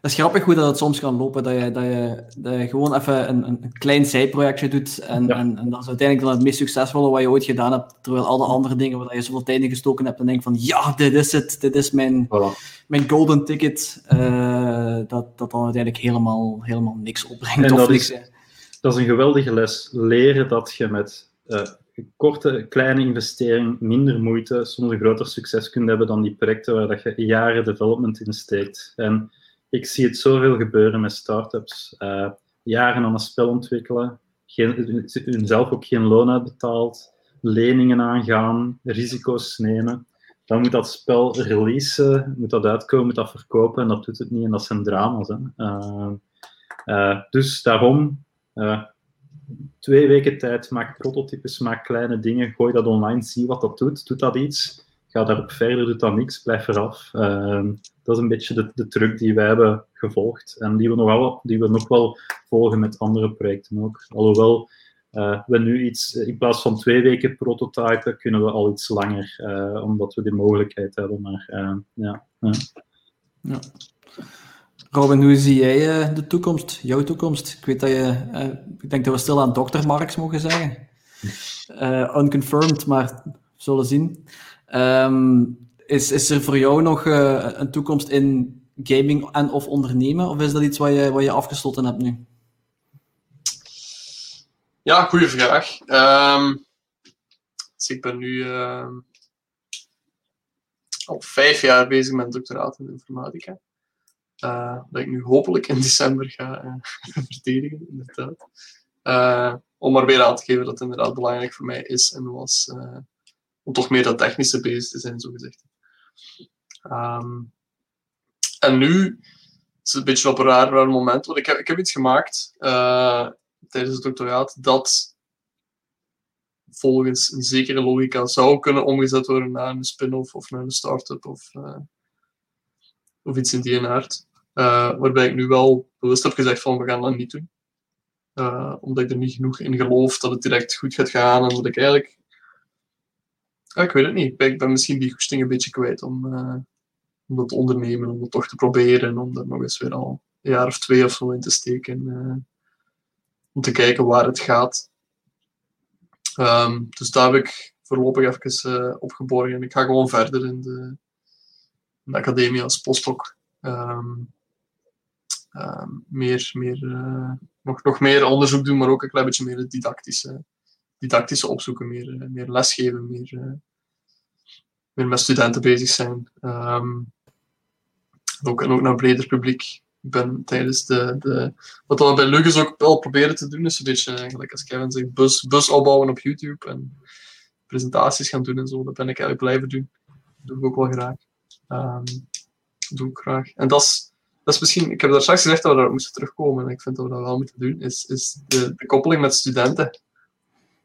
dat is grappig hoe dat het soms kan lopen, dat je, dat je, dat je gewoon even een, een klein zijprojectje doet en, ja. en, en, dat is uiteindelijk dan het meest succesvolle wat je ooit gedaan hebt, terwijl alle andere dingen waar je zoveel tijd in gestoken hebt, dan denk van ja, dit is het, dit is mijn, voilà. mijn golden ticket, uh, dat, dat dan uiteindelijk helemaal, helemaal niks opbrengt. En of dat, niks, is, dat is een geweldige les, leren dat je met uh, korte, kleine investering, minder moeite, soms een groter succes kunt hebben dan die projecten waar dat je jaren development in steekt. En ik zie het zoveel gebeuren met startups. Uh, jaren aan een spel ontwikkelen, geen, zelf ook geen loon uitbetaald, leningen aangaan, risico's nemen. Dan moet dat spel releasen, moet dat uitkomen, moet dat verkopen en dat doet het niet en dat zijn drama's. Hè. Uh, uh, dus daarom, twee weken tijd, maak prototypes, maak kleine dingen, gooi dat online, zie wat dat doet, doet dat iets ga daarop verder, doet dan niks, blijf eraf. Uh, dat is een beetje de, de truc die wij hebben gevolgd en die we nog wel, die we nog wel volgen met andere projecten ook. Alhoewel uh, we nu iets, in plaats van twee weken prototypen, kunnen we al iets langer, uh, omdat we die mogelijkheid hebben. Maar eh, ja. ja. Robin, hoe zie jij de toekomst, jouw toekomst? Ik weet dat je, ik denk dat we stil aan Dr. Marks mogen zeggen. unconfirmed, maar we zullen zien. Um, is, is er voor jou nog uh, een toekomst in gaming en of ondernemen? Of is dat iets wat je, wat je afgesloten hebt nu? Ja, goede vraag. Um, dus ik ben nu uh, al vijf jaar bezig met doctoraat in informatica. Uh, dat ik nu hopelijk in december ga uh, verdedigen, inderdaad. om maar weer aan te geven dat het inderdaad belangrijk voor mij is en was om toch meer dat technische bezig te zijn, zo gezegd. Um, en nu is een beetje op een raar, moment. Want ik heb, ik heb iets gemaakt uh, tijdens het doctoraat dat volgens een zekere logica zou kunnen omgezet worden naar een spin-off of naar een start-up of, uh, of iets in die aard. Uh, waarbij ik nu wel bewust heb gezegd van we gaan dat niet doen. Omdat ik er niet genoeg in geloof dat het direct goed gaat gaan en dat ik eigenlijk ja, ik weet het niet. Ik ben, misschien die goesting een beetje kwijt om, uh, om dat te ondernemen, om dat toch te proberen, om er nog eens weer al een jaar of twee of zo in te steken. Uh, om te kijken waar het gaat. Um, dus daar heb ik voorlopig even uh, opgeborgen. En ik ga gewoon verder in de, in de academie als postdoc. Um, um, meer, meer, nog, nog meer onderzoek doen, maar ook een klein beetje meer het didactische didactische opzoeken, meer, eh, meer lesgeven, meer, uh, meer met studenten bezig zijn. Um, ook, en ook naar breder publiek. Ik ben tijdens de, de wat we bij Lucas ook wel proberen te doen, is een beetje, eigenlijk als Kevin zegt, bus, bus opbouwen op YouTube en presentaties gaan doen en zo. Dat ben ik eigenlijk blijven doen. Dat doe ik ook wel graag. Dat doe ik graag. En dat is, dat is misschien, ik heb daar straks gezegd dat we daar moesten terugkomen en ik vind dat we dat wel moeten doen, is, is de, de koppeling met studenten.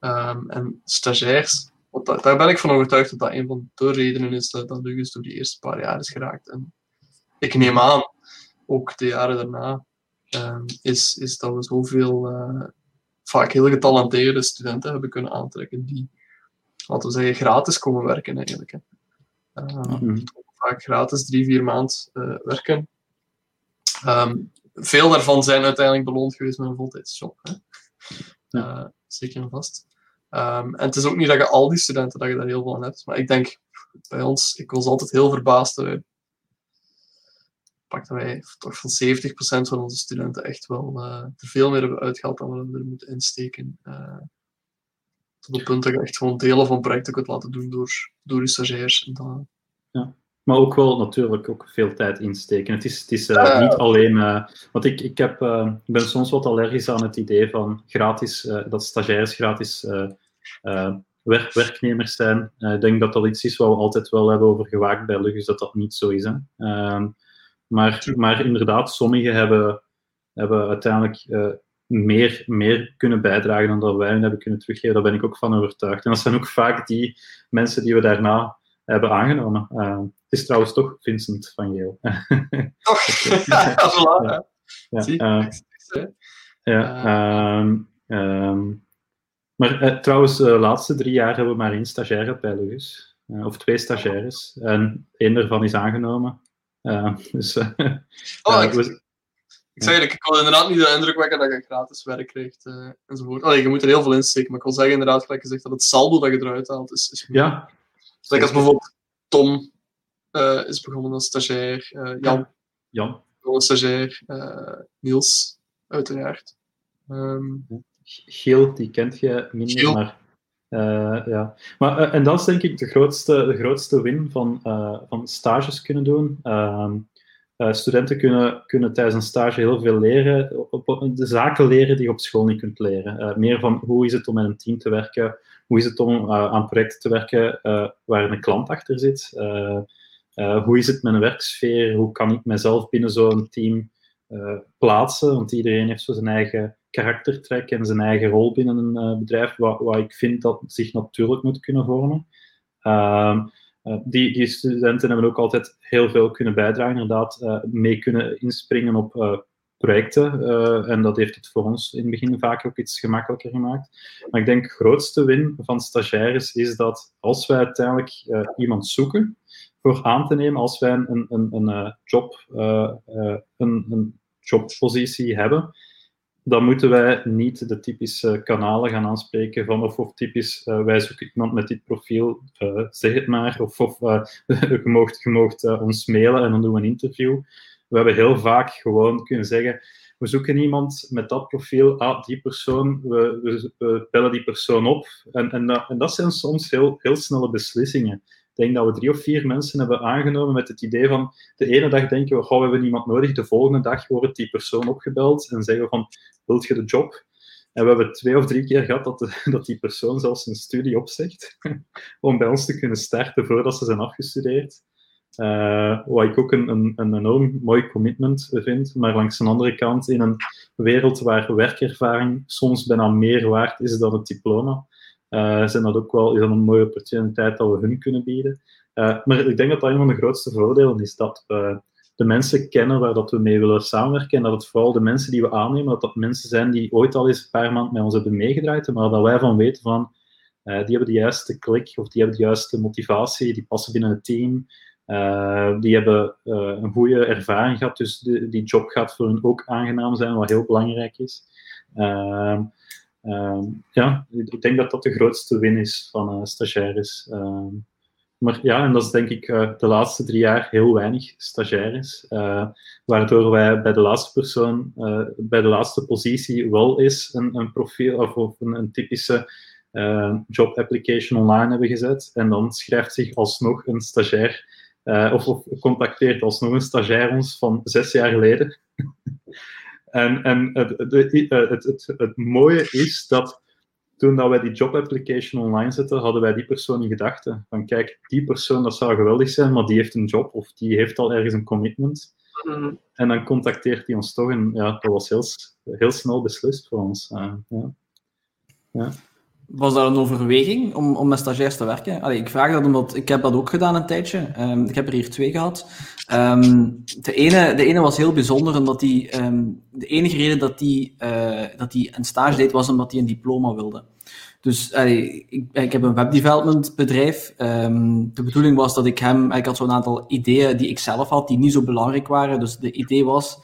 Um, en stagiairs, want daar, daar ben ik van overtuigd dat dat een van de redenen is dat, dat Lucas door die eerste paar jaar is geraakt. En ik neem aan, ook de jaren daarna, um, is, is dat we zoveel uh, vaak heel getalenteerde studenten hebben kunnen aantrekken die, laten we zeggen, gratis komen werken eigenlijk. Hè. Mm-hmm. Vaak gratis drie, vier maand uh, werken. veel daarvan zijn uiteindelijk beloond geweest met een voltijdsjob. Hè. Ja. Uh, zeker en vast. Um, en het is ook niet dat je al die studenten, dat je daar heel veel aan hebt. Maar ik denk, bij ons, ik was altijd heel verbaasd. Uh, pak dat wij toch van 70% van onze studenten echt wel uh, er veel meer hebben uitgehaald dan we er moeten insteken. Uh, tot het punt dat je echt gewoon delen van projecten kunt laten doen door, door je stagiairs. En dan... Ja. Maar ook wel natuurlijk ook veel tijd insteken. Het is, het is uh, niet alleen. Uh, want ik, ik, heb, ik ben soms wat allergisch aan het idee van gratis, dat stagiairs gratis werk, werknemers zijn. ik denk dat dat iets is wat we altijd wel hebben over gewaakt bij Lugus, dat dat niet zo is. Hè. Ehm, maar, maar inderdaad, sommigen hebben, hebben uiteindelijk meer, meer kunnen bijdragen dan dat wij hen hebben kunnen teruggeven. Daar ben ik ook van overtuigd. En dat zijn ook vaak die mensen die we daarna hebben aangenomen. Uh, het is trouwens toch Vincent van Geel. Toch? ja, voilà. Ja, uh, ja um, um, maar uh, trouwens, de laatste drie jaar hebben we maar één stagiaire bij Lugus. of twee stagiaires. En één daarvan is aangenomen. dus, oh, ik, we, ik zei ik, ik wil inderdaad niet de indruk wekken dat je gratis werk krijgt enzovoort. Allee, je moet er heel veel in steken, maar ik wil zeggen inderdaad, gelijk gezegd, dat het saldo dat je eruit haalt is, is goed. Ja, dus als bijvoorbeeld Tom is begonnen als stagiair, Jan, Jan. als stagiair, Niels, uiteraard. Um, Geel, die kent je minder, maar... ja. maar en dat is denk ik de grootste, de grootste win van, van stages kunnen doen. Ehm, studenten kunnen, kunnen tijdens een stage heel veel leren, op, op, de zaken leren die je op school niet kunt leren. meer van hoe is het om met een team te werken, hoe is het om aan projecten te werken waar een klant achter zit? Hoe is het met een werksfeer? Hoe kan ik mezelf binnen zo'n team plaatsen? Want iedereen heeft zo zijn eigen karaktertrek en zijn eigen rol binnen een bedrijf, wat, wat, ik vind dat zich natuurlijk moet kunnen vormen. Ehm, die, die, studenten hebben ook altijd heel veel kunnen bijdragen, inderdaad, mee kunnen inspringen op projecten. En dat heeft het voor ons in het begin vaak ook iets gemakkelijker gemaakt. Maar ik denk de grootste win van stagiaires is dat als wij uiteindelijk iemand zoeken voor aan te nemen, als wij een, een, een, uh, job, een, een jobpositie hebben, dan moeten wij niet de typische kanalen gaan aanspreken van of, of typisch wij zoeken iemand met dit profiel, zeg het maar, of, of je moogt, je moogt ons mailen en dan doen we een interview we hebben heel vaak gewoon kunnen zeggen, we zoeken iemand met dat profiel, ah, die persoon, we, we, we bellen die persoon op. En, en, en dat zijn soms heel, heel snelle beslissingen. Denk dat we drie of vier mensen hebben aangenomen met het idee van de ene dag denken we, oh, we hebben iemand nodig, de volgende dag wordt die persoon opgebeld en zeggen van, wilt je de job? En we hebben twee of drie keer gehad dat, dat die persoon zelfs een studie opzegt om bij ons te kunnen starten voordat ze zijn afgestudeerd. wat ik ook een, een, een, enorm mooi commitment vind. Maar langs de andere kant, in een wereld waar werkervaring soms bijna meer waard is dan het diploma, zijn dat ook wel is dat een mooie opportuniteit dat we hun kunnen bieden. maar ik denk dat dat een van de grootste voordelen is, dat we de mensen kennen waar dat we mee willen samenwerken. En dat het vooral de mensen die we aannemen, dat dat mensen zijn die ooit al eens een paar maanden met ons hebben meegedraaid, maar dat wij van weten van, uh, die hebben de juiste klik of die hebben de juiste motivatie, die passen binnen het team. Die hebben een goede ervaring gehad, dus die job gaat voor hen ook aangenaam zijn, wat heel belangrijk is. Uh, ja, ik denk dat dat de grootste win is van stagiaires. Ehm, maar ja, en dat is denk ik uh, de laatste drie jaar heel weinig stagiaires. Uh, waardoor wij bij de laatste persoon, bij de laatste positie wel eens een, een profiel of, of een, een, typische job application online hebben gezet. En dan schrijft zich alsnog een stagiair, of, of contacteert alsnog een stagiair ons van zes jaar geleden. En en het, het, het, mooie is dat toen dat wij die job application online zetten, hadden wij die persoon in gedachten. Van kijk, die persoon, dat zou geweldig zijn, maar die heeft een job of die heeft al ergens een commitment. Mhm. En dan contacteert hij ons toch. En ja, dat was heel, heel snel beslist voor ons. Uh, ja. Ja. Was dat een overweging om, om met stagiairs te werken? Allee, ik vraag dat omdat ik heb dat ook gedaan een tijdje. Um, ik heb er hier twee gehad. Um, de, ene, de ene was heel bijzonder, omdat die, um, de enige reden dat die, uh, dat die een stage deed, was omdat hij een diploma wilde. Dus allee, ik, ik, heb een webdevelopment bedrijf. de bedoeling was dat ik hem, ik had zo'n aantal ideeën die ik zelf had, die niet zo belangrijk waren. Dus de idee was,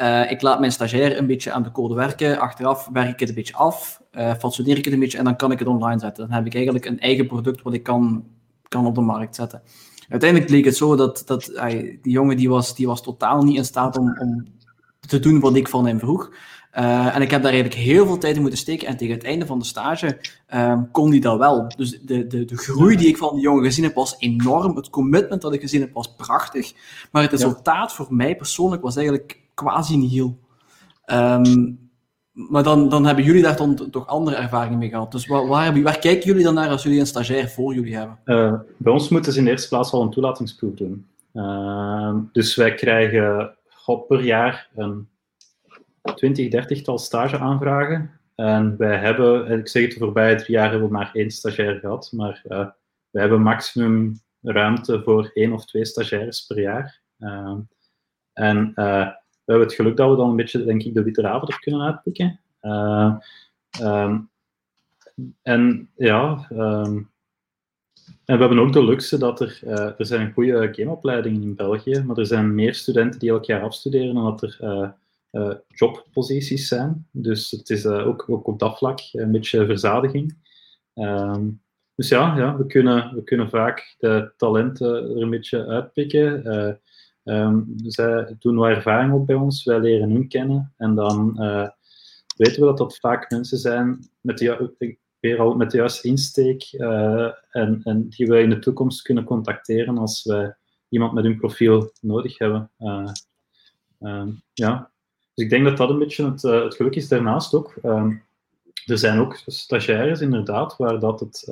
uh, ik laat mijn stagiair een beetje aan de code werken. Achteraf werk ik het een beetje af, uh, fatsoeneer ik het een beetje en dan kan ik het online zetten. Dan heb ik eigenlijk een eigen product wat ik kan, kan op de markt zetten. Uiteindelijk leek het zo dat, dat die jongen die was, die was totaal niet in staat om, om te doen wat ik van hem vroeg. Uh, en ik heb daar eigenlijk heel veel tijd in moeten steken. En tegen het einde van de stage um, kon hij dat wel. Dus de, de, de groei die ik van die jongen gezien heb was enorm. Het commitment dat ik gezien heb was prachtig. Maar het resultaat voor mij persoonlijk was eigenlijk quasi nihil. Um, maar dan, dan hebben jullie daar dan toch andere ervaringen mee gehad. Dus waar, waar, kijken jullie dan naar als jullie een stagiair voor jullie hebben? Uh, bij ons moeten ze in de eerste plaats al een toelatingsproef doen. Uh, dus wij krijgen per jaar een 20, 30 tal stageaanvragen. En wij hebben, ik zeg het, de voorbije drie jaar hebben we maar één stagiair gehad. Maar uh, wij hebben maximum ruimte voor één of twee stagiaires per jaar. en we hebben het geluk dat we dan een beetje, denk ik, de witte raven kunnen uitpikken. Uh, um, en ja, um, en we hebben ook de luxe dat er, uh, er zijn goede gameopleidingen in België, maar er zijn meer studenten die elk jaar afstuderen dan dat er uh, jobposities zijn. Dus het is ook, ook op dat vlak een beetje verzadiging. Um, dus ja, ja we, kunnen, we kunnen vaak de talenten er een beetje uitpikken. Um, zij doen wat ervaring op bij ons, wij leren hun kennen en dan uh, weten we dat dat vaak mensen zijn met de, weer al met juiste insteek uh, en, en, die we in de toekomst kunnen contacteren als wij iemand met hun profiel nodig hebben. Uh, um, ja. Dus ik denk dat dat een beetje het, het geluk is. Daarnaast ook, um, er zijn ook stagiaires inderdaad waar dat het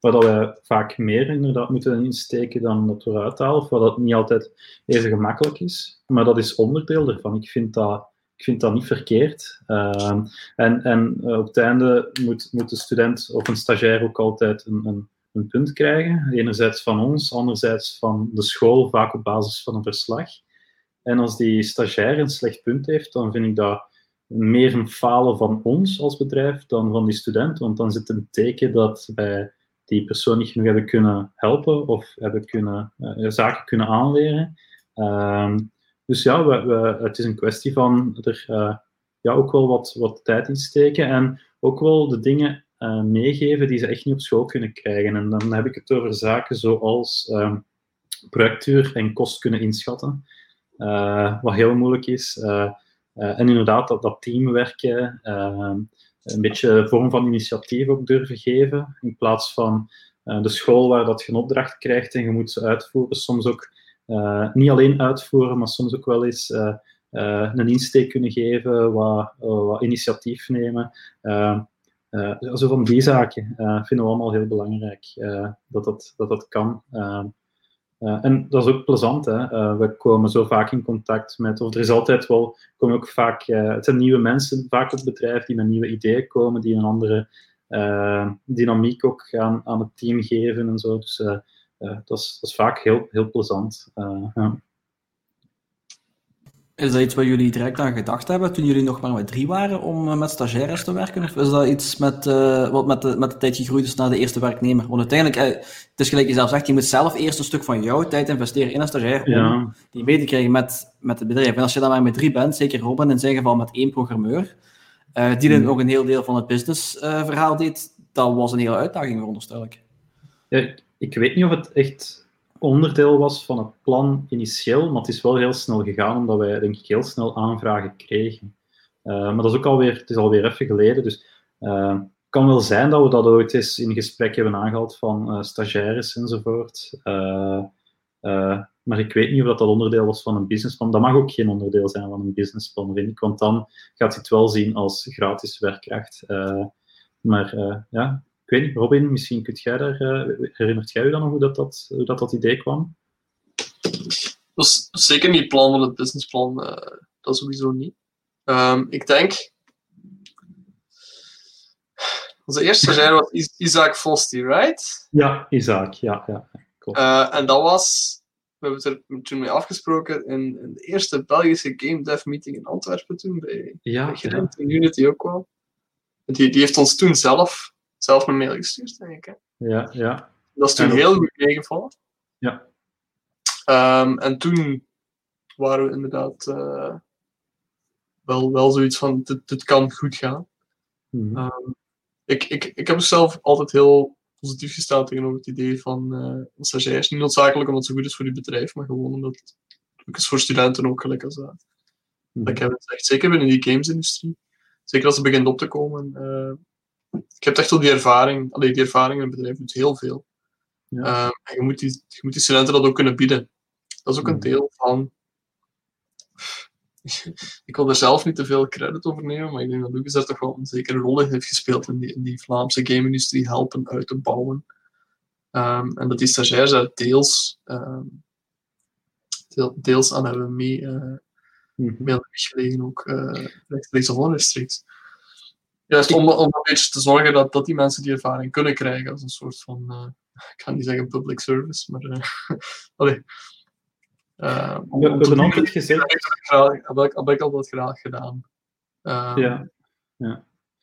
waar dat wij vaak meer inderdaad moeten insteken dan dat we eruit halen, of wat dat niet altijd even gemakkelijk is. Maar dat is onderdeel ervan. Ik vind dat, ik vind dat niet verkeerd. Uh, en en uh, op het einde moet, moet de student of een stagiair ook altijd een, een, een punt krijgen. Enerzijds van ons, anderzijds van de school, vaak op basis van een verslag. En als die stagiair een slecht punt heeft, dan vind ik dat meer een falen van ons als bedrijf dan van die student. Want dan zit een teken dat bij die persoon niet genoeg hebben kunnen helpen of hebben kunnen, uh, zaken kunnen aanleren. Uh, dus ja, we, het is een kwestie van er uh, ja, ook wel wat, wat tijd in steken en ook wel de dingen meegeven die ze echt niet op school kunnen krijgen. En dan heb ik het over zaken zoals ehm, projectuur en kost kunnen inschatten, wat heel moeilijk is. en inderdaad, dat, dat teamwerken, ehm, een beetje vorm van initiatief ook durven geven. In plaats van uh, de school waar dat je een opdracht krijgt en je moet ze uitvoeren. Soms ook uh, niet alleen uitvoeren, maar soms ook wel eens uh, een insteek kunnen geven, wat, wat initiatief nemen. zo van die zaken vinden we allemaal heel belangrijk dat, dat, dat dat kan. En dat is ook plezant, hè. we komen zo vaak in contact met, of er is altijd wel, komen ook vaak, het zijn nieuwe mensen vaak op het bedrijf die met nieuwe ideeën komen, die een andere dynamiek ook aan, aan het team geven en zo. Dus dat, is, dat is vaak heel, heel plezant. Is dat iets wat jullie direct aan gedacht hebben toen jullie nog maar met drie waren om eh, met stagiaires te werken? Of is dat iets met, uh, wat met de, met de tijd gegroeid is naar de eerste werknemer? Want uiteindelijk, eh, het is gelijk je zelf zegt, je moet zelf eerst een stuk van jouw tijd investeren in een stagiair om die mee te krijgen met, met het bedrijf. En als je dan maar met drie bent, zeker Robin in zijn geval met één programmeur, uh, die dan hmm. ook een heel deel van het businessverhaal deed, dat was een hele uitdaging, veronderstel ik. Ja, ik weet niet of het echt onderdeel was van het plan initieel, maar het is wel heel snel gegaan, omdat wij denk ik heel snel aanvragen kregen. Uh, maar dat is ook alweer, het is alweer even geleden, dus het kan wel zijn dat we dat ooit eens in gesprek hebben aangehaald van uh, stagiaires enzovoort. maar ik weet niet of dat, dat onderdeel was van een businessplan. Dat mag ook geen onderdeel zijn van een businessplan, vind ik, want dan gaat het wel zien als gratis werkkracht. maar ja, weet niet, Robin, misschien kunt jij daar, uh, herinnert jij je dan nog hoe dat, dat, hoe dat, dat idee kwam? Dat is zeker niet het plan van het businessplan, uh, dat sowieso niet. Um, ik denk, onze eerste stagiair was Isaac Fosti, right? Ja, Isaac, ja. ja klopt. Uh, en dat was, we hebben het er toen mee afgesproken in, in, de eerste Belgische Game Dev meeting in Antwerpen toen, bij, ja, bij Gent, in Unity ook wel. Die, die heeft ons toen zelf zelf een mail gestuurd, denk ik. Hè? Ja, ja. Dat is toen heel goed meegevallen. Ja. Um, en toen waren we inderdaad uh, wel, wel zoiets van, dit, dit kan goed gaan. Mm -hmm. um, ik, ik, ik heb zelf altijd heel positief gestaan tegenover het idee van uh, stagiairs. Niet noodzakelijk omdat het zo goed is voor je bedrijf, maar gewoon omdat het ook is voor studenten ook gelijk als dat. Mm -hmm. Ik heb het echt zeker binnen die gamesindustrie. Zeker als ze begint op te komen. Uh, ik heb echt wel die ervaring. Allee, die ervaring in het bedrijf doet heel veel. Ja. En je moet, die, je moet die studenten dat ook kunnen bieden. Dat is ook een Mhm. deel van. ik wil er zelf niet te veel credit over nemen, maar ik denk dat Lucas daar toch wel een zekere rol in heeft gespeeld in die, in die Vlaamse game-industrie helpen uit te bouwen. Um, en dat die stagiairs daar deels, um, deel, deels aan hebben mee, uh, mee gelegen, ook uh, rechtstreeks of onrechtstreeks. Juist om, om een beetje te zorgen dat, dat die mensen die ervaring kunnen krijgen als een soort van, uh, ik ga niet zeggen public service, maar uh, allee, uh, om, we, we hebben altijd gezegd... Heb ik, altijd graag gedaan. Ja. Ja.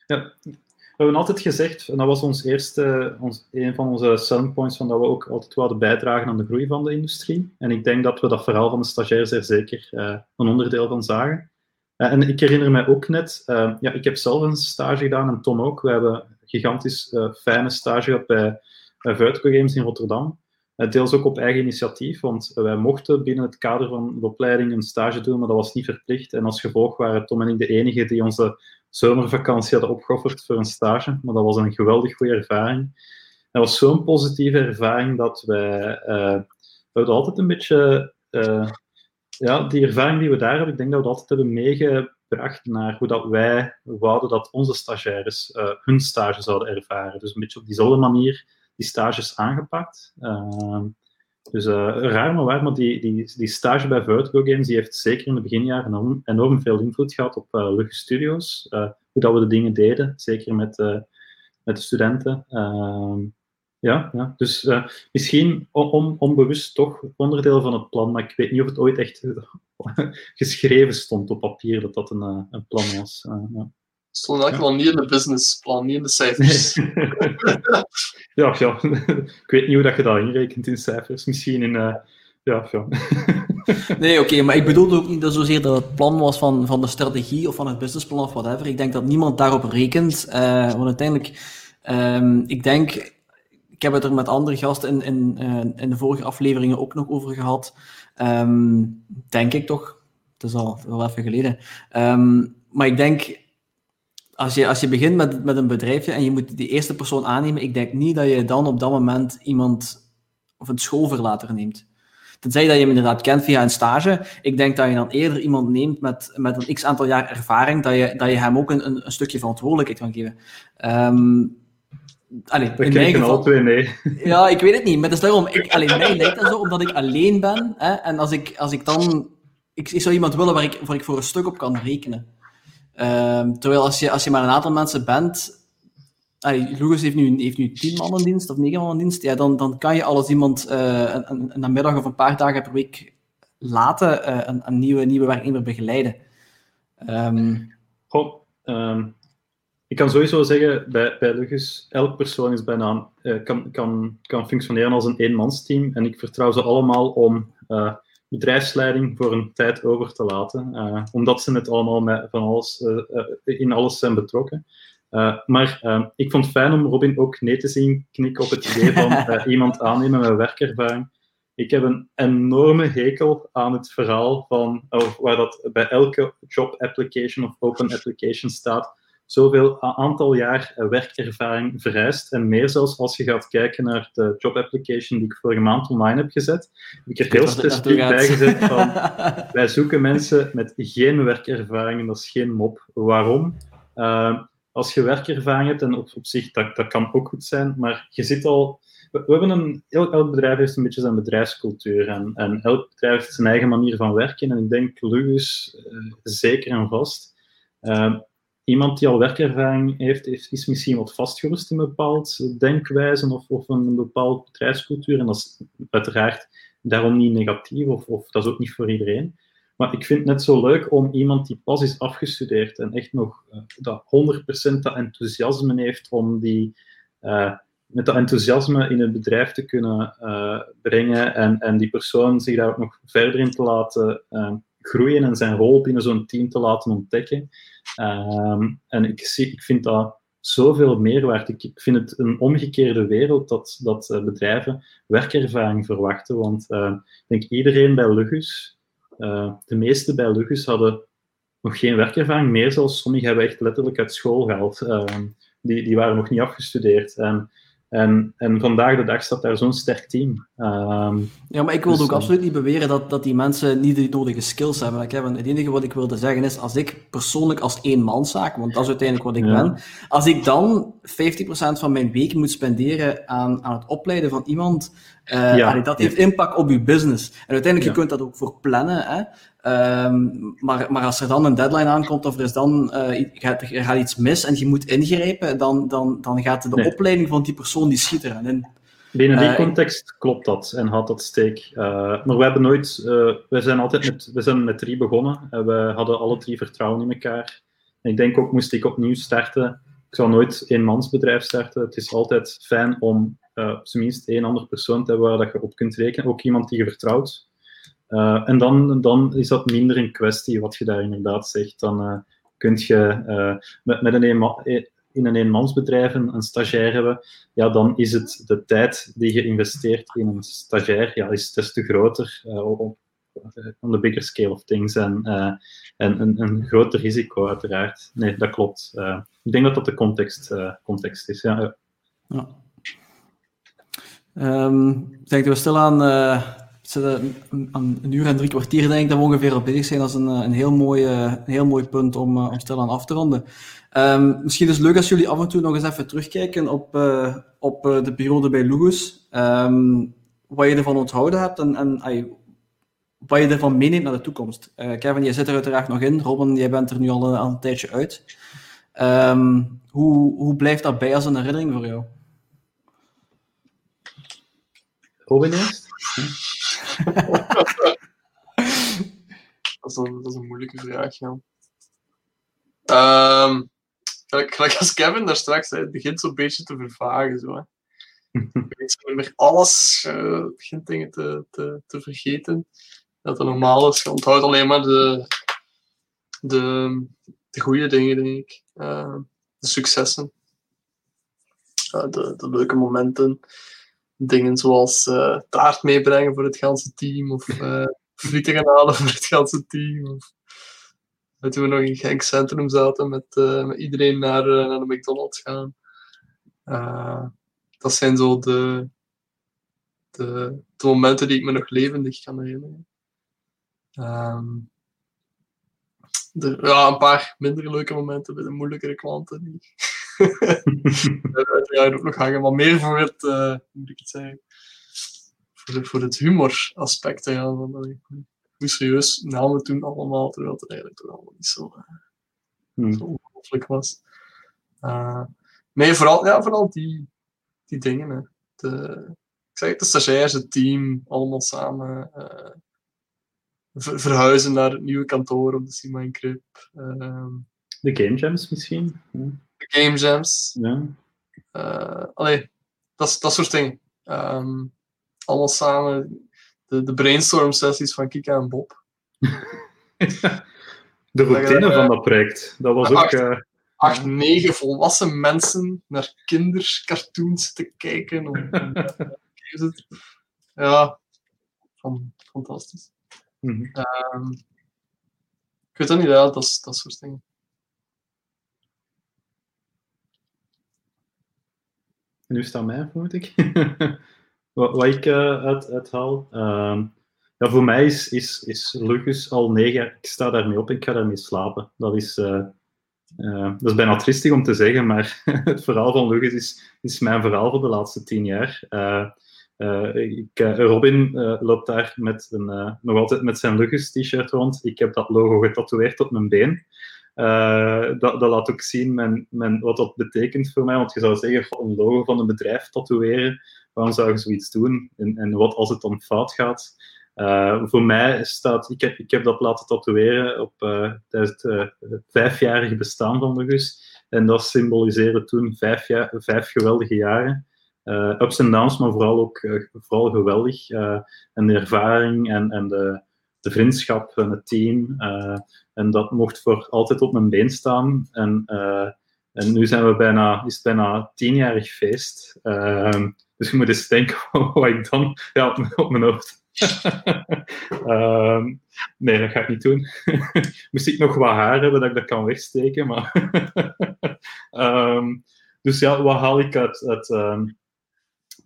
ja. We hebben altijd gezegd, en dat was ons eerste, ons, een van onze selling points, van dat we ook altijd wilden bijdragen aan de groei van de industrie. En ik denk dat we dat verhaal van de stagiairs er zeker een onderdeel van zagen. Uh, en ik herinner mij ook net, uh, ja, ik heb zelf een stage gedaan en Tom ook. We hebben een gigantisch uh, fijne stage gehad bij, Vuitco Games in Rotterdam. deels ook op eigen initiatief, want wij mochten binnen het kader van de opleiding een stage doen, maar dat was niet verplicht. En als gevolg waren Tom en ik de enigen die onze zomervakantie hadden opgeofferd voor een stage. Maar dat was een geweldig goede ervaring. Dat was zo'n positieve ervaring dat wij, we altijd een beetje ja, die ervaring die we daar hebben, ik denk dat we dat altijd hebben meegebracht naar hoe dat wij wouden dat onze stagiaires uh, hun stage zouden ervaren. Dus een beetje op diezelfde manier die stages aangepakt. Uh, dus uh, raar maar waar, maar die, die, die stage bij Vertigo Games die heeft zeker in de beginjaren enorm, enorm veel invloed gehad op uh, Studios. hoe dat we de dingen deden, zeker met, met de studenten. Ehm, ja, ja, dus uh, misschien on, onbewust toch onderdeel van het plan, maar ik weet niet of het ooit echt geschreven stond op papier dat dat een, uh, een plan was. Uh, ja. Het stond in elk geval niet in de businessplan, niet in de cijfers. ja, ja, ik weet niet hoe dat je dat inrekent in cijfers. Misschien in. ja, ja. nee, oké, okay, maar ik bedoelde ook niet zozeer dat het plan was van, van de strategie of van het businessplan of whatever. Ik denk dat niemand daarop rekent, want uiteindelijk, um, ik denk ik heb het er met andere gasten in, in, uh, in de vorige afleveringen ook nog over gehad. Um, denk ik toch. Het is al wel even geleden. Um, maar ik denk, als je, als je begint met, met een bedrijfje en je moet die eerste persoon aannemen, ik denk niet dat je dan op dat moment iemand of een schoolverlater neemt. Tenzij dat je hem inderdaad kent via een stage. Ik denk dat je dan eerder iemand neemt met, met een x aantal jaar ervaring, dat je, dat je hem ook een, een, een stukje verantwoordelijkheid kan geven. Um, Allee, We in mijn geval... twee nee. Ja, ik weet het niet. Maar het is daarom, ik, alleen mij lijkt dat zo, omdat ik alleen ben. Hè, en als ik, als ik dan... Ik, ik zou iemand willen waar ik, waar ik voor een stuk op kan rekenen. Ehm, terwijl als je, als je maar een aantal mensen bent... Allee, Lucas heeft nu, heeft nu tien man in dienst, of negen man in dienst. Ja, dan, dan kan je alles iemand eh, een, een, een namiddag of een paar dagen per week laten eh, een, een nieuwe, nieuwe werknemer begeleiden. Ehm, Goh, ehm, ik kan sowieso zeggen, bij, bij Lugus, elk persoon is bijna, eh, kan, kan, kan functioneren als een eenmansteam. En ik vertrouw ze allemaal om eh, bedrijfsleiding voor een tijd over te laten. eh, omdat ze het allemaal met van alles, in alles zijn betrokken. Maar ik vond het fijn om Robin ook nee te zien knikken op het idee van iemand aannemen met werkervaring. Ik heb een enorme hekel aan het verhaal van, of waar dat bij elke job application of open application staat, zoveel aantal jaar eh, werkervaring vereist. En meer zelfs als je gaat kijken naar de job application die ik vorige maand online heb gezet. Heb ik er heel specifiek naartoe bij gaat. gezet van, wij zoeken mensen met geen werkervaring en dat is geen mop. Waarom? Eh, als je werkervaring hebt, en op, op zich, dat, dat kan ook goed zijn, maar je zit al... We, we hebben een, elk, elk bedrijf heeft een beetje zijn bedrijfscultuur en, en elk bedrijf heeft zijn eigen manier van werken. En ik denk, Lugus, eh, zeker en vast. Eh, iemand die al werkervaring heeft, heeft, is misschien wat vastgerust in bepaald denkwijze of, of een bepaald bedrijfscultuur. En dat is uiteraard daarom niet negatief, of, of dat is ook niet voor iedereen. Maar ik vind het net zo leuk om iemand die pas is afgestudeerd en echt nog eh, dat 100% dat enthousiasme heeft om die, eh, met dat enthousiasme in het bedrijf te kunnen eh, brengen en, en die persoon zich daar ook nog verder in te laten groeien en zijn rol binnen zo'n team te laten ontdekken. Ehm, en ik, zie, ik vind dat zoveel meerwaarde. Ik, ik vind het een omgekeerde wereld dat, dat eh, bedrijven werkervaring verwachten. Want eh, ik denk iedereen bij Lugus, eh, de meeste bij Lugus hadden nog geen werkervaring meer, zelfs sommigen hebben echt letterlijk uit school gehaald. Ehm, die, die waren nog niet afgestudeerd. En, en, en vandaag de dag staat daar zo'n sterk team. Ehm, Ja, maar ik wilde Dus, ook eh, absoluut niet beweren dat, dat die mensen niet de nodige skills hebben. Hè, want het enige wat ik wilde zeggen is, als ik persoonlijk als éénmanszaak, want dat is uiteindelijk wat ik Ja. ben, als ik dan 50% van mijn week moet spenderen aan, aan het opleiden van iemand, eh, Ja. allee, dat heeft impact op je business. En uiteindelijk, je kunt dat ook voor plannen, hè. Ehm, maar, maar als er dan een deadline aankomt of er, is dan, eh, gaat, er gaat iets mis en je moet ingrijpen, dan, dan, dan gaat de Nee. opleiding van die persoon die schiet erin in. Binnen die Eh, context klopt dat en had dat steek. Eh, maar we hebben nooit, eh, we zijn altijd met, we zijn met drie begonnen en we hadden alle drie vertrouwen in elkaar. En ik denk ook, moest ik opnieuw starten, ik zou nooit een mansbedrijf starten. Het is altijd fijn om op zijn minst één andere persoon te hebben waar dat je op kunt rekenen, ook iemand die je vertrouwt. En dan, dan is dat minder een kwestie wat je daar inderdaad zegt. Dan eh kun je met, met een eh, in een eenmansbedrijf een, een stagiair hebben, ja, dan is het de tijd die je investeert in een stagiair, ja, is des te groter eh, op on the bigger scale of things. En, eh, en een, een groter risico, uiteraard. Nee, dat klopt. Eh, ik denk dat dat de context, eh, context is. Ja, ja. Ja. Ehm, ik denk dat we stilaan eh, aan een uur en drie kwartier denk ik dat we ongeveer al bezig zijn. Dat is een, eh, een, heel, mooi, een heel mooi punt om, eh, om stilaan af te ronden. Ehm, misschien is het leuk als jullie af en toe nog eens even terugkijken op, op de periode bij Lugus. Ehm, wat je ervan onthouden hebt en, en ai, wat je ervan meeneemt naar de toekomst. Kevin, jij zit er uiteraard nog in. Robin, jij bent er nu al, een- al een tijdje uit. Ehm, hoe, hoe blijft dat bij als een herinnering voor jou? Robin eerst? Dat is een, moeilijke vraag, ja. Ehm, gelijk, als Kevin daar straks het begint zo'n beetje te vervagen. Zo, hè. Je weet meer alles, eh, begint dingen te, te, te vergeten. Dat het normaal is. Je onthoudt alleen maar de, de, de goede dingen, denk ik. Eh, de successen. De, de leuke momenten. Dingen zoals eh, taart meebrengen voor het ganse team. Of eh, frieten gaan halen voor het ganse team. Of dat we nog in Genk Centrum zaten met, eh, met iedereen naar, eh, naar de McDonald's gaan. Eh, dat zijn zo de, de, de momenten die ik me nog levendig kan herinneren. Ehm, de, ja, een paar minder leuke momenten bij de moeilijkere klanten. Die, uiteraard ook nog hangen, maar meer voor het, uh, hoe moet ik het zeggen, voor, de, voor het humoraspect. Ja, van, hoe serieus namen toen allemaal, terwijl het eigenlijk toch allemaal niet zo, uh, hmm. zo ongelooflijk was. Uh, nee, vooral, ja, vooral die, die dingen. Hè. De, ik zeg het, de stagiairs, het team, allemaal samen verhuizen naar het nieuwe kantoor op de Sima Crip. Ehm, de Game Jams misschien? De Game Jams. Ja. Uh, allee, dat, dat soort dingen. Um, allemaal samen. De, de brainstorm sessies van Kika en Bob. de routine van dat project. Dat was ook... Uh, acht, negen volwassen mensen naar kindercartoons te kijken. Om, ja, van, fantastisch. Mm -hmm. um, ik weet dat niet, ja, dat, dat soort dingen. Nu staat mij, vermoed ik. wat, ik uh, uit, uithaal. Uh, ja, voor mij is, is, is al negen. Ik sta daarmee op en ik ga daarmee slapen. Dat is, dat is bijna tristig om te zeggen, maar het verhaal van Lucas is, is mijn verhaal voor de laatste tien jaar. Ik, Robin loopt daar met een, nog altijd met zijn Lucas t-shirt rond. Ik heb dat logo getatoeëerd op mijn been. Uh, dat, dat, laat ook zien mijn, mijn, wat dat betekent voor mij. Want je zou zeggen, een logo van een bedrijf tatoeëren, waarom zou je zoiets doen? En, en wat als het dan fout gaat? Uh, voor mij staat, ik heb, ik heb dat laten tatoeëren op, uh, tijdens het, vijfjarige bestaan van de GUS. En dat symboliseerde toen vijf geweldige jaren. ups en downs, maar vooral ook vooral geweldig. en de ervaring en, en de, de vriendschap en het team. En dat mocht voor altijd op mijn been staan. En, uh, en nu zijn we bijna, is het bijna tienjarig feest. Uh, dus je moet eens denken wat ik dan ja, op mijn hoofd. uh, nee, dat ga ik niet doen. Moest ik nog wat haar hebben dat ik dat kan wegsteken. Maar um, dus ja, wat haal ik uit, uit,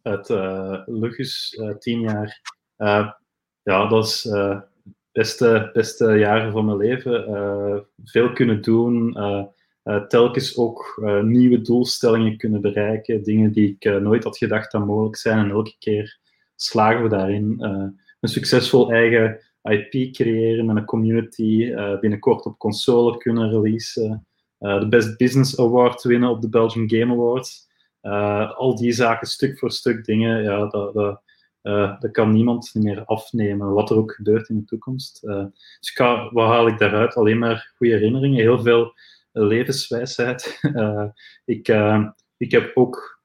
uit uh, Lucas tien jaar? ja, dat is beste, beste jaren van mijn leven. Uh, veel kunnen doen. Uh, uh, telkens ook nieuwe doelstellingen kunnen bereiken. Dingen die ik nooit had gedacht dat mogelijk zijn. En elke keer slagen we daarin. een succesvol eigen IP creëren met een community. binnenkort op console kunnen releasen. de Best Business Award winnen op de Belgian Game Awards. al die zaken, stuk voor stuk dingen. Ja, dat, dat uh, dat kan niemand meer afnemen, wat er ook gebeurt in de toekomst. Uh, dus wat haal ik daaruit? Alleen maar goede herinneringen, heel veel levenswijsheid. Uh, ik, ik heb ook,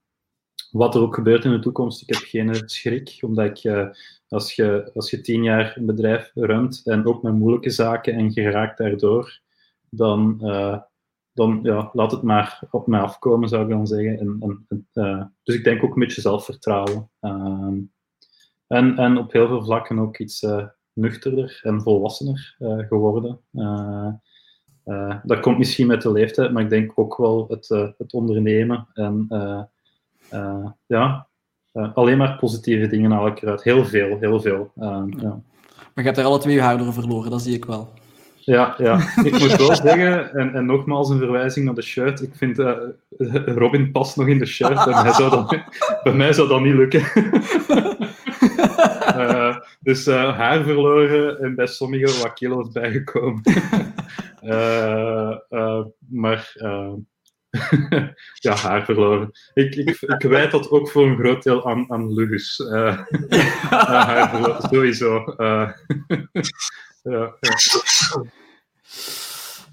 wat er ook gebeurt in de toekomst, ik heb geen schrik, omdat ik, als, je, als je tien jaar een bedrijf runt en ook met moeilijke zaken en je raakt daardoor, dan, dan ja, laat het maar op mij afkomen, zou ik dan zeggen. En, en, dus ik denk ook een beetje zelfvertrouwen. En, en op heel veel vlakken ook iets uh, nuchterder en volwassener uh, geworden. Uh, dat komt misschien met de leeftijd, maar ik denk ook wel het, het ondernemen. En ja, alleen maar positieve dingen haal ik eruit. Heel veel, heel veel. ja. Maar je hebt er alle twee je verloren, dat zie ik wel. Ja, ja. ik moet wel zeggen, en, en nogmaals een verwijzing naar de shirt. Ik vind uh, Robin past nog in de shirt. En hij zou dat, bij mij zou dat niet lukken. uh, dus uh, haar verloren en bij sommigen wat kilo's bijgekomen. uh, maar ja, haar verloren. Ik, ik, ik wijd dat ook voor een groot deel aan, aan Lugus. haar verloren, sowieso. ja, ja.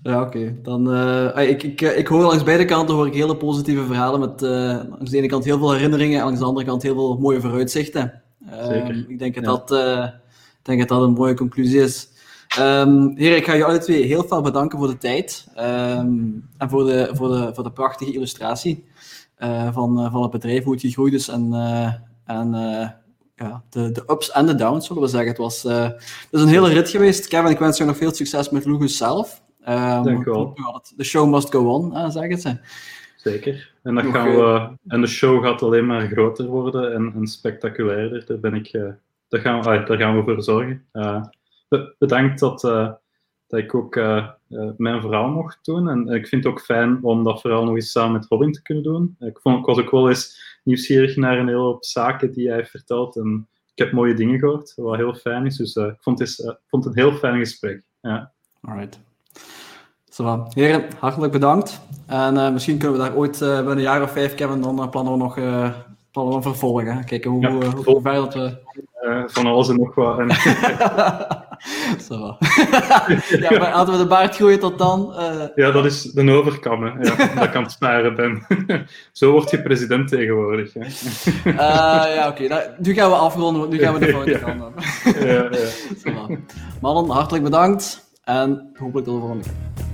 Ja, oké. Dan, uh, ik, ik, ik hoor langs beide kanten hoor ik hele positieve verhalen met uh, langs de ene kant heel veel herinneringen en langs de andere kant heel veel mooie vooruitzichten. Um, ik denk dat, dat, uh, denk dat dat een mooie conclusie is. Um, heren, ik ga je alle twee heel veel bedanken voor de tijd um, en voor de, voor, de, voor de prachtige illustratie uh, van, uh, van het bedrijf, hoe het gegroeid is en, uh, en ja, de, de ups en de downs, zullen we zeggen. Het was het is een hele rit geweest. Kevin, ik wens je nog veel succes met Lugus zelf. Dank u wel. De show must go on, zeggen ze. Zeker. En, dat gaan we, en de show gaat alleen maar groter worden en, en spectaculairder. Daar, ben ik, uh, daar, gaan we, uh, daar gaan we voor zorgen. Uh, bedankt dat, dat ik ook uh, mijn verhaal mocht doen. En ik vind het ook fijn om dat verhaal nog eens samen met Robin te kunnen doen. Ik, vond, ik was ook wel eens nieuwsgierig naar een hele hoop zaken die hij vertelt. En ik heb mooie dingen gehoord, wat heel fijn is. Dus ik vond het, vond het een heel fijn gesprek. Ja. Alright. Zo, heren, hartelijk bedankt. En misschien kunnen we daar ooit binnen een jaar of vijf, Kevin, dan plannen we nog plannen we vervolgen. Kijken hoe, ja, hoe ver dat we... van alles en nog wat. En... Zo. ja, maar hadden we de baard groeien tot dan? Uh... Ja, dat is de overkammen. Ja, dat ik aan het snaren ben. Zo word je president tegenwoordig. Hè. Uh, ja, oké. Okay. Nu gaan we afronden, want nu gaan we de foto gaan ja, ja. Mannen, hartelijk bedankt. En hopelijk tot de volgende keer.